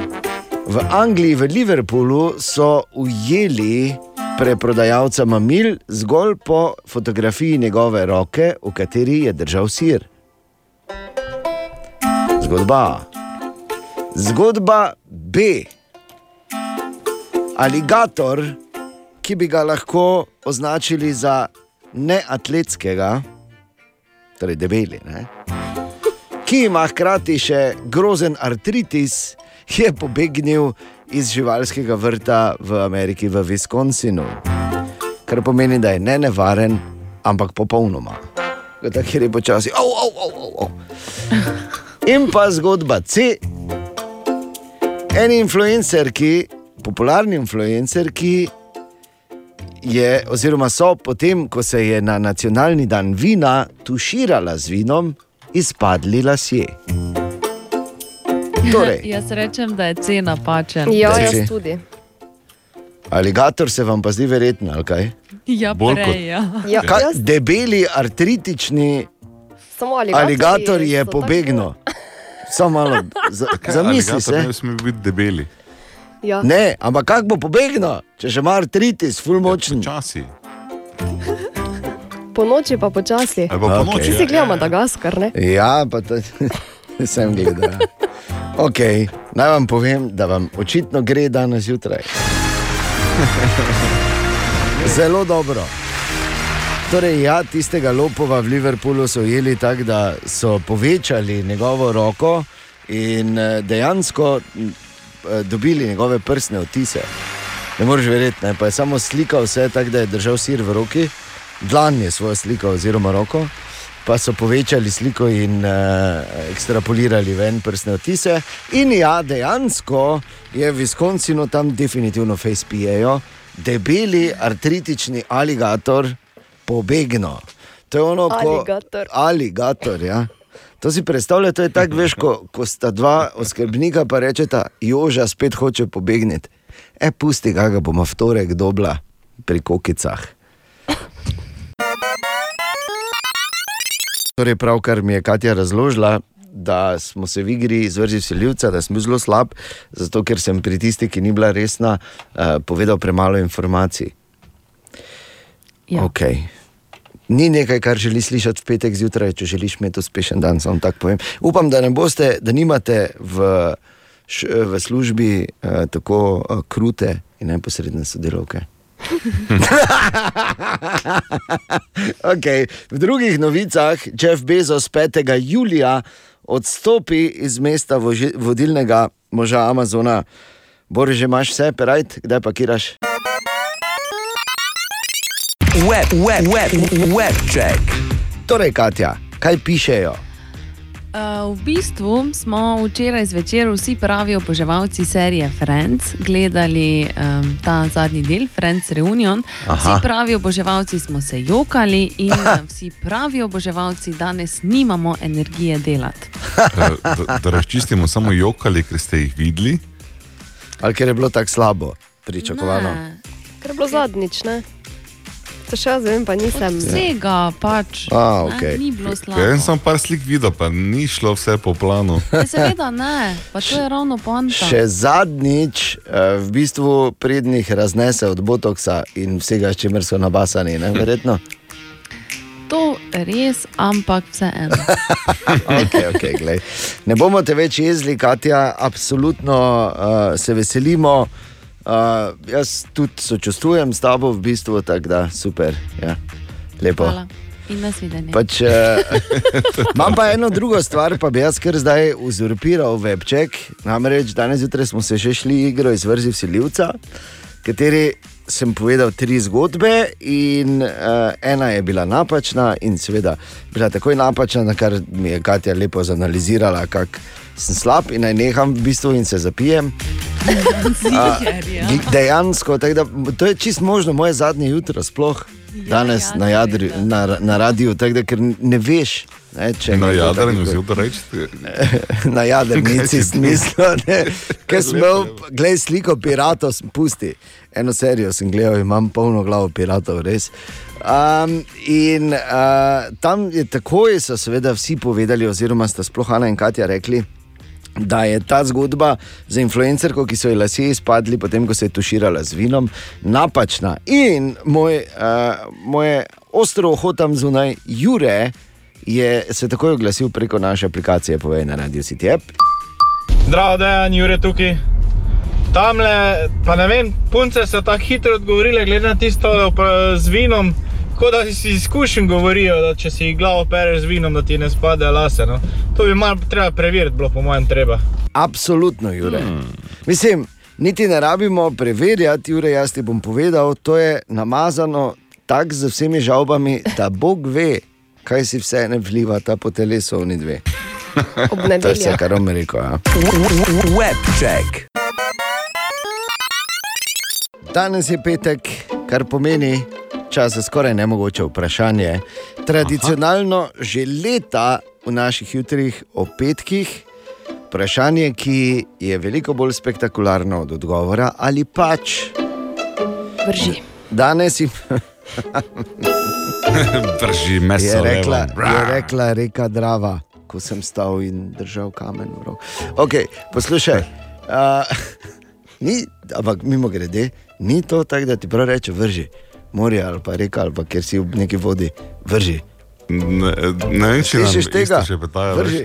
V Angliji, v Liverpoolu so ujeli preprodajalca mamil zgolj po fotografiji njegove roke, v kateri je držal sir. Zgodba A. Zgodba B. Aligator, ki bi ga lahko označili za neatletskega, torej debeli, ne? ki ima hkrati še grozen artritis, je pobegnil iz živalskega vrta v Ameriki, v Wisconsinu. Kar pomeni, da je ne nevaren, ampak popolnoma. Tako je počasi. Au, au, au, au, au. In pa zgodba C. En influencer, ki, popularni influencer, ki je, oziroma so potem, ko se je na nacionalni dan vina tuširala z vinom, izpadli lasje. Torej. jaz rečem, da je cena pačen. Ja, jaz tudi. Aligator se vam pa zdi verjetno, ali kaj? Ja, Bolj kot- prej, ja. Ja, Kaj, debeli, artritični Samo aligatorji aligator je pobegnil. Samo malo, za, zamisli Aligator se. Ne sme biti debeli. Ja. Ne, ampak kako bo pobegnil, če že ima artritis, full močen? Časi. Po noči pa počasi. Ali pa po Vsi noči, si ja. gledamo Madagaskar, ne? Ja, pa to sem gledal. ja. Okay, naj vam povem, da vam očitno gre danes zjutraj. Zelo dobro. Torej, ja, tistega lopova v Liverpoolu so ujeli tako, da so povečali njegovo roko in eh, dejansko dobili njegove prstne odtise. Ne moreš verjeti, ne? pa je samo slikal vse tako, da je držal sir v roki, dlan je svojo sliko oziroma roko, pa so povečali sliko in uh, ekstrapolirali ven prstne odtise. In ja, dejansko je v Wisconsinu tam definitivno face pijejo, debeli artritični aligator pobegno. To je ono, ko Aligator. aligator ja. To si predstavljaj, to je tako, veš, ko, ko sta dva oskrbnika, pa rečeta, Joža spet hoče pobegniti. E, pusti ga, ga bomo v torek dobla pri kokicah. Torej, pravkar mi je Katja razložila, da smo se v igri izvrzi vsiljivca, da sem bil zelo slab, zato ker sem pri tisti, ki ni bila resna, uh, povedal premalo informacij. Ja. Okay. Ni nekaj, kar želi slišati v petek zjutraj, če želiš imeti uspešen dan. Samo tako povem. Upam, da ne boste, da nimate v, v službi uh, tako uh, krute in neposredne sodelavke. okay. V drugih novicah Jeff Bezos 5. julija odstopi iz mesta voži, vodilnega moža Amazona. Boris, že imaš vse, perajt, kdaj pa kiraš? Web, web, web, web check. Torej, Katja, kaj pišejo? Uh, v bistvu smo včeraj zvečer vsi pravi oboževalci serije Friends gledali um, ta zadnji del, Friends Reunion. Aha. Vsi pravi oboževalci smo se jokali in uh, vsi pravi oboževalci danes nimamo energije delati. Da, da, da razčistimo samo jokali, ker ste jih videli. Ali ker je bilo tako slabo, pričakovano. Ne. Ker je bilo zadnjič, ne? To še jaz vem, pa nisem. Vsega pač A, ne, okej. ni bilo slabo. Jaz sem par slik videl, pa ni šlo vse po planu. Ja, Seveda ne, pa to je ravno poanta. Še zadnjič, eh, v bistvu prednjih raznese od botoksa in vsega, s čimer so nabasani, ne? verjetno. To res, ampak vseeno. okay, okay, glej. ne bomo te več jezli, Katja, absolutno uh, se veselimo. Uh, jaz tudi sočustvujem s tabo, v bistvu tako da super. Ja. Lepo. Hvala. Pač, uh, imam pa eno drugo stvar, pa bi jaz kar zdaj uzurpiral webček. Namreč danes zjutraj smo se še šli igro izvrzi vsiljivca, kateri sem povedal tri zgodbe, in uh, ena je bila napačna, in seveda bila takoj napačna, na kar mi je Katja lepo zanalizirala, kako sem slab in naj neham v bistvu in se zapijem. Ja. Dejansko, tako da, to je čist možno moje zadnje jutro, sploh danes ja, na, jadri, na, na radiju, tako da ker ne veš. Ne, Na tako- si to reči. na jadrnici Kaj si smislu. Ker sem imel, gledaj, sliko piratov, sem pusti. Eno serijo sem gledal, imam polno glavo piratov, res. Um, in uh, tam je takoj, so seveda vsi povedali, oziroma sta sploh Ana in Katja rekli. Da je ta zgodba za influencerko, ki so ji lasje izpadli, potem ko se je tuširala z vinom, napačna. In moj, uh, moje ostro oho tam zunaj, Jure, je se takoj oglasil preko naše aplikacije, povej na Radio City App. Zdravo, Dejan, Jure tukaj. Tamle, pa ne vem, punce so tako hitro odgovorile, glede na tisto z vinom. Kot da si izkušen govorijo, da če si glavo pereš z vinom, da ti ne spade lase. No. To bi malo treba preveriti, bilo po mojem treba. Absolutno, Jure. Hmm. Mislim, niti ne rabimo preverjati, Jure, jaz ti bom povedal, to je namazano tako z vsemi žalbami, da Bog ve, kaj si vse ne vliva ta po telesu, oni dve. Ob To je vse, kar rekel. Ja. Webček. Danes je petek, kar pomeni čas za skoraj nemogoče vprašanje. Tradicionalno že leta v naših jutrih o petkih. Vprašanje, ki je veliko bolj spektakularno od odgovora, ali pač. Vrži. Danes jim. Drži meso. je rekla, je rekla reka Drava, ko sem stal in držal kamen. v roki. Okay, poslušaj, uh, ni, ampak mimo grede, ni to tako, da ti prav reče vrži. Morje ali pa reka ali pa kjer si v neki vodi, vrži. Ne, ne vem, če Slišiš isto tega? še petajo. Vrži.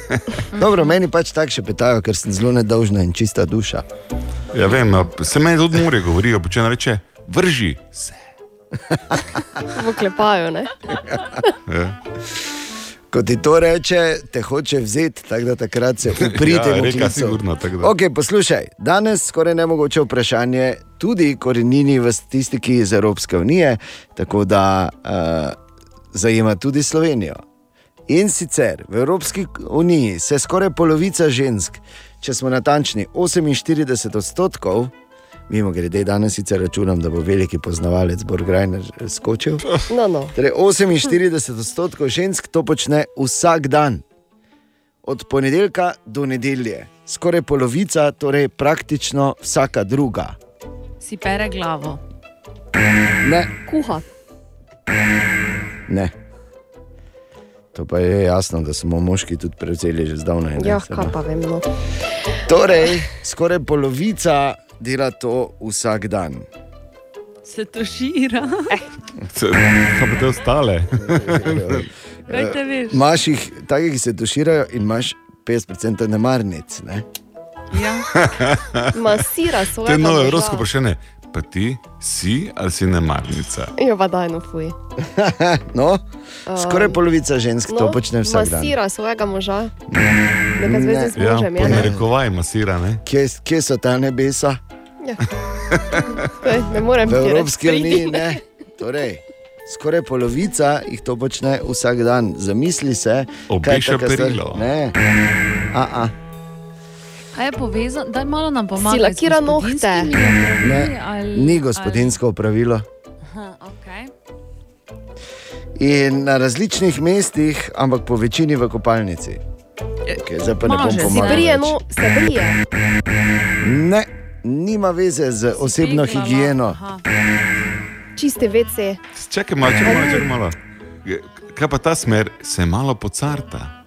Dobro, meni pač tako še petajo, ker sem zelo nedolžna in čista duša. Ja, vem, se meni tudi more govorijo, pa če ne reče, vrži se. Voklepajo, ne? Ja. Ko ti to reče, te hoče vzeti, tako da takrat se uprite. Ja, reka sigurno, tako da. Okay, poslušaj, danes skoraj nemogoče vprašanje, tudi korenini v statistiki iz Evropske unije, tako da uh, zajema tudi Slovenijo. In sicer v Evropski uniji se skoraj polovica žensk, če smo natančni 48 odstotkov, mimo grede, danes sicer računam, da bo veliki poznavalec Borgrajner skočil. No, no. Torej 48 odstotkov žensk to počne vsak dan, od ponedeljka do nedelje. Skoraj polovica, torej praktično vsaka druga. Si pere glavo. Ne, Kuha. ne. To pa je jasno, da smo moški tudi prevzeli že zdavnaj. Ja, kaj pa vem. No. Torej, skoraj polovica dela to vsak dan. Se tušira. Kaj pa te ostale? Kaj te veš? Imaš jih, takih, ki se tuširajo, in imaš 50% nemarnic. Ne? Ja. Masira To svoje. je novo evropsko vprašanje. Pa ti si ali si nemarnica? Jo, pa daj no fuj. No, Um, skoraj polovica žensk no, to počne vsak dan. Masira svojega moža. Neka zveza z Ja, možem, ja, ne? narekovaj masira, ne? Kje, kje so ta nebesa? Ja. Kaj, ne morem V Evropski uniji ne. Torej, skoraj polovica jih to počne vsak dan. Zamisli se, Obeša taka stvar- perilo. Ne. A, a. A je povezan, da malo nam pomaga. Si lakira nohte. Ne, ni gospodinsko opravilo. Aha, okay. In na različnih mestih, ampak po večini v kopalnici. Okay, zdaj pa ne bom Maže, si pomagal. brije, več. no, se brije. Ne, nima veze z osebno Speglava, higieno. Čiste vece. Čakaj malo, čakaj malo, čakaj malo. Kaj pa ta smer, se malo pocarta?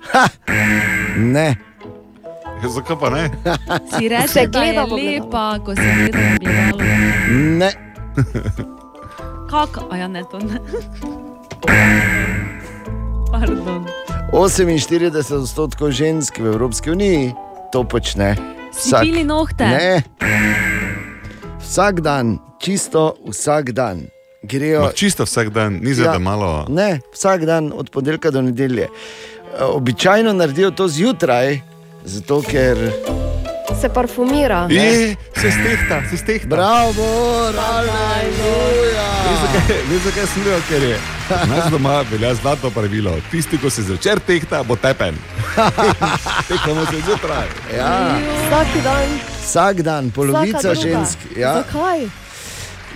Ne. Ja, zakaj pa ne? Si reče, Se da je lepa, ko se gleda v gledalo. Ne. Kako? A ja, ne, to ne. Pardon. 48 odstotkov žensk v Evropski uniji to počne. Si pili nohte? Ne. Vsak dan, čisto vsak dan. Grejo, Ma, čisto vsak dan, ni za da malo. Ne, vsak dan od ponedeljka do nedelje. Običajno naredijo to zjutraj, zato ker. Se parfumira. Je, se stehta, se stehta. Bravo, aleluja. Veš, zakaj sem rekel, ker je. Nas doma velja zlato pravilo. Tisti, ko se zvečer tehta, bo tepen. Tehtamo se zjutraj. Ja. Vsak dan. Vsak dan, polovica žensk. Ja. Zakaj?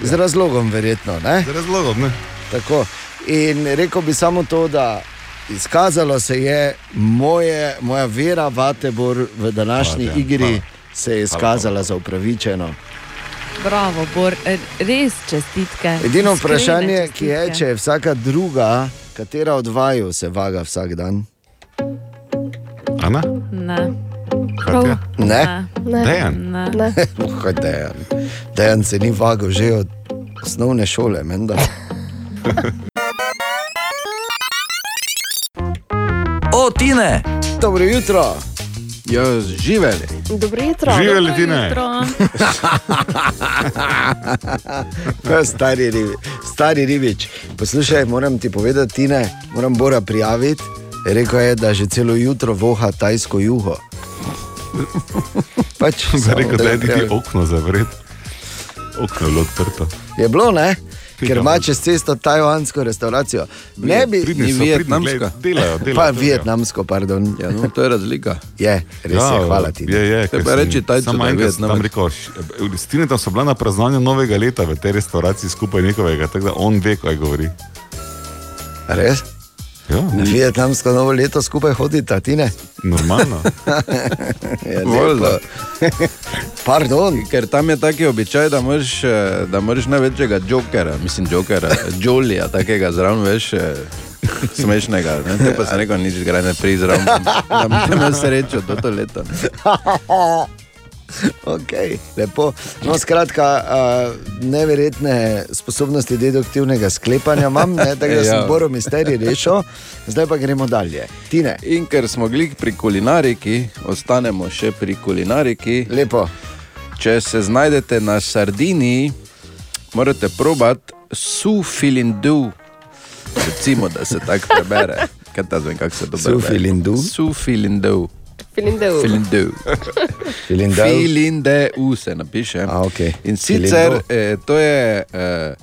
Z razlogom, verjetno. Ne? Z razlogom, ne? Tako. In rekel bi samo to, da izkazalo se je moje, moja vera v Atebor v današnji Hvala, igri, hvala. se je izkazala za upravičeno. Bravo, Bor, eh, res čestitke. Edino vprašanje, ki je, čestitke. če je vsaka druga, katera od vaju se vaga vsak dan? Ana? Ne. Katja? Ne? Ne. Dejan? Ne. Kaj Dejan? Dejan se ni vagal že od osnovne šole, menda. O, Tine! Dobro jutro! Ja, živeli. Dobro jutro. Živeli, Tine. Ja, stari, ribi, stari ribič. Poslušaj, moram ti povedati, Tine, moram Bora prijaviti. Rekel je, da že celo jutro voha tajsko juho. Pač, Da samo rekel, da je ti okno zavret. Okno je bilo odprto. Je bilo, ne? Ker ima čez cesto tajvansko restauracijo. Ne bi Pridni so, pridni, glej, delajo, delajo, Pa delajo. vietnamsko, pardon. Ja, no, to je razlika. Je, res je, hvala ti. Je, je, sem- reči samo da je enkrat sem tam Vietnamec. rekel, s Tinetom so bila na praznovanju novega leta v tej restauraciji skupaj njihovega, tako da on ve, kaj govori. Res? Ja. Na vietnamsko novo leto skupaj hodite, ti ne? Normalno. je Voljno. Pardon. Ker tam je taki običaj, da moraš, eh, da moraš največjega jokera, mislim, jokera, Jolija, takega zraven, veš, eh, smešnega. Ne? Te pa sem rekel, nič gre ne pri zraven, da imel srečo do to leto. Ok, lepo. No, skratka, uh, neverjetne sposobnosti deduktivnega sklepanja imam, ne, tako da sem Ja. Boro misterij rešil, zdaj pa gremo dalje. Tine. In ker smo glik pri kulinariki, ostanemo še pri kulinariki. Lepo. Če se znajdete na Sardiniji, morate probati sufilindu. Recimo, da se tako prebere. Kaj ta zvem, kako se to prebere? Sufilindu? Sufilindu. Filindel. Filindu. Filindel? Filindeu se napiše. A, okay. In sicer Filindeu. eh, to, je, eh,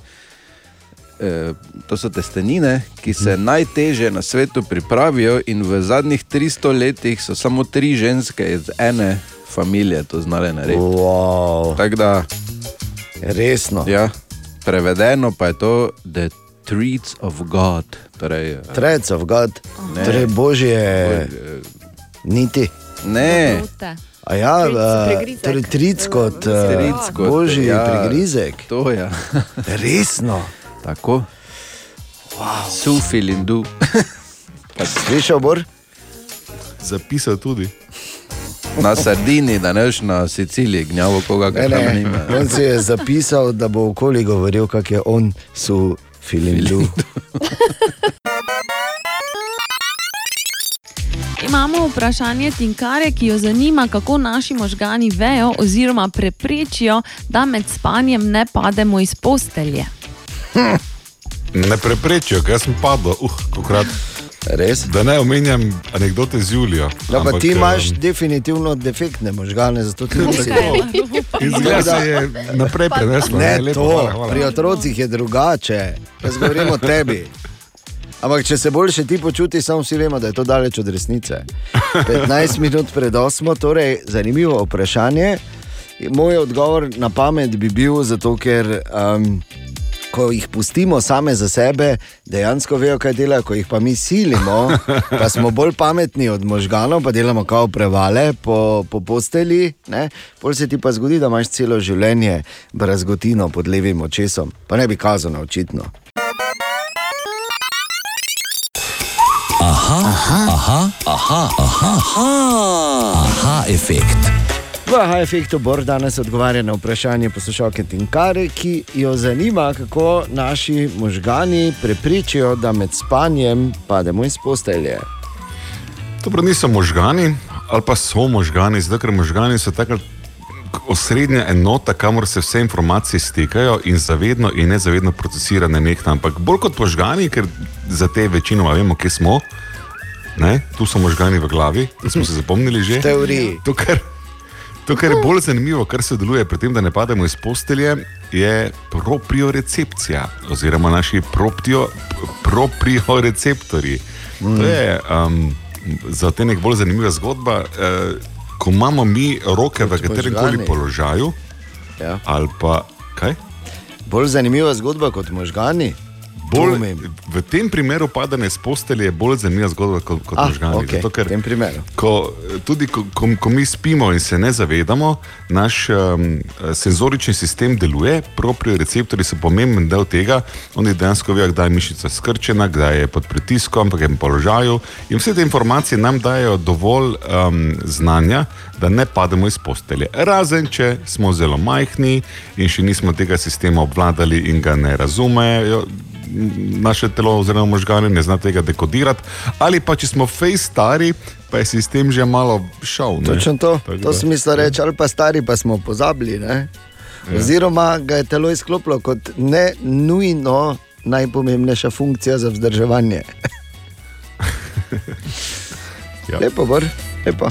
eh, to so testenine, ki se Mhm. najtežje na svetu pripravijo, in v zadnjih 300 letih so samo tri ženske iz ene družine to znale narediti. Wow. Tako da. Resno. Ja, prevedeno pa je to The Treats of God. Torej, eh, Trec of God, Ne. torej božje niti. Ne. A ja, Tric, torej tric kot, Tric kot, božji ja, prigrizek. To je. Resno. Tako. Wow. Sufilindu. Slišal bor? Zapisal tudi. Na Sardini, da ne veš na Siciliji, gnjavo koga, Ne, kar tam ne, nima. on si je zapisal, da bo okoli govoril, kak je on su filindu. Imamo vprašanje Tinkare, ki jo zanima, kako naši možgani vejo oziroma preprečijo, da med spanjem ne pademo iz postelje. Ne preprečijo, ker sem padel, uh, kokrat. Res? Da ne omenjam anekdote z Julijo. No, pa ampak, ti imaš em, definitivno defektne možgane, zato ti nisi Izgleda se je naprej preneslo. Ne, lepo, to, hvala, hvala. pri otrocih je drugače. Jaz govorim o tebi. Ampak, če se boljše ti počutiš, samo vsi vemo, da je to daleč od resnice. 15 minut pred 8, torej zanimivo vprašanje. Moj odgovor na pamet bi bil, zato ker um, ko jih pustimo same za sebe, dejansko vejo, kaj delajo, ko jih pa mi silimo, pa smo bolj pametni od možganov, pa delamo kao prevale po, po posteli. ne. Pol se ti pa zgodi, da imaš celo življenje brazgotino pod levim očesom, pa ne bi kazal na očitno. Aha, aha, aha, aha, aha, aha, aha efekt. V Aha efektu Bor danes odgovarja na vprašanje poslušalke Tinkare, ki jo zanima, kako naši možgani prepričijo, da med spanjem pademo iz postelje. To prav niso možgani, ali pa so možgani, zato ker možgani so taka osrednja enota, kamor se vse informacije stekajo in zavedno in nezavedno procesirane nekaj. Ampak bolj kot možgani, ker za te večinoma vemo, kje smo. Ne? Tu so možgani v glavi, to smo se zapomnili že. Teoriji. To, kar, to, kar je bolj zanimivo, kar se deluje pri tem, da ne pademo iz postelje, je propriorecepcija oziroma naši proptio, proprioreceptori. Mm. To je um, za te nek bolj zanimiva zgodba. Uh, ko imamo mi roke v katerem koli položaju, Ja. ali pa kaj? Bolj zanimiva zgodba kot možgani. Bolj, v tem primeru padanje z postelje je bolj zanimiva zgodba kot, kot Ah, možgani. okej, Zato, ker. Ko, tudi ko, ko, ko mi spimo in se ne zavedamo, naš um, senzorični sistem deluje, proprioceptori so pomemben del tega. Oni dejansko vejo, kdaj je mišica skrčena, kdaj je pod pritiskom, v katerem položaju. In vse te informacije nam dajo dovolj um, znanja, da ne pademo iz postelje. Razen, če smo zelo majhni in še nismo tega sistema obvladali in ga ne razumejo naše telo oziroma možgane ne zna tega dekodirati, ali pa če smo fej stari, pa je sistem že malo šel. Točno to, Tako to sem mislil reči, ali pa stari pa smo pozabili. Ne? Ja. Oziroma ga je telo izklopilo kot ne nujno najpomembnejša funkcija za vzdrževanje. Ja. Lepo, bor, lepo.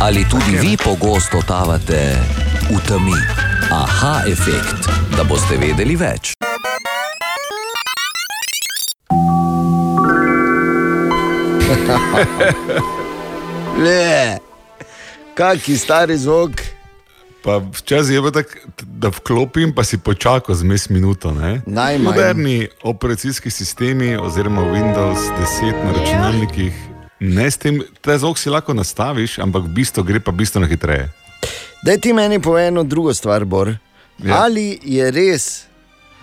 Ali tudi vi pogosto totavate v temi? Aha, efekt, da boste vedeli več. Le, kaki stari zvok. Pa včasih je bilo tako, da vklopim, pa si počakal zmes minuto. ne. Najmanj. Moderni operacijski sistemi, oziroma Windows 10 na računalnikih, ne s tem, ta zvok si lahko nastaviš, ampak v bistvu gre pa bistveno hitreje. Daj ti meni povej eno drugo stvar, Bor. Ja. Ali je res,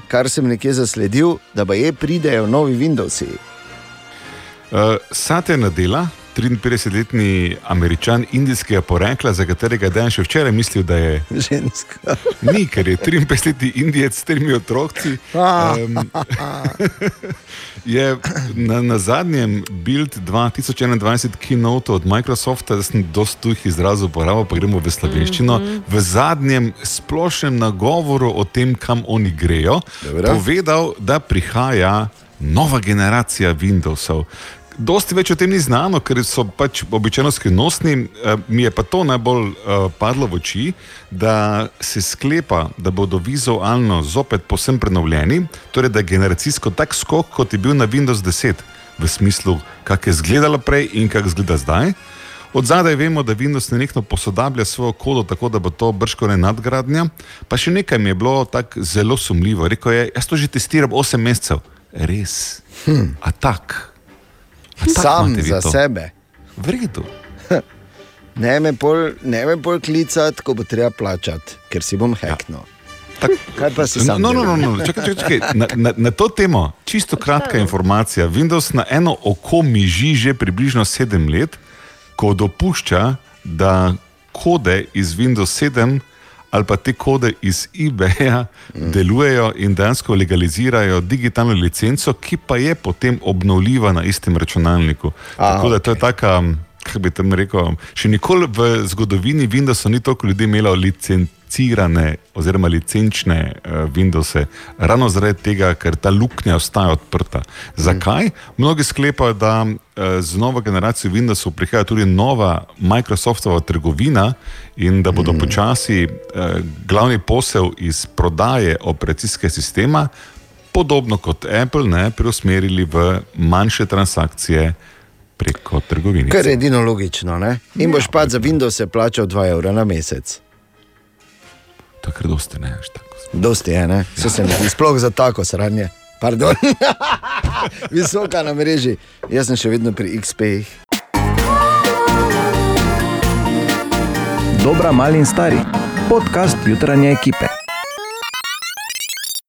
kar sem nekje zasledil, da pa je pridejo novi Windowsi? Uh, Satya Nadella, 53-letni američan indijskega porekla, za katerega je dan še včeraj mislil, da je ženska. Ni, ker je 53-letni indijec s tremi otroci. Um, je na, na zadnjem Build 2021 keynote od Microsofta, da sem dosti tujih izrazov uporabil, pa gremo v slovenščino, mm -hmm. v zadnjem splošnem nagovoru o tem, kam oni grejo, Dobro. povedal, da prihaja nova generacija Windowsov. Dosti več o tem ni znano, ker so pač običajno skrivnostni. Eh, Mi je pa to najbolj uh, padlo v oči, da se sklepa, da bodo vizualno zopet posebno prenovljeni, torej da je generacijsko tak skok, kot je bil na Windows 10, v smislu, kak je izgledalo prej in kak izgleda zdaj. Od zadaj vemo, da Windows nenehno posodablja svojo kodo, tako da bo to brško ne nadgradnja. Pa še nekaj mi je bilo tako zelo sumljivo. Rekel je, jaz to že testiram 8 mesecev. Res. Hm. A tak. Sam za to? sebe. V redu. Ne me pol, ne me pol klicati, ko bo treba plačati, ker si bom heknil. Tak, Kaj pa si sam? No, no, no, no. Čakaj, čakaj, čakaj. Na, na, na to temo, čisto kratka informacija. Windows na eno oko miži že približno sedem let, ko dopušča, da kode iz Windows 7 ali pa te kode iz eBaya Mm. delujejo in dejansko legalizirajo digitalno licenco, ki pa je potem obnovljiva na istem računalniku. A, Tako da to je taka. Kako bi tam rekel, še nikoli v zgodovini Windowsa ni toliko ljudi imelo licencirane oziroma licenčne uh, Windowse, ravno zaradi tega, ker ta luknja ostaja odprta. Zakaj? Mnogi sklepajo, da uh, z novo generacijo Windowsov prihaja tudi nova Microsoftova trgovina in da bodo počasi uh, glavni posel iz prodaje operacijskega sistema, podobno kot Apple, ne, preusmerili v manjše transakcije preko trgovine. Kar je edino logično. Ne? In boš pa za Windows plačal 2 evra na mesec. Takrat dosti ne veš. Tako. Dosti je, ne? Se se mi zdi, sploh za tako sranje. Pardon. Visoka na mreži, jaz sem še vedno pri XP-jih. Dobra, mali in stari. Podcast jutranje ekipe.